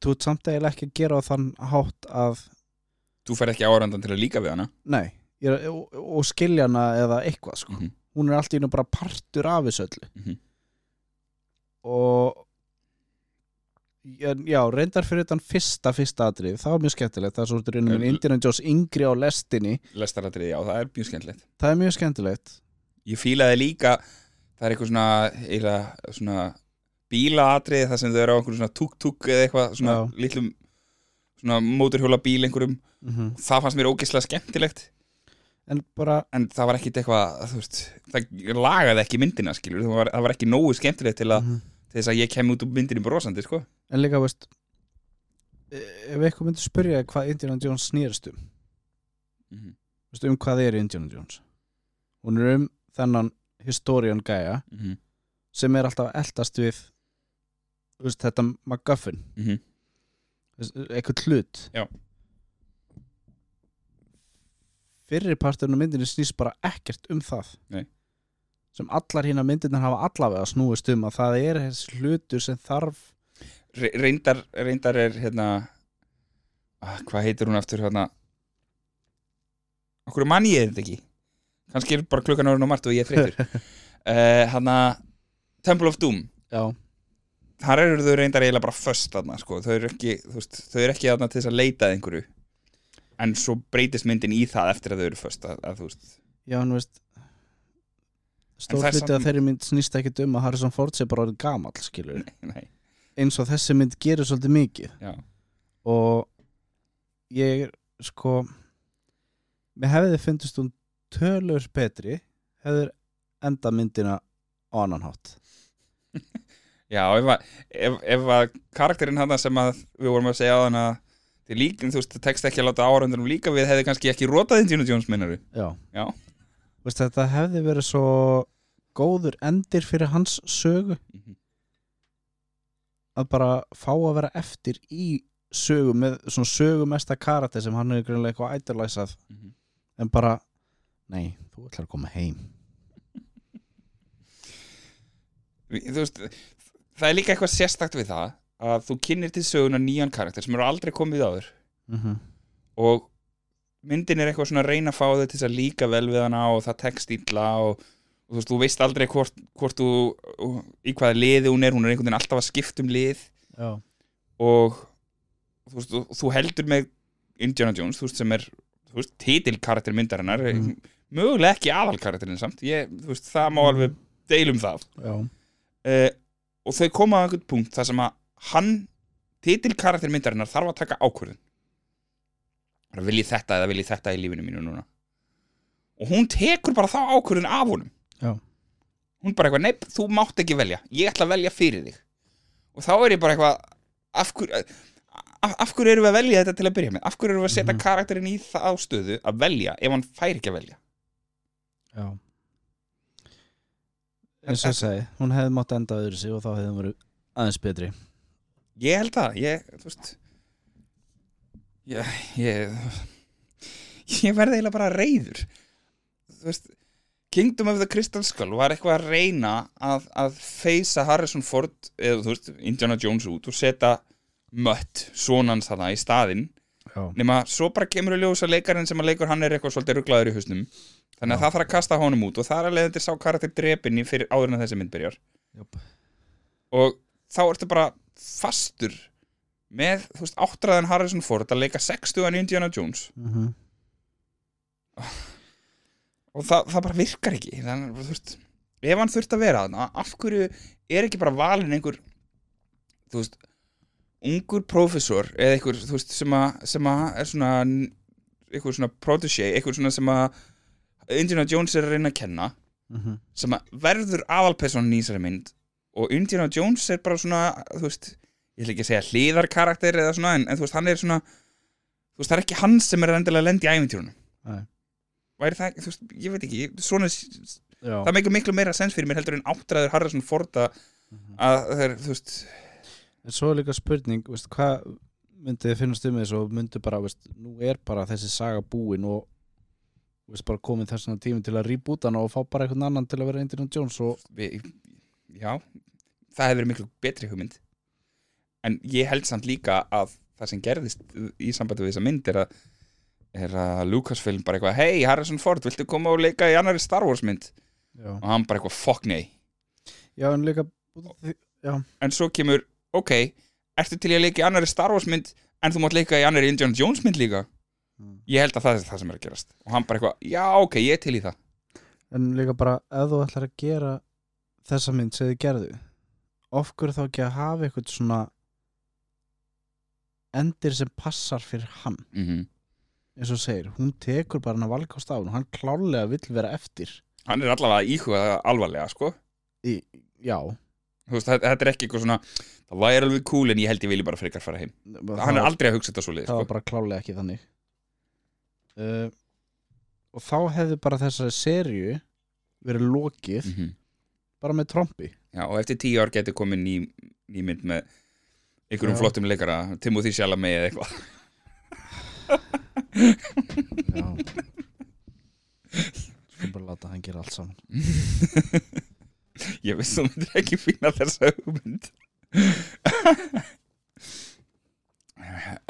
þú ert samt eiginlega ekki að gera á þann hátt að Þú fer ekki árandan til að líka við hana nei, ég er, og, og skilja hana eða eitthvað sko mm -hmm. hún er allt í hennu bara partur af þessu öllu Mhm. og já, reyndar fyrir þann fyrsta fyrsta atrið, það var mjög skemmtilegt. Það er svo reynum En- Indiana Jones yngri á lestinni. Lestaratriði, já, það er mjög skemmtilegt. Það er mjög skemmtilegt. Ég fílaði líka það er eitthvað svona, eiginlega, svona bílaatriði þar sem þau eru á einhverjum svona tuk-tuk eða eitthvað svona Já. litlum svona móturhjóla bíl einhverjum. Mm það fannst mér ógeðslega skemmtilegt. En bara, en það var ekkit eitthvað það lagaði ekki myndina skilur það var, það var ekki nógu skemmtilegt til, þess að ég kem út úr myndinni brosandi sko. en líka veist ef eitthvað myndi spyrja hvað Indiana Jones snýrst um mm -hmm. veist, um hvað er Indiana Jones hún er um þennan historian gæja Mm -hmm. sem er alltaf eldast við veist, þetta MacGuffin Mm -hmm. eitthvað hlut Já. fyrri parturinn á myndinni snýst bara ekkert um það Nei. Sem allar hína myndirnar hafa allavega snúist um að það er hlutur sem þarf Re reyndar, reyndar er hérna ah, hvað heitir hún aftur hérna? Okkur mann ég þetta ekki? Kannski er bara klukkan orðin og margt og ég er þreytur uh, hérna Temple of Doom. Já, þar eru þau reyndar eiginlega bara föst þarna sko. þau eru ekki, þú veist, þau eru ekki þarna til þess að leita einhverju. En svo breytist myndin í það eftir að þau eru föst að, að þú já, hann veist stór það er hluti samt- að þeirri mynd snýst ekkert um að Harrison Ford sé bara orðin gamall skilur nei, eins og þessi mynd gerir svolítið mikið. Já, og ég sko mér hefði fundist hún tölur betri hefur enda myndina á annan hátt. Já ef, að, ef, ef að karakterinn hann sem að við vorum að segja á þann að þið líkin, þú veist, tekst ekki að láta áraundunum líka við hefði kannski ekki rótað Indiana Jones minnaru já, Já. Veist, þetta hefði verið svo góður endir fyrir hans sögu. Mhm. að bara fá að vera eftir í sögu með svona sögumesta karakter sem hann er grunlega eitthvað ætlalæsað en bara, nei, þú ætlar að koma heim. Þú veist, það er líka eitthvað sérstakt við það að þú kynnir til söguna nýjan karakter sem eru aldrei komið áður. Mm -hmm. og myndin er eitthvað svona að reyna að fá þau til að líka vel við hana og það tekst illa og, og þú veist, þú veist aldrei hvort, hvort þú, í hvaða liði hún er hún er einhvern veginn alltaf að skipta um lið. Já, og þú, veist, þú, þú heldur með Indiana Jones, þú veist, sem er titilkarakter myndarinnar. Mhm. mögulega ekki aðalkarakterinn samt. Ég, veist, það má alveg deilum það. Uh, og þau koma á einhvern punkt þar sem að hann titilkarakter myndarinnar þarf að taka ákvörðun vil ég þetta eða vil ég þetta í lífinu mínu núna? Og hún tekur bara þá ákvörðun af honum. Já. hún bara eitthvað, neip, þú mátt ekki velja. Ég ætla að velja fyrir þig. Og þá er ég bara eitthvað af hverju af, af hverju erum við að velja þetta til að byrja með? Af hverju erum við að setja Mhm. karakterinn í það stöðu að velja ef hann fær ekki að velja? Já. Eins og ég segi, hún hefði mátt enda öðru sig og þá hefði hún verið aðeins betri. Ég held það, ég, þú veist ég, ég ég verði eiginlega bara reyður þú veist Kingdom of the Crystal Skull var eitthvað að reyna að, að feysa Harrison Ford eða þú veist, Indiana Jones út og setja mött, sonans þarna í staðinn. Nema svo bara kemur í ljós að leikarinn sem að leikur hann er eitthvað svolítið rugglaður í hausnum. Þannig að Já. það þarf að kasta honum út og það er að leiða til sá karakter drepinni fyrir áður en þessi mynd byrjar. Jöp. og þá ertu bara fastur með, þú veist, áttræðan Harrison Ford að leika 60 Indiana Jones. Mm og það, það bara virkar ekki. Þannig, þú veist, ef hann þurft að vera þarna af hverju er ekki bara valin einhver þú veist ungur prófessor eða einhver þú veist, sem, að, sem að er svona einhver svona protégé einhver svona sem að Indiana Jones er að reyna að kenna -hmm. sem að verður aðalpersonin í þessari mynd. Og Indiana Jones er bara svona þú veist, ég ætla ekki segja hliðarkarakter eða svona, en, en þú veist, hann er svona þú veist, það er ekki hann sem er endilega að lenda í æfintjórunum Nei. væri það, þú veist, ég veit ekki svona, Já, það meikir miklu meira sens fyrir mér heldur en áttræður Harrison Ford að, Mhm. að það er, þú veist en svo er líka spurning veist, hvað myndið þið finnast um þessu og myndið bara, veist, nú er bara þessi saga búin og veist, bara komin þessan tími til að rýbúta hana og fá bara einhvern annan til að vera Indiana Jones og við, já, það hefur verið miklu betri hugmynd en ég held samt líka að það sem gerðist í sambandi við þessa mynd er að, er að Lucasfilm bara eitthvað, hei Harrison Ford, viltu koma og leika í annari Star Wars mynd? Já, og hann bara eitthvað, fuck nei. Já en líka því- en svo kemur, ok, ertu til að leika í annari Star Wars mynd en þú mátt leika í annari Indiana Jones mynd líka? Mm. ég held að það er það sem er að gerast. Og hann bara eitthvað, já ok, ég er til í það. En líka bara ef þú ætlar að gera þessa mynd sem þið gerðu of hverju þá ekki að hafa eitthvað svona endir sem passar fyrir hann. Mm -hmm. eins og segir, hún tekur bara hann að valkost á hún hann klálega vill vera eftir. Hann er allavega að íhuga það alvarlega sko. Í, já. Veist, þetta er ekki eitthvað svona það væri alveg cool en ég held ég vilji bara frekar fara heim. Hann er aldrei að hugsa þetta svo leið það var sko. bara klálega ekki þannig. Uh, og þá hefði bara þessari serju verið lokið mm -hmm. bara með trombi Já, og eftir tíu ár getur komið ný, ný mynd með einhverjum Já. flottum leikara Timothy Chalamet eða eitthvað. Sko bara láta hann gera allt saman. Ég veist þú myndir ekki fína þessa hugmynd.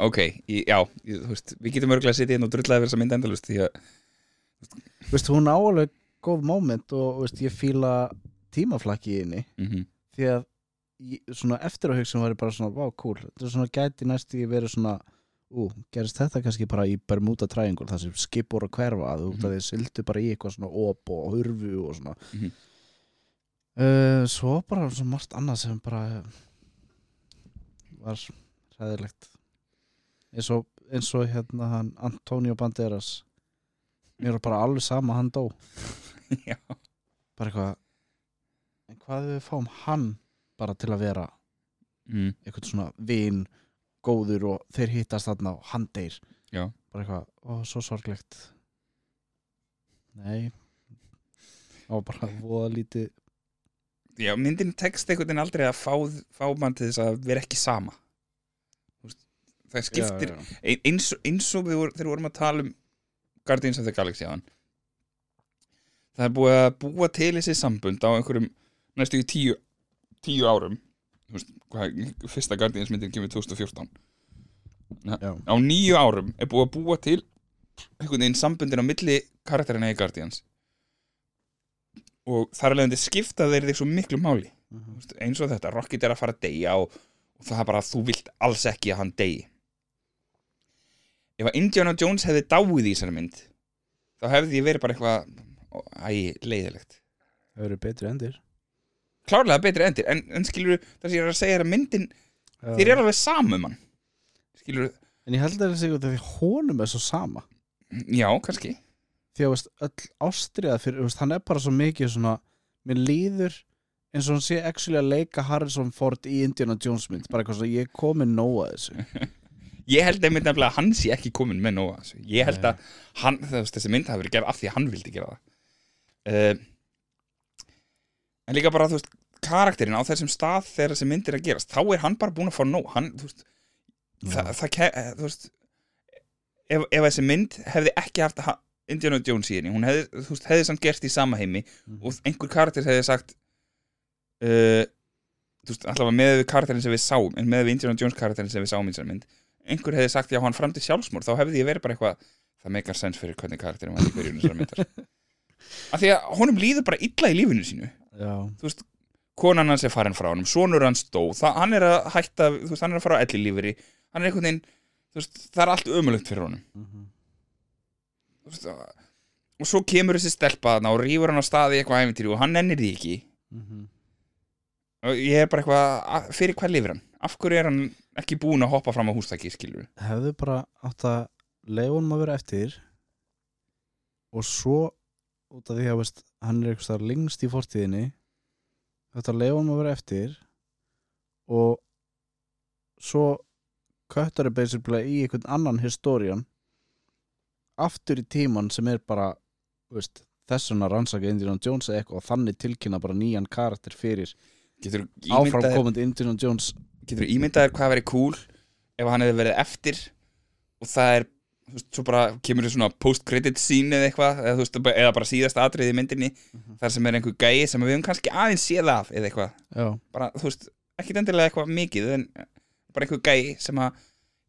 Ok, ég, já ég, þú veist, við getum örgulega að sitja inn og drullaði verið þessa mynd endalust því að veist, hún á alveg góð moment og veist, ég fíla tímaflakki í henni. Mm því að svona eftir á hugsun var ég bara svona, vá, cool. Þetta er svona gæti næst í verið svona ú, gerist þetta kannski bara í Bermuda Triangle það sem skip voru að hverfa þú veist Mhm. að þið sildu bara í eitthvað svona op og hurfu og svona. Mhm. uh, svo bara svo margt annað sem bara var ræðilegt eins og, eins og hérna hann Antonio Banderas. Mér var bara alveg sama að hann dó. Bara eitthvað en hvað við fáum hann bara til að vera mm, eitthvað svona vin góður og þeir hittast þarna og hann deyr. Já. bara eitthvað, ó, svo sorglegt. Nei. Var bara voða lítið. Já, myndin tekst einhvern veginn aldrei að fá, fá mann til þess að vera ekki sama. Það skiptir já, já. ein- eins, eins og við voru, þegar við vorum að tala um Guardians of the Galaxy aðan það er búið að búa til þessi sambund á einhverjum næstu í tíu, tíu árum veist, hvað, fyrsta Guardians myndin kemur 2014 Já. á nýju árum er búið að búa til einhvern veginn sambundin á milli karakterina í Guardians. Og þar alveg skipta þeir þig svo miklu máli. Mhm. Þú veist, eins og þetta, Rocket er að fara að deyja og, og það er bara að þú vilt alls ekki að hann deyi. Ef að Indiana Jones hefði dáið í þessari mynd þá hefði ég verið bara eitthvað ó, æ, leiðilegt það eru betri endir klárlega betri endir, en, en skilur það sem ég er að segja er að myndin, já. þér er alveg samum hann. Skilur, en ég held að það sé út af því honum er svo sama. Já, kannski. Því að veist, öll ástriða fyrir, veist, hann er bara svo mikið svona mér líður eins og hann sé actually að leika Harrison Ford í Indiana Jones mynd. Bara eitthvað svona, ég er komin nóg að þessu. Ég held einmitt nefnilega að hann sé ekki komin með nóga þessu. Ég held að hann, veist, þessi mynd hafi verið gerð af því að hann vildi gera það. Uh, En líka bara, þú veist, karakterinn á þessum stað þegar þessi mynd er að gerast þá er hann bara búin að fá nóg. Hann, þú veist, það, það eh, þú veist ef, ef þessi mynd hefði ekki haft ha- Indiana Jones í henni, hún hefði, þú veist, hefði samt gerst í sama heimi Mhm. og einhver karakter hefði sagt uh, þú veist, allavega með við karakterin sem við sáum en með við Indiana Jones karakterin sem við sáum í þessari mynd einhver hefði sagt, já, hann framdi sjálfsmór þá hefði ég verið bara eitthvað, það meikar sens fyrir hvernig karakterin var í byrjun þessari myndar. Af því að honum líður bara illa í lífinu sínu. Já, þú veist, konan hans er farin frá honum sonur hans dó, það, hann er að hætta þú veist, hann er að fara á elli líferi hann er einhvern veginn, þú veist, það er allt ömulegt fyrir honum. Mhm. Þú veist, og- svo kemur þessi stelpa þarna og rýfur hann á staði eitthvað æfintýri og hann nennir því ekki. Mhm. og ég er bara eitthvað, að- fyrir hvað lifir hann? Af hverju er hann ekki búinn að hoppa fram á hústæki skilur hefðu bara átt að leifa honum að vera eftir og svo út af því að veist, hann er eitthvað lengst í fortíðinni þetta leifa honum að vera eftir og svo köttar er basically í einhvern annan historian aftur í tíman sem er bara veist, þessuna rannsaka Indiana Jones eða eitthvað og þannig tilkynna bara nýjan karakter fyrir áframkomandi Indiana Jones. getur ímyndaðir hvað verið cool ef hann hefði verið eftir og það er þú veist, svo bara kemur þér svona post-credit scene eða eitthvað eða, þú veist, eða bara síðast atriði í myndinni Mhm. þar sem er einhver gæi sem við höfum kannski aðeins séð af eða eitthvað já, bara, þú veist, ekki endilega eitthvað mikið en bara einhver gæi sem að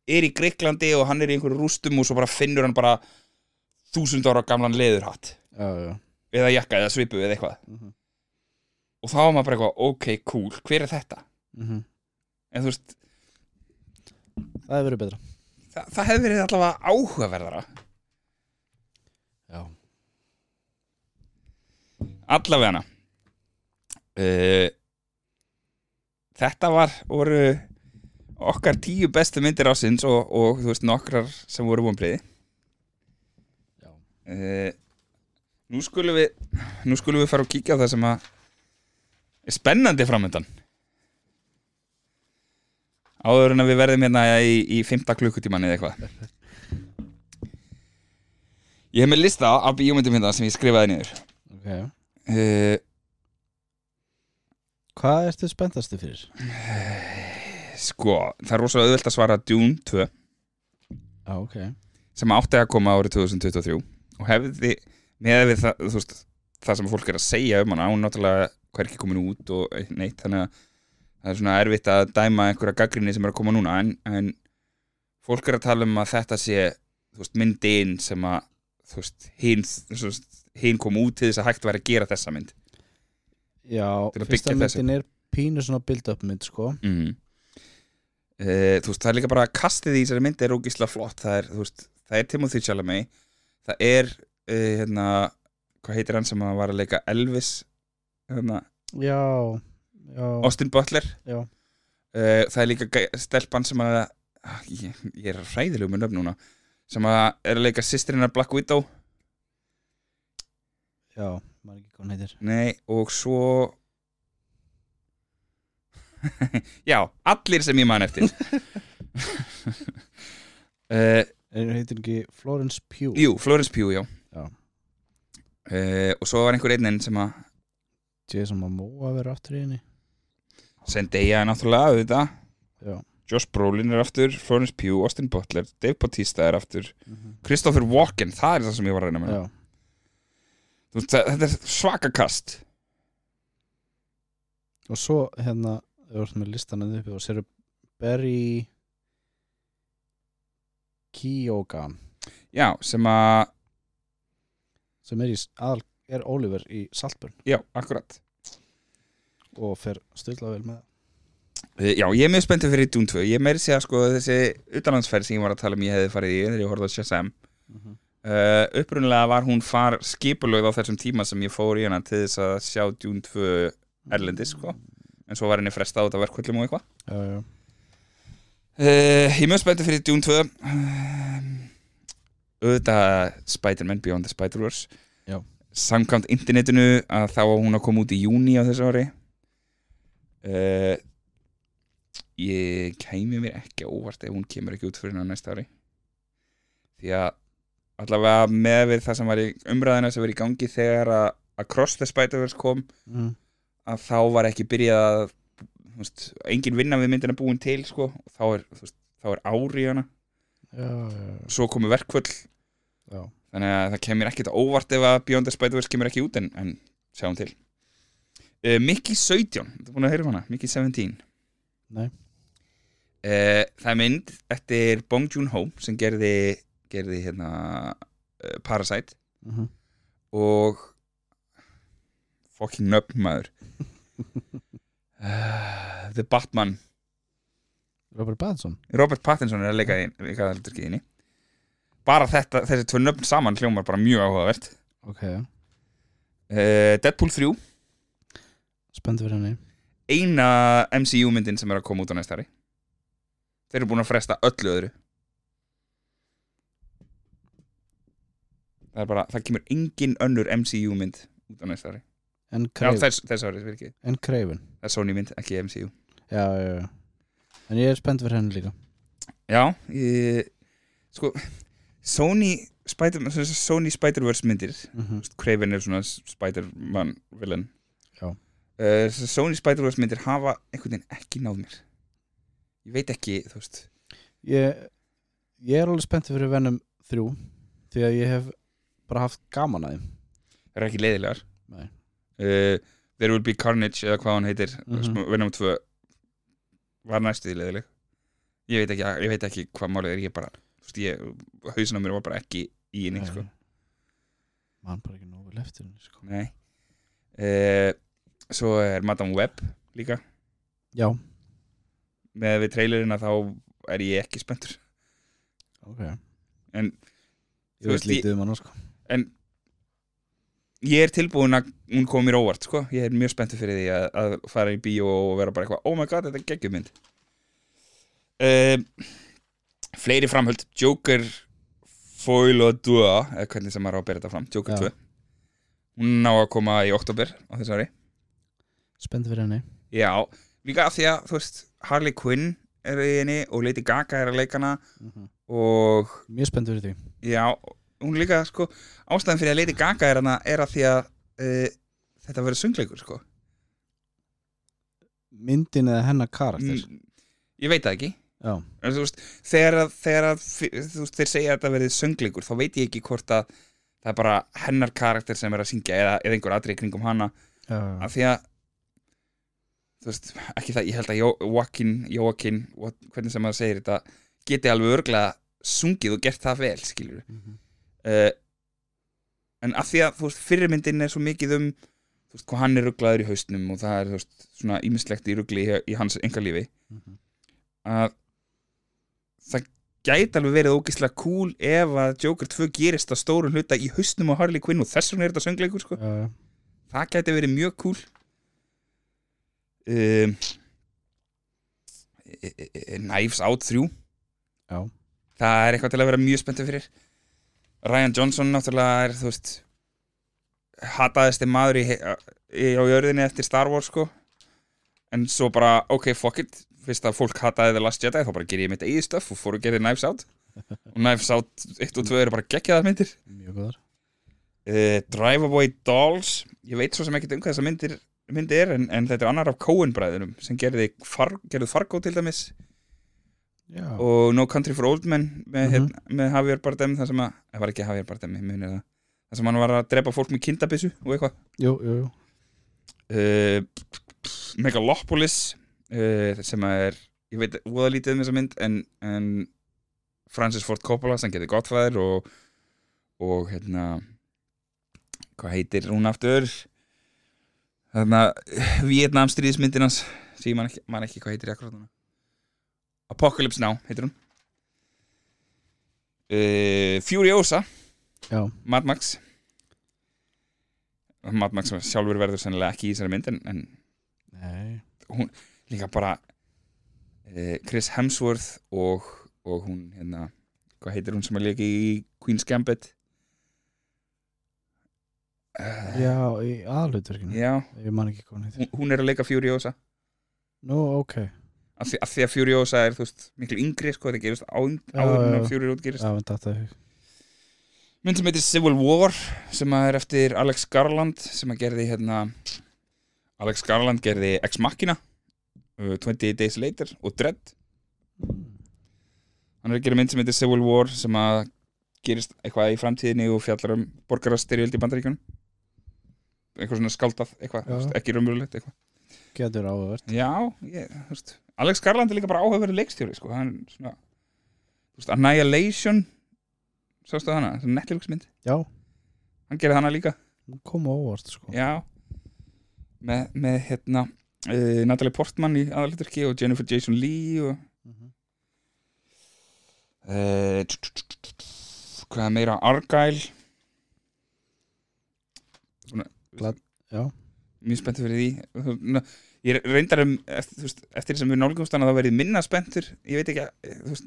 er í Greiklandi og hann er í einhverju rústum og svo bara finnur hann bara þúsund ára gamlan leðurhatt eða jakka eða svipu eða eitthvað Mhm. og þá var maður bara eitthvað, ok, cool, hver er þetta? Mhm. en þú veist, það hefur verið betra það, það hefði verið allavega áhugaverðara. Já, allavega. Hana uh, þetta var voru okkar tíu bestu myndir ásins og, og þú veist nokkrar sem voru vonbreiði já. uh, nú skulum við nú skulum við fara og kíkja á það sem að er spennandi framöndan áður en að við verðum hérna í, í 5. klukkutíman eða eitthvað ég hef með lista af bíómyndum hérna sem ég skrifaði niður ok uh, Hvað ertu spenntastu fyrir? Sko, það er rosalega auðvelt að svara Dune 2 Já, ok sem átti að koma árið 2023 og hefði með það, veist, það sem fólk er að segja um hana hún náttúrulega hverki komin út og neitt þannig að það er svona erfitt að dæma einhverja gaggrinni sem er að koma núna en, en fólk er að tala um að þetta sé veist, myndin sem að veist, hinn hinn kom út til þess að hægt væri að gera þessa mynd. Já, að fyrsta myndin er pínu svona build-up mynd, sko. Mm. uh, þú veist, það er líka bara kastið í þessari mynd er ógislega flott. Það er, veist, það er Timothy Chalamet. Það er, uh, hérna hvað heitir hann sem að var að leika Elvis hérna, Já, já. Austin Butler. Já. uh, það er líka gæ- stelpan sem að ah, ég, ég er ræðilegu með nöfn núna. Sem að er að leika sýstrinnar Black Widow. Já, maður ekki hann heitir. Nei, og svo já, allir sem ég man eftir. Uh, Er heitir ekki Florence Pugh? Jú, Florence Pugh, já, Já. Eh, Og svo var einhver einn sem að Jason Momoa verður aftur í henni Zendaya er náttúrulega auðvitað. Já. Josh Brolin er aftur, Florence Pugh, Austin Butler Dave Bautista er aftur. Mhm. Christopher Walken, það er það sem ég var að reyna með. Veist, Þetta er svaka kast. Og svo hérna Þú ert með listan að uppi og séru Barry Keoghan. Já, sem að, sem er, í, er Oliver í Saltburn. Já, akkurat og fer stöðla vel með Eh, Já, ég er mjög spenntið fyrir Dune 2 Ég meiri segja sko þessi utanlandsferð sem ég var að tala um ég hefði farið í þegar ég horfði á Shazam Mhm. uh, Upprunalega var hún far skipulögð á þessum tíma sem ég fór í hana til þess að sjá Dune 2 erlendis sko. En svo var henni frestað út af verkvöldum og eitthvað. Uh, Ég er mjög spenntið fyrir Dune 2 uh, auðvitað Spider-Man Beyond the Spider-Verse. Samkvæmt internetinu að þá hún að koma út í júni á þessu ári uh, ég kæmi mér ekki óvart ef hún kemur ekki út fyrir á næsta ári. Því að allavega með við það sem var í umræðina sem var í gangi þegar að, að Cross the Spider-Verse kom mm. að þá var ekki byrjað að veist, engin vinna við myndina búin til sko, þá er, veist, þá er ári í hana. Já, já, svo komu verkvöld já. þannig að það kemur ekkert á óvart ef að Beyond the Spider-Verse kemur ekki út en, en sjáum til uh, Mickey 17, þú búin að heyra um hana? Mickey 17 Nei. uh, það er mynd eftir Bong Joon-ho sem gerði gerði hérna uh, Parasite. Mm og fucking nöfn maður. Uh, The Batman. Robert Pattinson. Robert Pattinson er að leika í bara þetta, þessi tvö nöfn saman hljómar bara mjög áhugavert. Ok, uh, Deadpool 3 spennt fyrir henni. Eina MCU myndin sem er að koma út á næsta ári. Þeir eru búin að fresta öllu öðru. Það er bara, það kemur engin önnur MCU mynd út á næsta ári. En Craven, þess, þess ári, fyrir ekki. En Craven. það er Sony mynd, ekki MCU Já, já, já. En ég er spennt fyrir henni líka. Já, ég, sko Sony Spider Sony Spider-Verse myndir mm -hmm. Craven er svona Spider-Man villain. Já. Uh, Sony Spider-Verse myndir hafa einhvern veginn ekki náð mér. Ég veit ekki, þú veist. Ég, ég er alveg spennt fyrir Venom 3 því að ég hef bara haft gaman að þeim. Það er ekki leiðilegar. Uh, There Will Be Carnage eða hvað hann heitir mm. -hmm. Venom 2 var næstuði leiðileg. Ég veit ekki, ég veit ekki hvað málið er ég bara, þú veist, ég, hausin á mér var bara ekki í henni, sko. Mann bara ekki nógu vel eftir henni sko. Nei. Uh, Svo er Madame Web líka. Já, með við trailerina þá er ég ekki spenntur. Ok. En ég veist, lítið um hann sko. en ég er tilbúin að hún kom mér óvart sko. ég er mjög spenntur fyrir því að, að fara í bíó og vera bara eitthvað, oh my god, þetta er geggjumynd uh, fleiri framhöld Joker Foil og Dua eða hvernig sem maður á að bera þetta fram. Joker Já. 2 hún ná að koma í oktober á þessu ári spennt fyrir henni. Já, líka af því að þú veist, Harley Quinn er í henni og Lady Gaga er að leika hana og mjög spennt fyrir því. Já, hún líka sko ástæðan fyrir að Lady Gaga er hana er að því að uh, þetta verður söngleikur sko. Myndin eða hennar karakter? Mm, Ég veit það ekki. Já, en, þú veist, þegar, að, þegar þú veist, þeir segja að þetta verður söngleikur þá veit ég ekki hvort að það er bara hennar karakter sem er að syngja eða, eða einhver atrið kringum hana. Já, af því að veist, ekki það, ég held að Joaquin, Joaquin, hvernig sem maður segir þetta geti alveg örglega sungið og gert það vel, skilur Mhm. uh, en af því að þú veist, fyrirmyndin er svo mikið um þú veist, hvað hann er rugglaður í haustnum og það er þú veist, svona ímislegt í ruggli í, í hans engalífi Mhm. að það gæti alveg verið ógeðslega cool ef að Joker 2 gerist að stórum hluta í haustnum á Harley Quinn og þess vegna er þetta söngleikur sko. já. það gæti verið mjög cool um, Knives Out 3 Já. það er eitthvað til að vera mjög spenntið fyrir. Ryan Johnson náttúrulega er þú veist hataðist maður í, í, á jörðinni eftir Star Wars sko. En svo bara ok fuck it. Fyrst að fólk hataði The Last Jedi þá bara ger ég mitt eigið stöf og fór að gera Knives Out. Og Knives Out 1 og 2 eru bara geggjaðar myndir. Mjög góðar. Uh, Drive Away Dolls. Ég veit svo sem ekkert um hvað þessa myndir myndi er en, en þetta er annar af Coen bræðunum sem gerði far, gerði Fargo til dæmis. Já, og No Country for Old Men með, Mhm. hérna, með Javier Bardem það sem að, það var ekki Javier Bardem það, það sem hann var að drepa fólk með kindabissu og eitthvað. Uh, Megalopolis uh, sem að er ég veit voða lítið um þessa mynd en, en Francis Ford Coppola sem getur Godfather og, og hérna hvað heitir hún aftur þarna Vietnam stríðismyndin hans sem ég man ekki, hvað heitir akkurat Apocalypse Now heitir hún. Uh, Furiosa. Já, Mad Max. Mad Max sjálfur verður sennilega ekki í þessari mynd en, en nei. líka bara uh, Chris Hemsworth og, og hún hérna hvað heitir hún sem er líka í Queen's Gambit Já, í aðalutverkinu já. Ég man ekki hún hún, hún er að leika Furiosa. Nú, ok. Af því, af því að Furiosa er þú veist miklu yngri sko þetta gerist á, Já, áður en já. að Furiosa gerist. Já, en þetta er mynd sem heitir Civil War sem að er eftir Alex Garland sem að gerði hérna Alex Garland gerði Ex Machina uh, 20 Days Later og Dread. Hann er að gera mynd sem heitir Civil War sem að gerist eitthvað í framtíðinni og fjallar um borgarastyrjöld í bandaríkjunum eitthvað svona skáldað eitthvað, ekki raunverulegt eitthvað. Getur áhugavert. Já, ég, þú veist Alex Garland er líka bara áhugaverið leikstjóri sko. hann svona þú veist, Annihilation sástu hana, það er Netflix mynd? Já, hann gerði hana líka. Hún kom á óvart sko. Já. Með, með hérna uh, Natalie Portman í aðalhuturki og Jennifer Jason Leigh og Mhm. tsk, hvað meira? Argyle Glad- já. mjög spenntur fyrir því ég reyndar um eftir, veist, eftir sem við nálgumst hana þá verið minna spenntur ég veit ekki að eh, veist,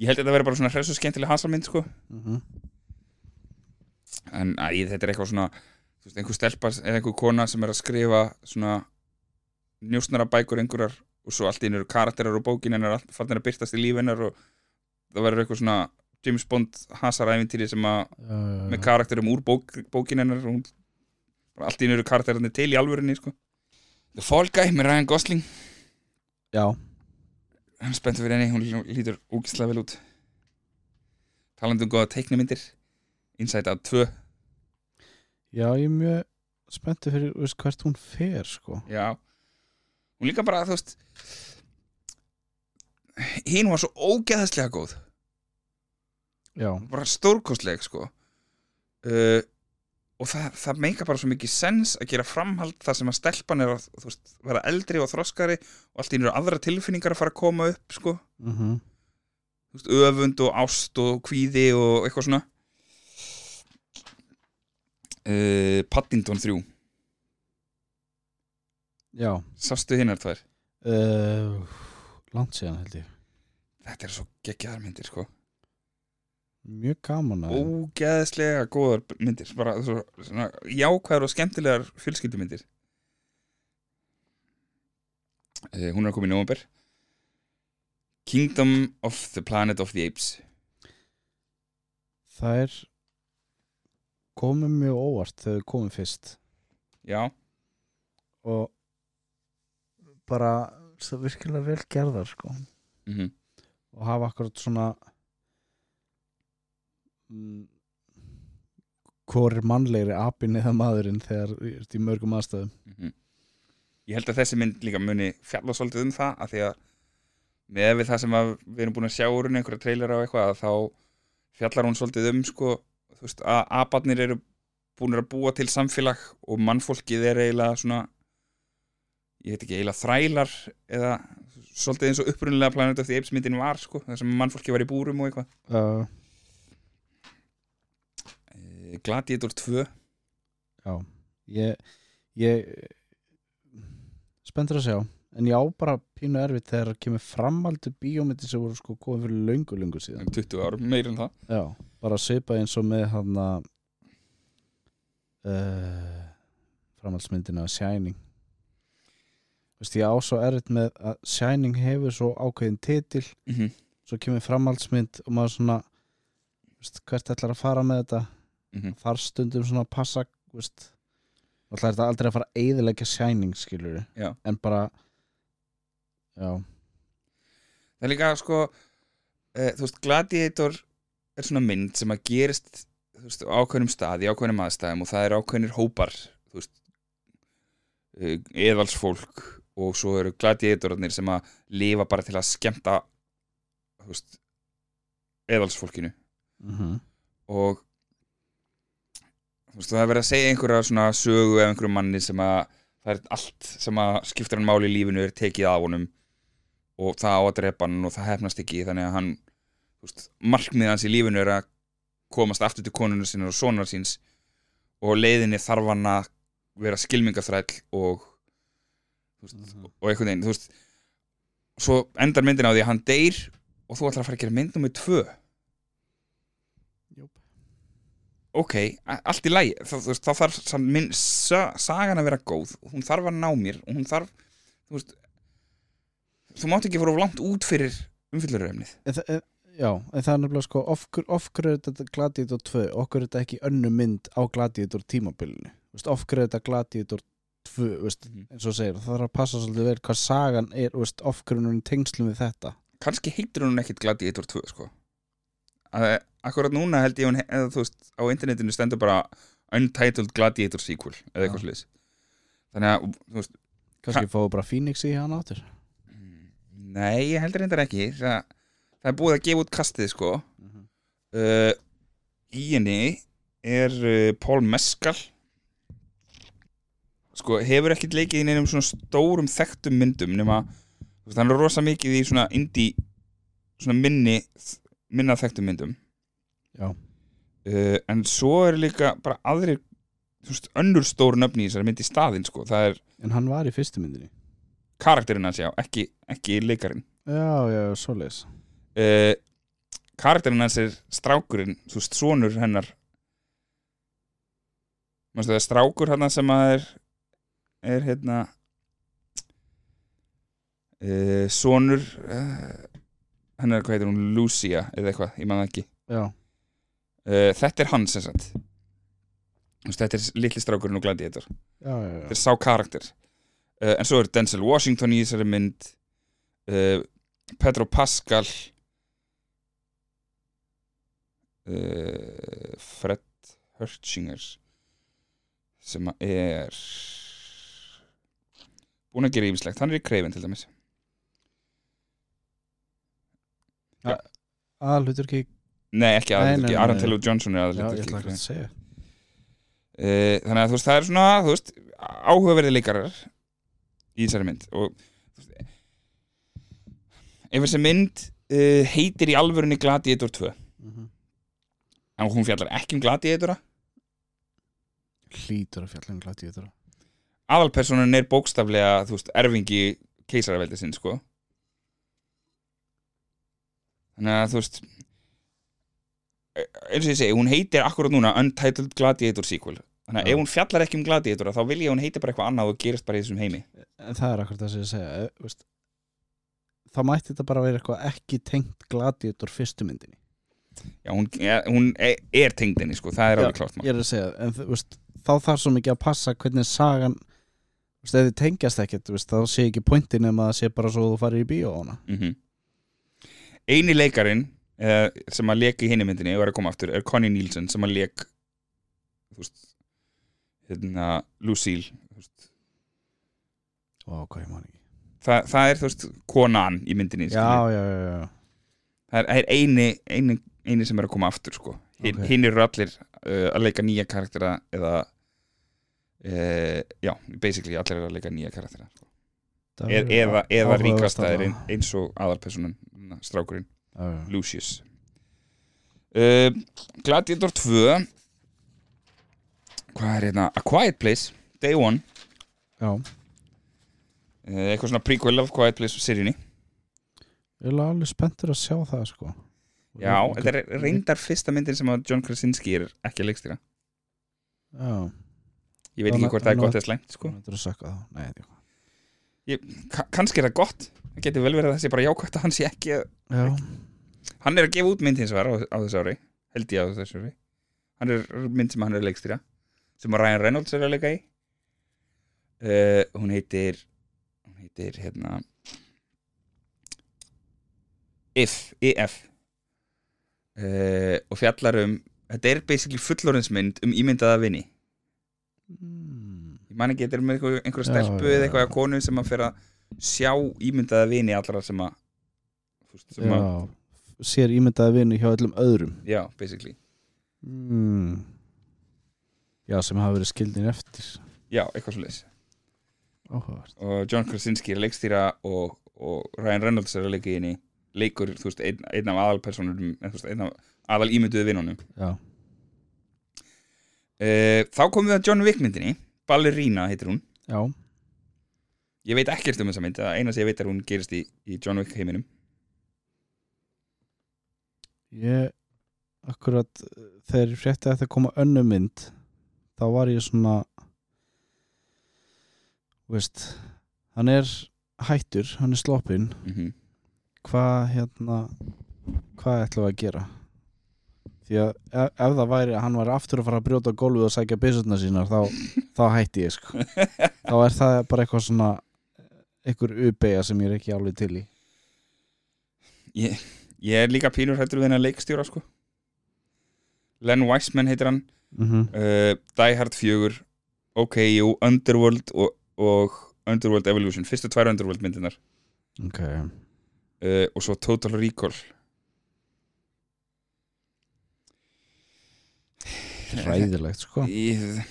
ég held að þetta verið bara svona hressu skemmtileg hasalmynd sko Mhm. en æ, þetta er eitthvað svona veist, einhver stelpa eða einhver kona sem er að skrifa svona njósnara bækur einhverjar og svo allt í eru karakterar og bókin hennar allt farnir að byrtast í líf hennar og það verður eitthvað svona James Bond hasaræfintýri sem að Já, já, já. með karakterum úr bók, bókin hennar og hún, bara allt í eru karakterarnir til í alvörinni sko. The Fall Guy með Ryan Gosling. Já, hann spenntur fyrir henni, hún lítur úkislega vel út. Talandi um góða teiknumyndir Inside Out 2 já, ég er mjög spenntur fyrir veist, hvert hún fer sko. Já. Hún líka bara, þú veist Hinn var svo ógeðslega góð. Já, Bara stórkostleg, sko. Uh, Og það, það meika bara svo mikið sens að gera framhald þar sem að stelpan er að veist, vera eldri og þroskari og allt í eru aðra tilfinningar að fara að koma upp sko. mhm. Þú veist, öfund og ást og kvíði og eitthvað svona. Uh, Paddington 3 Já, Sástu hinnar tvær? Uh, langt síðan held ég. Þetta er svo geggjaðar myndir sko Mjög gaman að þeim. ógeðslega góðar myndir bara svo, svona jákvæðar og skemmtilegar fjölskyldumyndir uh, hún er að koma í nóvember. Kingdom of the Planet of the Apes. Það er komið mjög óvart þegar þau komið fyrst. Já, og bara svo virkilega vel gerðar sko. Mm og hafa akkurat svona hvor er mannlegri apinn eða maðurinn þegar þú ert í mörgum aðstæðum? -hmm. ég held að þessi mynd líka muni fjalla svolítið um það af því að með við það sem að við erum búin að sjá úr henni einhverja trailera og eitthvað að þá fjallar hún svolítið um sko, veist, að abarnir eru búin að búa til samfélag og mannfólkið er eiginlega svona ég veit ekki, eiginlega þrælar eða svolítið eins og upprunnilega Planet of the Apes myndin var sko, þar sem mannfólki var í búrum og eitthvað. Uh, Gladiator 2 Já, ég ég spenntur að sjá. En já, bara pínu erfitt þegar kemur framaldur bíómyndi sem voru sko komið fyrir löngu, löngu síðan. 20 árum, meir en það. Já, bara svipa eins og með hann að uh, framhaldsmyndina Shining. Veist, ég á svo erfitt með að Shining hefur svo ákveðin titil. Mm -hmm. svo kemur framhaldsmynd og maður svona veist, hvert ætlar að fara með þetta Mhm. þar stundum svona að passa veist, ætlar þetta aldrei að fara að eyðileggja Shining skilur Já. en bara já, Það er líka sko uh, þú veist, Gladiator er svona mynd sem að gerist veist, ákveðnum stað, í ákveðnum aðstæðum og það eru ákveðnir hópar uh, eðalsfólk og svo eru gladiatorarnir sem að lifa bara til að veist eðalsfólkinu mm og þú veist, það er verið að segja einhverja svona sögu af einhverjum manni sem að það er allt sem að skiptir hann máli í lífinu er tekið af honum og það á að drepa hann og það hefnast ekki. Þannig að hann þú veist, markmið hans í lífinu er að komast aftur til konunum sinna og sonar síns og á leiðinni þarf hann að vera skilmingaþræll og veist, og einhvern veginn þú veist, svo endar myndin á því að hann deyr og þú ætlar að fara að gera mynd nummið tvö ok, allt í lagi. Þá, þarf minn, sa, sagan að vera góð. Hún þarf að ná mér. Og hún þarf þú veist þú mátt ekki fóra of langt út fyrir umfylluröfnið já, en það er nefnilega sko er þetta Gladiator 2 okkur er þetta ekki önnu mynd á Gladiator tímabilinu? Er þetta Gladiator 2 veist, Mhm. eins og segir, það þarf að passa svolítið vel hvað sagan er, hún tengslum við þetta? Kannski heitir hún ekkit Gladiator 2 sko akkurat núna held ég hún eða, þú veist, á internetinu stendur bara Untitled Gladiator sequel eða eitthvað sliðis þannig að, þú veist, kannski fáðu bara Phoenix í hann áttur nei, ég heldur reyndar ekki. Það, það er búið að gefa út kastið sko. Uh, í henni er uh, Paul Mescal. Sko, hefur ekkit leikið í neinum svona stórum þekktum myndum nema, þú veist, hann er rosa mikið í svona indie svona minni minna þekktum myndum. Já, uh, en svo er líka bara aðrir veist, önnur stór nöfni í þessari mynd í staðinn sko, það er en hann var í fyrstu myndinni. karakterinn hans já, ekki, ekki leikarinn. Já, já, svoleiðis. Uh, karakterinn hans er strákurinn, þú veist, sonur hennar. Manstu, það er strákur hann sem að er er hérna uh, sonur uh, hennar, hvað heitir hún, Lucia eða eitthvað, ég það ekki. Já, uh, þetta er hann sem sagt. Þetta er litli strákurinn og já. þetta er sá karakter. Uh, en svo er Denzel Washington í þessari mynd. Uh, Pedro Pascal. Fred Hurchinger sem er búin að gera yfirslegt hann er í kreifin til dæmis aðalhutur ekki nei ekki Aaron nei. Taylor Johnson er ekki að Uh, þannig að þú veist, það er svona veist, áhugaverði leikarar í þessari mynd. Og ef þessi mynd uh, heitir í alvörunni Gladiator 2 Mhm. en hún fjallar ekki um Gladiatora. Hlýtur að fjalla um Gladiator aðalpersonan er bókstaflega þú veist, erfingi keisaraveldi sinn sko þannig að þú veist e- eins og ég segi, hún heitir akkurat núna Untitled Gladiator sequel. Þannig að Já. ef hún fjallar ekki um Gladiatora þá vil ég að hún heiti bara eitthvað annað og gerist bara í þessum heimi. En það er akkurat það sem ég segja eh, veist, þá mætti þetta bara vera eitthvað ekki tengt Gladiator fyrstu myndinni. Já, hún, ja, hún er, er tengd henni sko, það er alveg ég er að segja, en veist, þá þarf svo mikið að passa hvernig sagan veist, ef þið tengjast ekkert, þá sé ekki pointin nema að það sé bara svo að þú farir í bíó á hana. Mm Eini leikarin uh, sem að leka í hinni myndinni og er að koma aftur er Connie Nielsen sem að lek þú veist hérna, Lucille þú veist. Ekki Þa, það er þú veist konan í myndinni Já, já, já, já, það er, er eini, eini, eini sem er að koma aftur sko. Hin, Ok. hinn eru allir uh, að leika nýja karaktera eða uh, já, basically allir eru að leika nýja karaktera sko. E eða, eða áhugavert ríkastæðir eins og aðalpersonan strákurinn já. Lucius. Uh, Gladiator 2 hvað er hérna A Quiet Place, Day One. Já, uh, eitthvað svona prequel af Quiet Place seríunni. Ég er alveg spenntur að sjá það, sko. Já, þetta er reyndar fyrsta myndin sem að John Krasinski er ekki að leikstýra. Já, ég veit ekki hvort það er gott eða slæmt sko. er Nei, Ka kannski er það gott það getur vel verið að það sé bara jákvæmt að hann sé ekki að... Hann er að gefa út mynd hins vegar á, á þessu ári held ég á þessu ári. Hann er mynd sem hann er leikstýra sem Ryan Reynolds er að leika í. Uh, hún heitir hún heitir hérna If IF uh, og fjallar um þetta er basically fullorðinsmynd um ímyndaða vini. Mm. ég man ekki, þetta er með einhver, einhverja stelpu eða eitthvað konu sem að fyrir að sjá ímyndaða vini allra sem að sem að, sér ímyndaði vinnu hjá öllum öðrum. Já, basically. Mm. Já, sem hafa verið skildin eftir. Já, eitthvað Áhugavert. Og John Krasinski er leikstýra og, og Ryan Reynolds er að leika í henni. Leikur, þú veist, einn, einn af aðalpersonum einn af aðal ímynduðu vinnunum Já, uh, þá komum við að John Wick myndinni. Ballerina heitir hún. Já, ég veit ekkert um þessa mynd, það eina sem ég veit er hún gerist í, í John Wick heiminum. Ég akkurat þegar ég frétti að þetta koma önnu mynd þá var ég svona veist hann er hættur, hann er sloppinn. Mm hvað hérna hvað ætlum við að gera? Því að ef, ef það væri að hann væri aftur að fara að brjóta gólfið og sækja byssurna sínar þá, þá hætti ég sko. Þá er það bara eitthvað svona einhver ubega sem ég er ekki alveg til í. Ég, ég er líka pínur hættur við hennar leikstjóra sko. Len Wiseman heitir hann. Mm -hmm. uh, Die Hard 4 OK, jú, Underworld og, og Underworld Evolution fyrstu tvær Underworld myndinar ok, uh, og svo Total Recall. Ræðilegt sko. Í-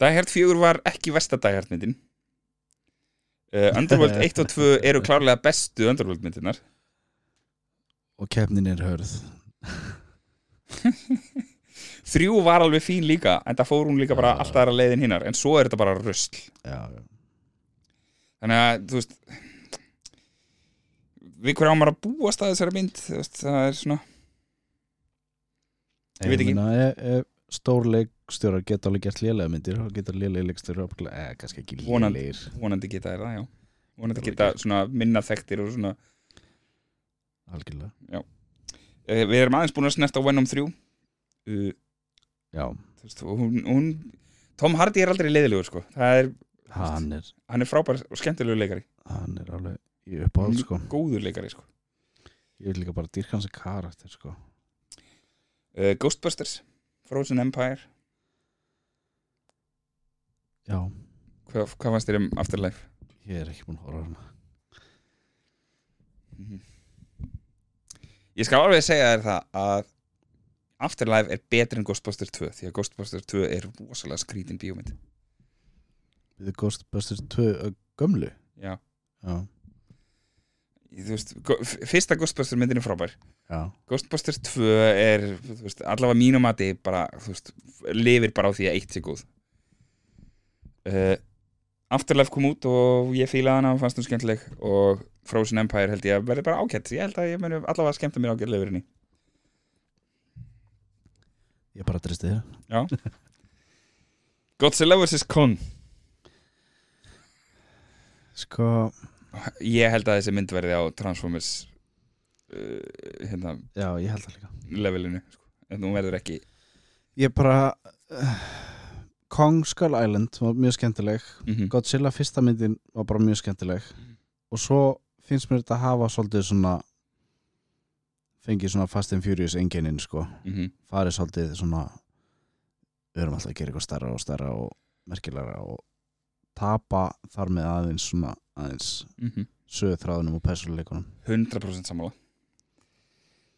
Die Hard 4 var ekki versta Die Hard myndin uh, Underworld 1 og 2 eru klárlega bestu Underworld myndinar og keppnin er hörð þrjú var alveg fín líka en það fór hún líka bara alltaf aðra leiðin hinnar en svo er þetta bara já. þannig að þú veist við hverju á maður að búast að þessari mynd það er svona Ég veit ekki. meina, ef, ef stór leikstjórar geta alveg gert lélega myndir þá geta lélega leikstjórar eða kannski ekki Vonandi. lélegir. vonandi geta þær það, já. Vonandi geta svona minna þekktir og svona algjörlega. Uh, við erum aðeins búin að snerta á Venom 3 uh, já, veist, og hún, hún Tom Hardy er aldrei leiðilegur sko. Það er, hann er, hann er frábær og skemmtilegur leikari. Hann er alveg í uppáhald sko. góður leikari sko. Ég vil líka bara dýrka hans karakter sko. Uh, Ghostbusters, Frozen Empire já, hvað, hvað fannst þér um Afterlife? ég er ekki búin að horfa hana. Mhm. Ég skal alveg segja þér það að Afterlife er betri en Ghostbusters 2 því að Ghostbusters 2 er rosalega skrítin bíómynd. Við Ghostbusters 2 uh, gömlu? Já, já, þú veist, fyrsta Ghostbusters myndin er frábær. Já, Ghostbusters 2 er, veist, allavega mínum mati bara, þú veist, lifir bara á því að eitt sé góð uh, Afterlife kom út og ég fílaði hana og fannst hún skemmtileg og Frozen Empire held ég að verði bara ágætt. Ég held að ég meni allavega skemmta mér ágætt lifir henni. Ég bara tristi þér. Godzilla vs. Kong. Sko, ég held að þessi mynd verði á Transformers uh, hérna, já, ég held það líka. levelinu sko. en hún verður ekki ég bara uh, Kong Skull Island var mjög skemmtileg. Mm -hmm. Godzilla fyrsta myndin var bara mjög skemmtileg. Og svo finnst mér þetta að hafa svolítið svona fengið svona Fast and Furious engininn sko. Mm farið svolítið svona við erum alltaf að gera eitthvað stærra og stærra og merkilegra og tapa þar með aðeins svona aðeins -hmm. söðu þráðunum og persónuleikunum. 100% sammála.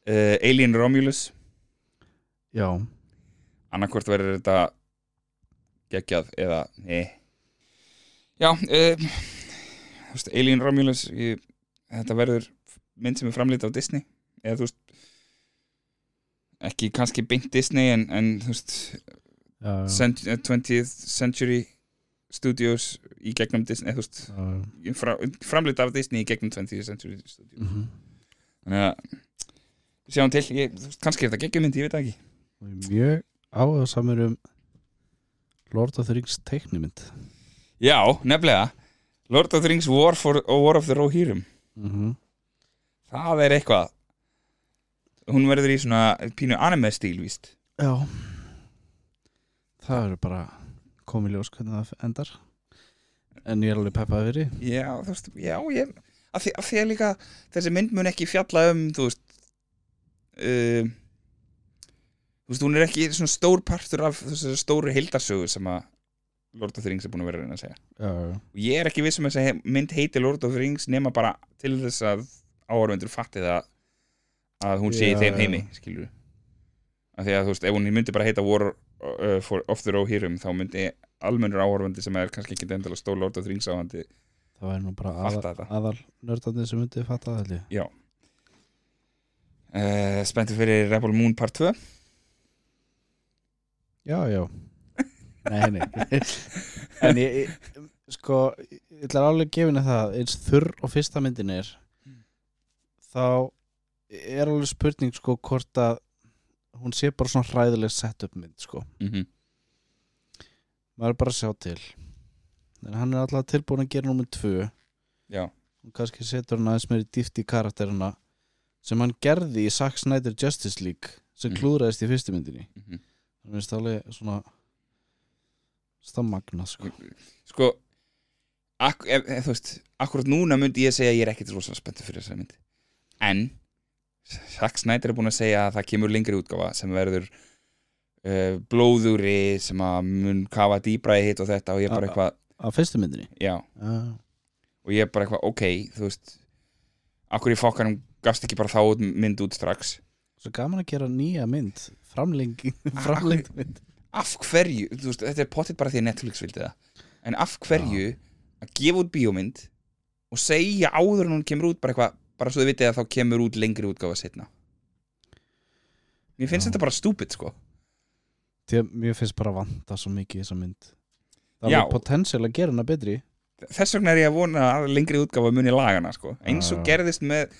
Uh, Alien Romulus. Já, annarkvort verður þetta geggjað eða nei? Já uh, þú veist, Alien Romulus ég, þetta verður mynd sem er framlýtt á Disney eða þú veist ekki kannski beint Disney en, en þú veist cent, eh, 20th Century Studios í gegnum Disney eða, þú veist, já, fra, framlýtt af Disney í gegnum 20th Century Studios. Mhm. þannig að sjáum til, ég, veist, kannski er þetta geggjum mynd, ég veit það ekki. Er mjög áhuga samur um Lord of the Rings teiknumynd já, nefnilega. Lord of the Rings War, for, War of the Rohirrim mm -hmm. það er eitthvað. Hún verður í svona pínu anime stíl víst. Já. Það eru bara komið ljós hvernig það endar. En ég er alveg peppaði fyrir því. já, þú veist, já, ég af því, af því að líka þessi mynd mun ekki fjalla um þú veist uh, þú veist, hún er ekki svona stór partur af þessari stóru heildarsögu sem að Lord of the Rings er búin að vera að reyna að segja. Já, já, og ég er ekki viss um að þessi mynd heiti Lord of the Rings nema bara til þess að áhörvendur fatti það að hún sé í Já, þeim já. heimi skilur af því að þú veist, ef hún myndi bara heita War uh, for, of the Rohirrim þá myndi almennur áhörvendi sem er kannski ekki endilega stór Lord of the Rings áhandi það væri nú bara aðal, aðal nördandi sem myndi fatta það held ég. uh, spenntur fyrir Rebel Moon part 2 já, já. Nei, nei. En ég, ég sko, ég ætla alveg gefinu það eins þurr og fyrsta myndin er þá er alveg spurning sko hvort að hún sé bara svona hræðileg setup mynd sko. Mm maður er bara að sjá til. En hann er alltaf tilbúin að gera númer tvö. Já, og kannski setur hann aðeins meiri dýft í karakterina sem hann gerði í Zack Snyder Justice League sem Mhm. klúðraðist í fyrstu myndinni. Mm þannig að það alveg svona stammagna sko. Sko ak ef, ef, þú veist, akkurat núna myndi ég segja að ég er ekkit rosalega spenntur fyrir þessari mynd. En Zack Snyder er búin að segja að það kemur lengri útgáfa sem verður uh, blóðuri sem að mun kafa dýbra í hitt og þetta og ég er bara eitthvað, á fyrstu myndinni? Já. Uh, og ég er bara eitthvað, ok, þú veist akkur í fokkanum gafst ekki bara þá mynd út strax svo gaman að gera nýja mynd framlengi framlengt mynd. af hverju, veist, þetta er pottitt bara því að Netflix vildi það. En af hverju að gefa út bíómynd og segja áður en hún kemur út bara eitthvað, bara svo þið vitið að þá kemur út lengri útgáfa setna mér finnst Já. þetta bara stúpid sko. Því að mér finnst bara vanta svo mikið þessa mynd. Það Já. er potensial að gera hana betri. Þess vegna er ég að vona að lengri útgáfa muni lagana sko, eins og Já. gerðist með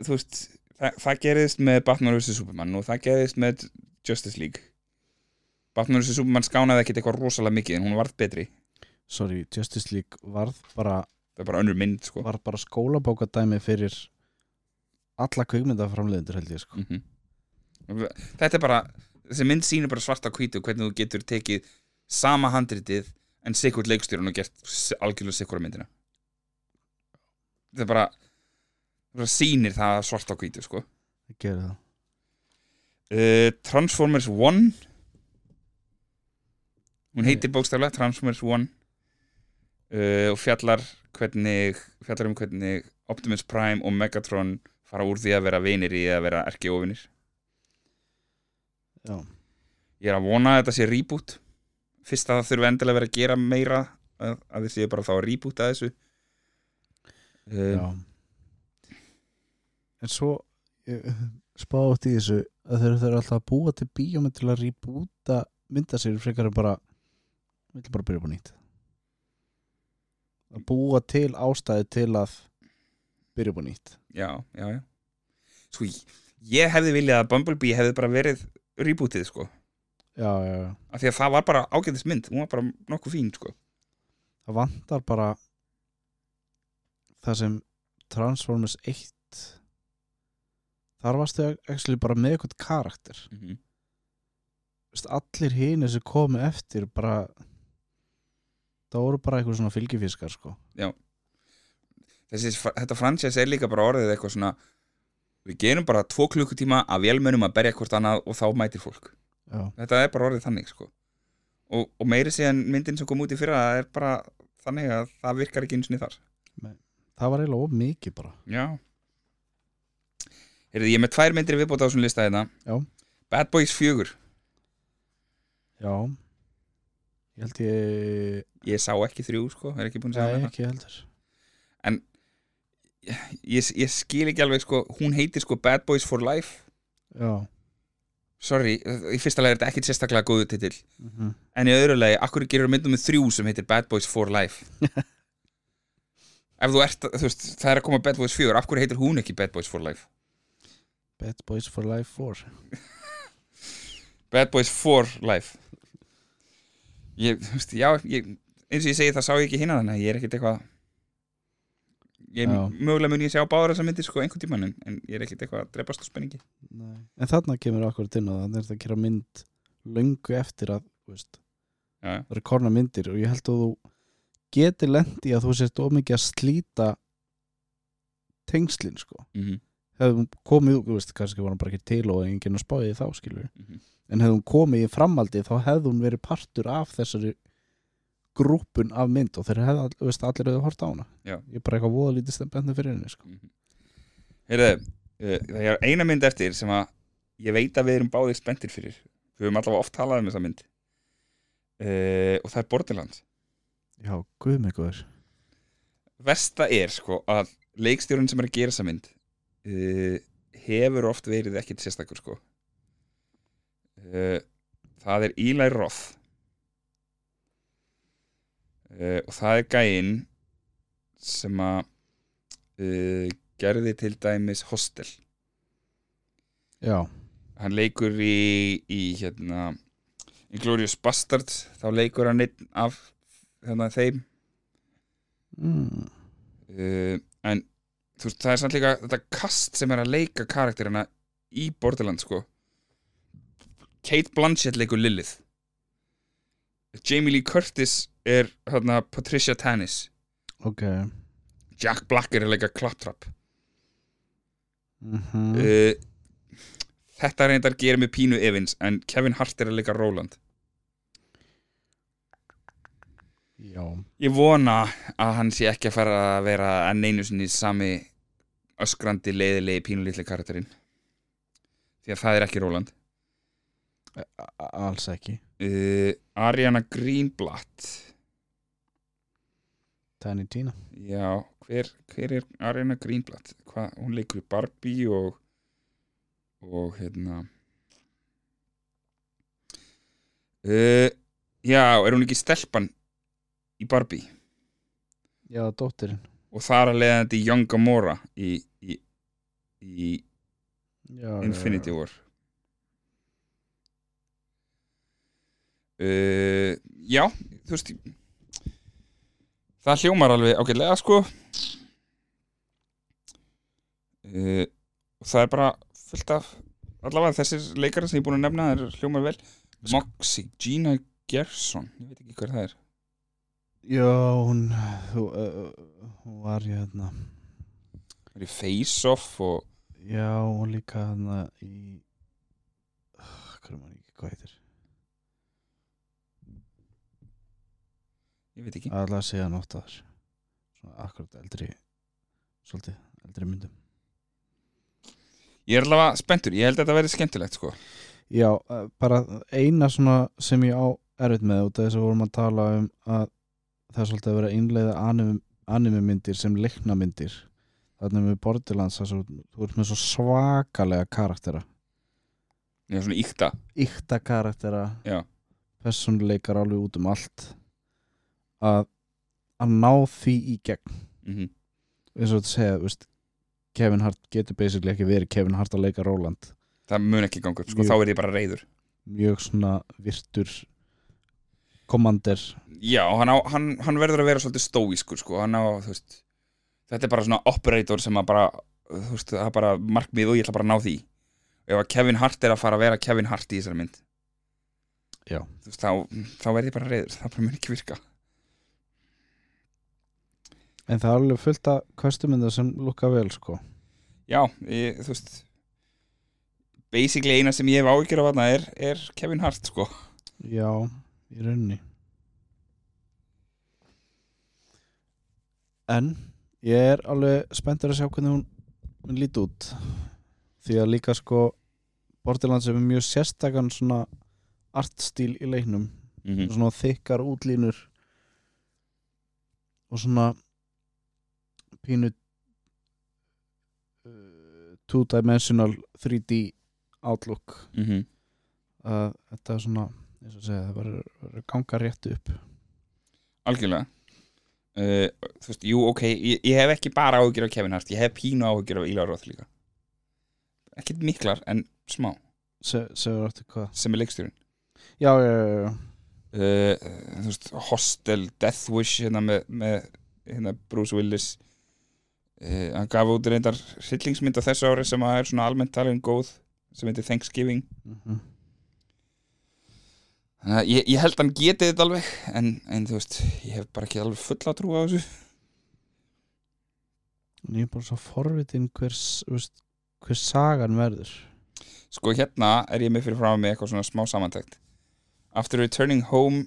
þú veist, það, það gerðist með Batman vs. Superman og það gerðist með Justice League. Batman vs. Superman skánaði ekkit eitthvað rosalega mikið en hún varð betri, sorry, Justice League varð bara, það er bara önnur mynd sko. varð bara skólabókadæmi fyrir alla kvikmyndaframleiðendur held ég sko. Mm Þetta er bara þessi mynd sýnir bara svart á hvítu hvernig þú getur tekið sama handritið en sikkurt leikstjórun og gert algjörlega sikkura myndina. Þetta er bara sýnir það svart á hvítu sko. uh, Transformers 1 hún heitir bókstaflega Transformers 1 uh, og fjallar hvernig fjallar um hvernig Optimus Prime og Megatron fara úr því að vera vinir í að vera erki ofinir já, Ég er að vona að þetta sé reboot. Fyrst að það þurfi endilega vera að gera meira að, að þið séu bara þá að reboota þessu. Já. En svo spátt í þessu að þeir eru alltaf að búa til bíómynd til að rýbúta myndasér frekar en bara vil bara byrja upp á nýtt. Að búa til ástæði til að byrja upp á nýtt. Já, já, já. Sko, ég, hefði viljað að Bumblebee hefði bara verið rebootið sko. Já, já, já. Af því að það var bara ágætis mynd hún var bara nokkuð fín sko. Það vantar bara það sem Transformers 1 þar varstu actually bara með eitthvað karakter. Mm -hmm. Allir hini sem komu eftir bara það voru bara eitthvað svona fylgifiskar sko. Þessi, þetta franchise er líka bara orðið eitthvað svona við gerum bara tvo klukkutíma af vélmönum að berja hvort annað og þá mætir fólk. Já, þetta er bara orðið þannig sko. Og, og meiri síðan myndin sem kom út í fyrra er bara þannig að það virkar ekki eins og þar. Það var eiginlega of mikið bara. Já Heyrðu, ég er með tvær myndir viðbót á þessum lista hérna. Já. Bad Boys 4 já. Ég held ég Ég sá ekki þrjú sko, er ekki búin að segja Nei, þetta ekki heldur. Ég, ég skil ekki alveg sko, hún heitir sko Bad Boys for Life. Já. Sorry, í fyrsta lagi er þetta ekkit sérstaklega góðu titill. Mm. En í öðru lagi, akkur gerur myndum með þrjú sem heitir Bad Boys for Life? Ef þú ert, þú veist, það er að koma Bad Boys 4 Af hverju heitir hún ekki Bad Boys for Life? Bad Boys for Life 4 Bad Boys for Life. Ég, þú veist, já ég, eins og ég segi það sá ég ekki hinna þannig ég er ekkert eitthvað ég, mögulega mun ég sjá báður þessa myndir sko einhvern tímann en, en ég er ekkert eitthvað að drepast á spenningi Nei. en þarna kemur okkur inn það þannig er þetta að gera mynd löngu eftir að veist, það eru korna myndir og ég held að þú geti lendi að þú sést ómikið að slíta tengslin sko. Mm -hmm. Hefðum komið, þú veist, kannski var hann bara ekki til og enginn að spáði þá skilur Mhm. en hefðum komið í framaldi þá hefði hún verið partur af þessari grúpun af mynd og þeir þú veist, allir hefði hort á hana. Já. ég er bara eitthvað voða lítið stefnbændu fyrir henni sko. Heyrðu, uh, það er eina mynd eftir sem að ég veit að við erum báðir spenntir fyrir. Við höfum allavega oft talað um þessa mynd. Uh, og það er Borderlands. Já, guð mig góður. Vesta er sko að leikstjórun sem er að gera þessa mynd uh, hefur oft verið ekkit sérstakur sko. Uh, það er Eli Roth. Uh, og það er gæinn sem að gerði til dæmis Hostel. Já, hann leikur í, í hérna Inglourious Bastards. Þá leikur hann einn af hérna, þeim. Mm. en veist, það er samt líka þetta kast sem er að leika karakterina í Borderlands sko. Kate Blanchett leikur Lilith. Jamie Lee Curtis er hérna, Patricia Tannis. Ok. Jack Black er að leika Claptrap. Mm uh, þetta reyndar gerir mig pínu Evans en Kevin Hart er að leika Roland. Já. Ég vona að hann sé ekki að fara að vera enn einu sinni sami öskrandi leiðilegi pínulítli karakterinn. Því að það er ekki Roland. A- alls ekki. Uh, Ariana Greenblatt. Tiny Tina. Já, hver, hver er Ariana Greenblatt? Hva, hún leikur í Barbie og og hérna. Uh, já, er hún ekki stelpan í Barbie? Já, dóttirinn og þar að leiðandi Young Gamora í, í, í já, Infinity War. Uh, Já, þú veist það hljómar alveg ágætlega sko. Uh, það er bara fullt af allavega þessir leikara sem ég er búin að nefna það er hljómar vel. Moxie, Gina Gerson ég veit ekki hver það er já, hún þú, uh, hún var hérna. Það er í Face Off og já, hún líka hérna í uh, hvað heitir. Ég veit ekki. Allavega segja nóttaðar svona akkurat eldri svolítið eldri myndum. Ég er allavega spenntur, ég held að þetta verði skemmtilegt sko. Já, bara eina svona sem ég á erfitt með út af þess að vorum að tala um að það er svolítið að vera einleiða anime, anime myndir sem leikna myndir þarna með Borderlands þú ert með svo svakalega karaktera. Er svona íkta. Ykta karaktera. Já. personleikar alveg út um allt. Að að ná því í gegn. Mm eins og þetta segja, veist Kevin Hart getur basically ekki verið Kevin Hart að leika Roland. Það mun ekki ganga sko, Jú. þá er ég bara reyður mjög svona virtur kommander Já, hann, á, hann, hann verður að vera svolítið stóískur sko. hann á, þú veist þetta er bara svona operator sem að bara þú veist, það er bara markmið og ég ætla bara að ná því. Ef að Kevin Hart er að fara að vera Kevin Hart í þessari mynd. Já. Þú veist, þá, þá verð ég bara reyður það bara mun ekki virka. En það er alveg fullt af kostumynda sem lukka vel sko. Já, ég, þú veist basically eina sem ég hef áhyggjur af þarna er, er Kevin Hart sko. Já, í rauninni En ég er alveg spenntur að sjá hvernig hún mun líti út því að líka sko Borderlands er með mjög sérstakann svona artstíl í leiknum mm -hmm. svona þykkar útlínur og svona pínu uh, two-dimensional 3D outlook Mm -hmm. að þetta er svona eins og segja, það að ganga rétt upp. Algjörlega. Uh, Þú veist, jú, ok ég, ég hef ekki bara áhyggjur af Kevin Hart ég hef pínu áhyggjur af Ílar Roth líka. Ekkert miklar, en smá. Se, sem er leikstjórinn. Já, já, já, já. uh, þú veist, Hostel, Death Wish hérna með, með hérna Bruce Willis. Uh, hann gaf út reyndar hryllingsmynd á þessu ári sem að er svona almennt talin góð sem heitir Thanksgiving. Mhm. að ég, ég held að hann geti þetta alveg en, en þú veist, ég hef bara ekki alveg fulla trú á þessu. En ég er bara svo forvitin hvers, veist, hvers sagan verður. Sko hérna er ég með fyrir frá með eitthvað svona smá samantækt After returning home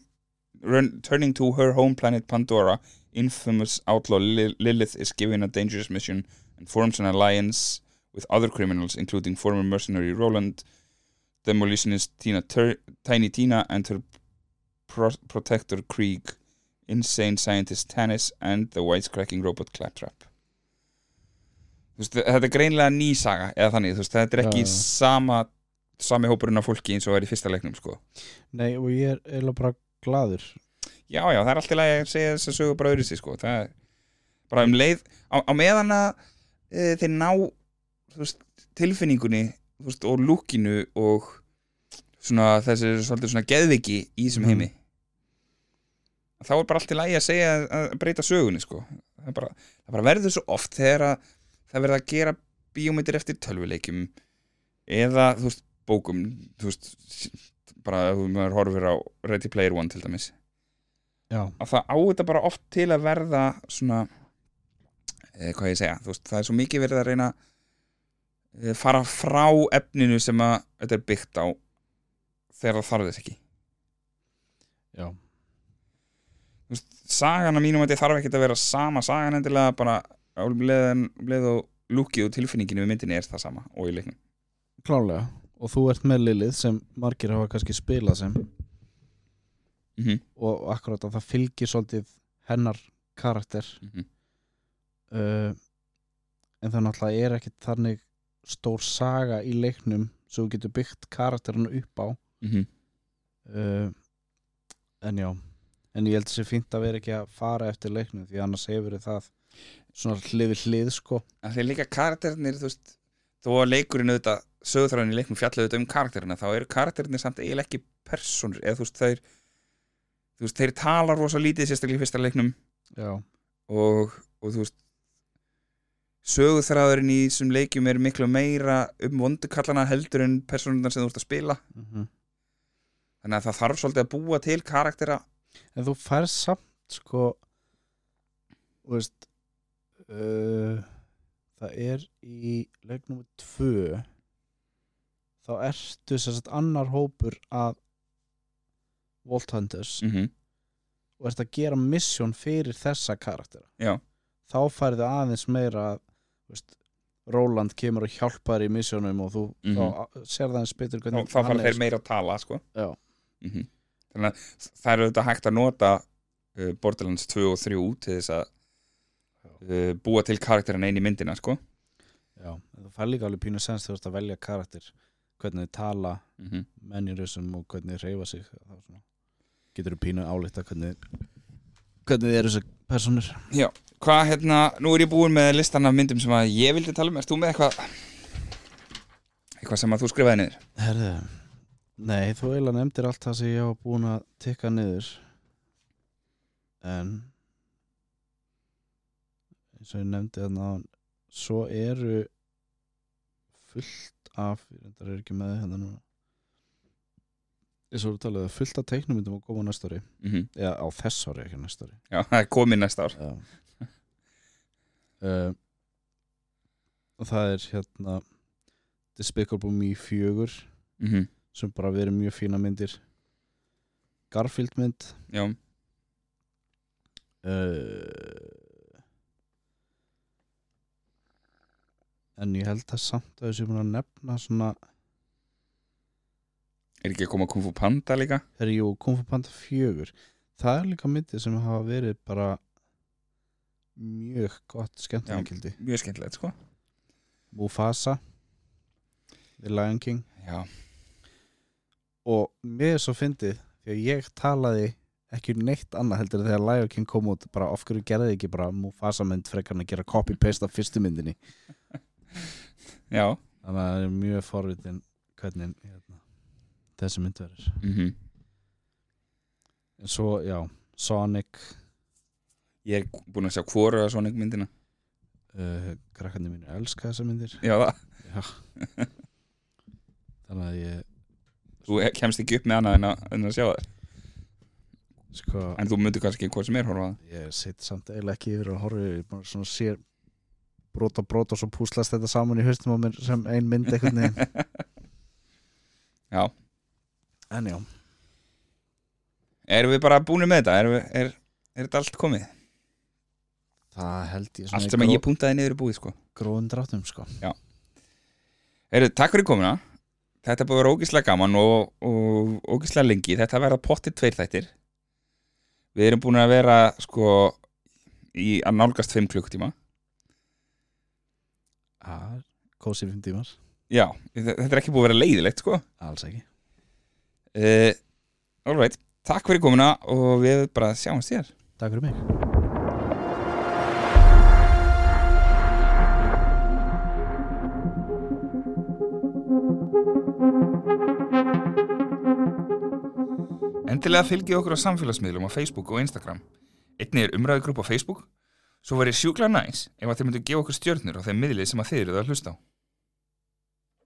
returning to her home planet Pandora infamous outlaw Lil- Lilith is given a dangerous mission and forms an alliance with other criminals including former mercenary Roland demolitionist Tina Tur Tiny Tina and her pro protector Krieg insane scientist Tannis and the wisecracking robot Claptrap veist, þetta er greinlega ný saga eða þannig, þú veist, þetta er ekki já. sama sami hópurinn af fólki eins og er í fyrsta leiknum sko. Nei, og ég er eiginlega bara gladur já, já, það er alltaf að segja þess að sögu bara öðru sér sko. það er bara um leið á, á meðan að e, þeir ná veist, tilfinningunni veist, og lúkinu og svona þessi svolítið svona geðviki í þessum Mhm. heimi. Þá er bara allt í lagi að segja að- að breyta sögunni sko. Það, er bara, það bara verður svo oft þegar að það verður að gera bíómyndir eftir tölvuleikjum eða þú veist, bókum þú veist, bara ef maður horfir á Ready Player One til dæmis. Já, að það á þetta bara oft til að verða svona eh, hvað ég segja, þú veist, það er svo mikið verið að reyna eh, fara frá efninu sem að þetta er byggt á þegar það þarf þess ekki. Já, veist, sagan að mínum að þetta þarf ekki að vera sama sagan endilega bara á leið og lúkið og tilfinninginu við myndinni er það sama og í leiknum. Klálega og þú ert með Lilith sem margir hafa kannski spilað sem. Mm -hmm. og akkurat að það fylgir svolítið hennar karakter. Mhm. uh, en það náttúrulega er ekkit þannig stór saga í leiknum sem þú getur byggt karakterinu upp á. Mhm. uh, en já en ég held þessi fínt að vera ekki að fara eftir leiknum því annars hefur það svona hlið við hlið sko. Að þeir líka karakternir þú veist, þó að leikurinn auðvitað sögurþráðin í leiknum fjallu auðvitað um karakterina þá eru karakternir samt eiginlega ekki personur eða þú veist, þeir þú veist, þeir tala rosa lítið sérstaklega í fyrsta leiknum. Já, og, og þú veist sögurþráðurinn í þessum leikjum er miklu meira um vondukallana heldur en personurnar sem þú ert að spila. Mm þannig að það þarf svolítið að búa til karaktera. En þú færð samt sko veist uh, það er í leiknum 2 þá ertu sagt annar hópur að Vault Hunters. Mm -hmm. og ert að gera mission fyrir þessa karaktera. Já. þá færðu aðeins meira að veist, Roland kemur og hjálpar í missionum og þú Mhm. þá sér það eins betur hvernig þá fara þeir meira að tala sko. Já. Mhm. þannig að það er auðvitað hægt að nota uh, Borderlands 2 og 3 til þess að uh, búa til karakterin einn í myndina sko. Já, þú fær líka alveg pínu sens þú ert að velja karakter hvernig þið tala mm -hmm. mennirusum og hvernig þið reyfa sig getur þú pínu álíkta hvernig hvernig þið eru þessi personur hvað hérna, nú er ég búin með listan af myndum sem að ég vildi tala um, erst þú með eitthvað eitthvað sem að þú skrifaði niður? Herðu, nei, þú eiginlega nefndir allt það sem ég var búin að tikka niður. En eins og ég nefndi þarna svo eru fullt af reyndar er ekki með hérna núna. Eins og við talaðu fullt af teiknumyndum að koma næsta ári. Mm -hmm. eða á þess ári ekki næsta ári. Já, það er komið næsta ár. Já uh, og það er hérna Despicable Me 4 mm -hmm. sem bara verið mjög fína myndir. Garfield mynd. Já, uh, en ég held að samt að þessi búin að nefna svona er ekki að koma Kung Fu Panda líka? Er jú Kung Fu Panda 4 það er líka myndir sem hafa verið bara mjög gott skemmtunarkildi mjög skemmtilegt sko. Mufasa The Lion King. Já, og mér er svo fyndið því að ég talaði ekki um neitt annað heldur þegar Lion King kom út bara of hverju gerði ekki bara Mufasa mynd frekar en að gera copy-paste af fyrstu myndinni? Já. Þannig að það er mjög forvitin hvernig hérna, þessi mynd verður. Mm en svo, já, Sonic ég er búin að sjá hvoru að Sonic myndina. Uh, krakkarnir mínu elska þessar myndir. Já, það, já. Þannig að ég þú kemst ekki upp með annað en að, en að sjá það. Sko, en þú myndir kannski hvað sem er horfa á það. Ég sitt samt eiginlega ekki yfir að horfa ég bara svona sér brot og brot og svo púslast þetta saman í haustum á mér sem ein mynd einhvern veginn. Já, en já, erum við bara búin með þetta? Við, er, er þetta allt komið það held ég allt sem að ég puntaði niður er búið sko. gróðum dráttum sko. Heru, takk fyrir komuna. Þetta búið að vera ógislega gaman og, og ógislega lengi. Þetta verða pottið tveir þættir. Við erum búin að vera sko í að nálgast 5 klukkutíma. Að kósi fimm tímar. Já, þetta er ekki búið að vera leiðilegt sko. Alls ekki. Uh, alright, takk fyrir komuna og við bara sjáumst þér takk fyrir mig Endilega fylgið okkur á samfélagsmiðlum á Facebook og Instagram. Einnig er umræðugrúpp á Facebook. Svo verið sjúkla næs ef að þið myndu gefa okkur stjörnur á þeim miðlið sem að þið eruð að hlusta á.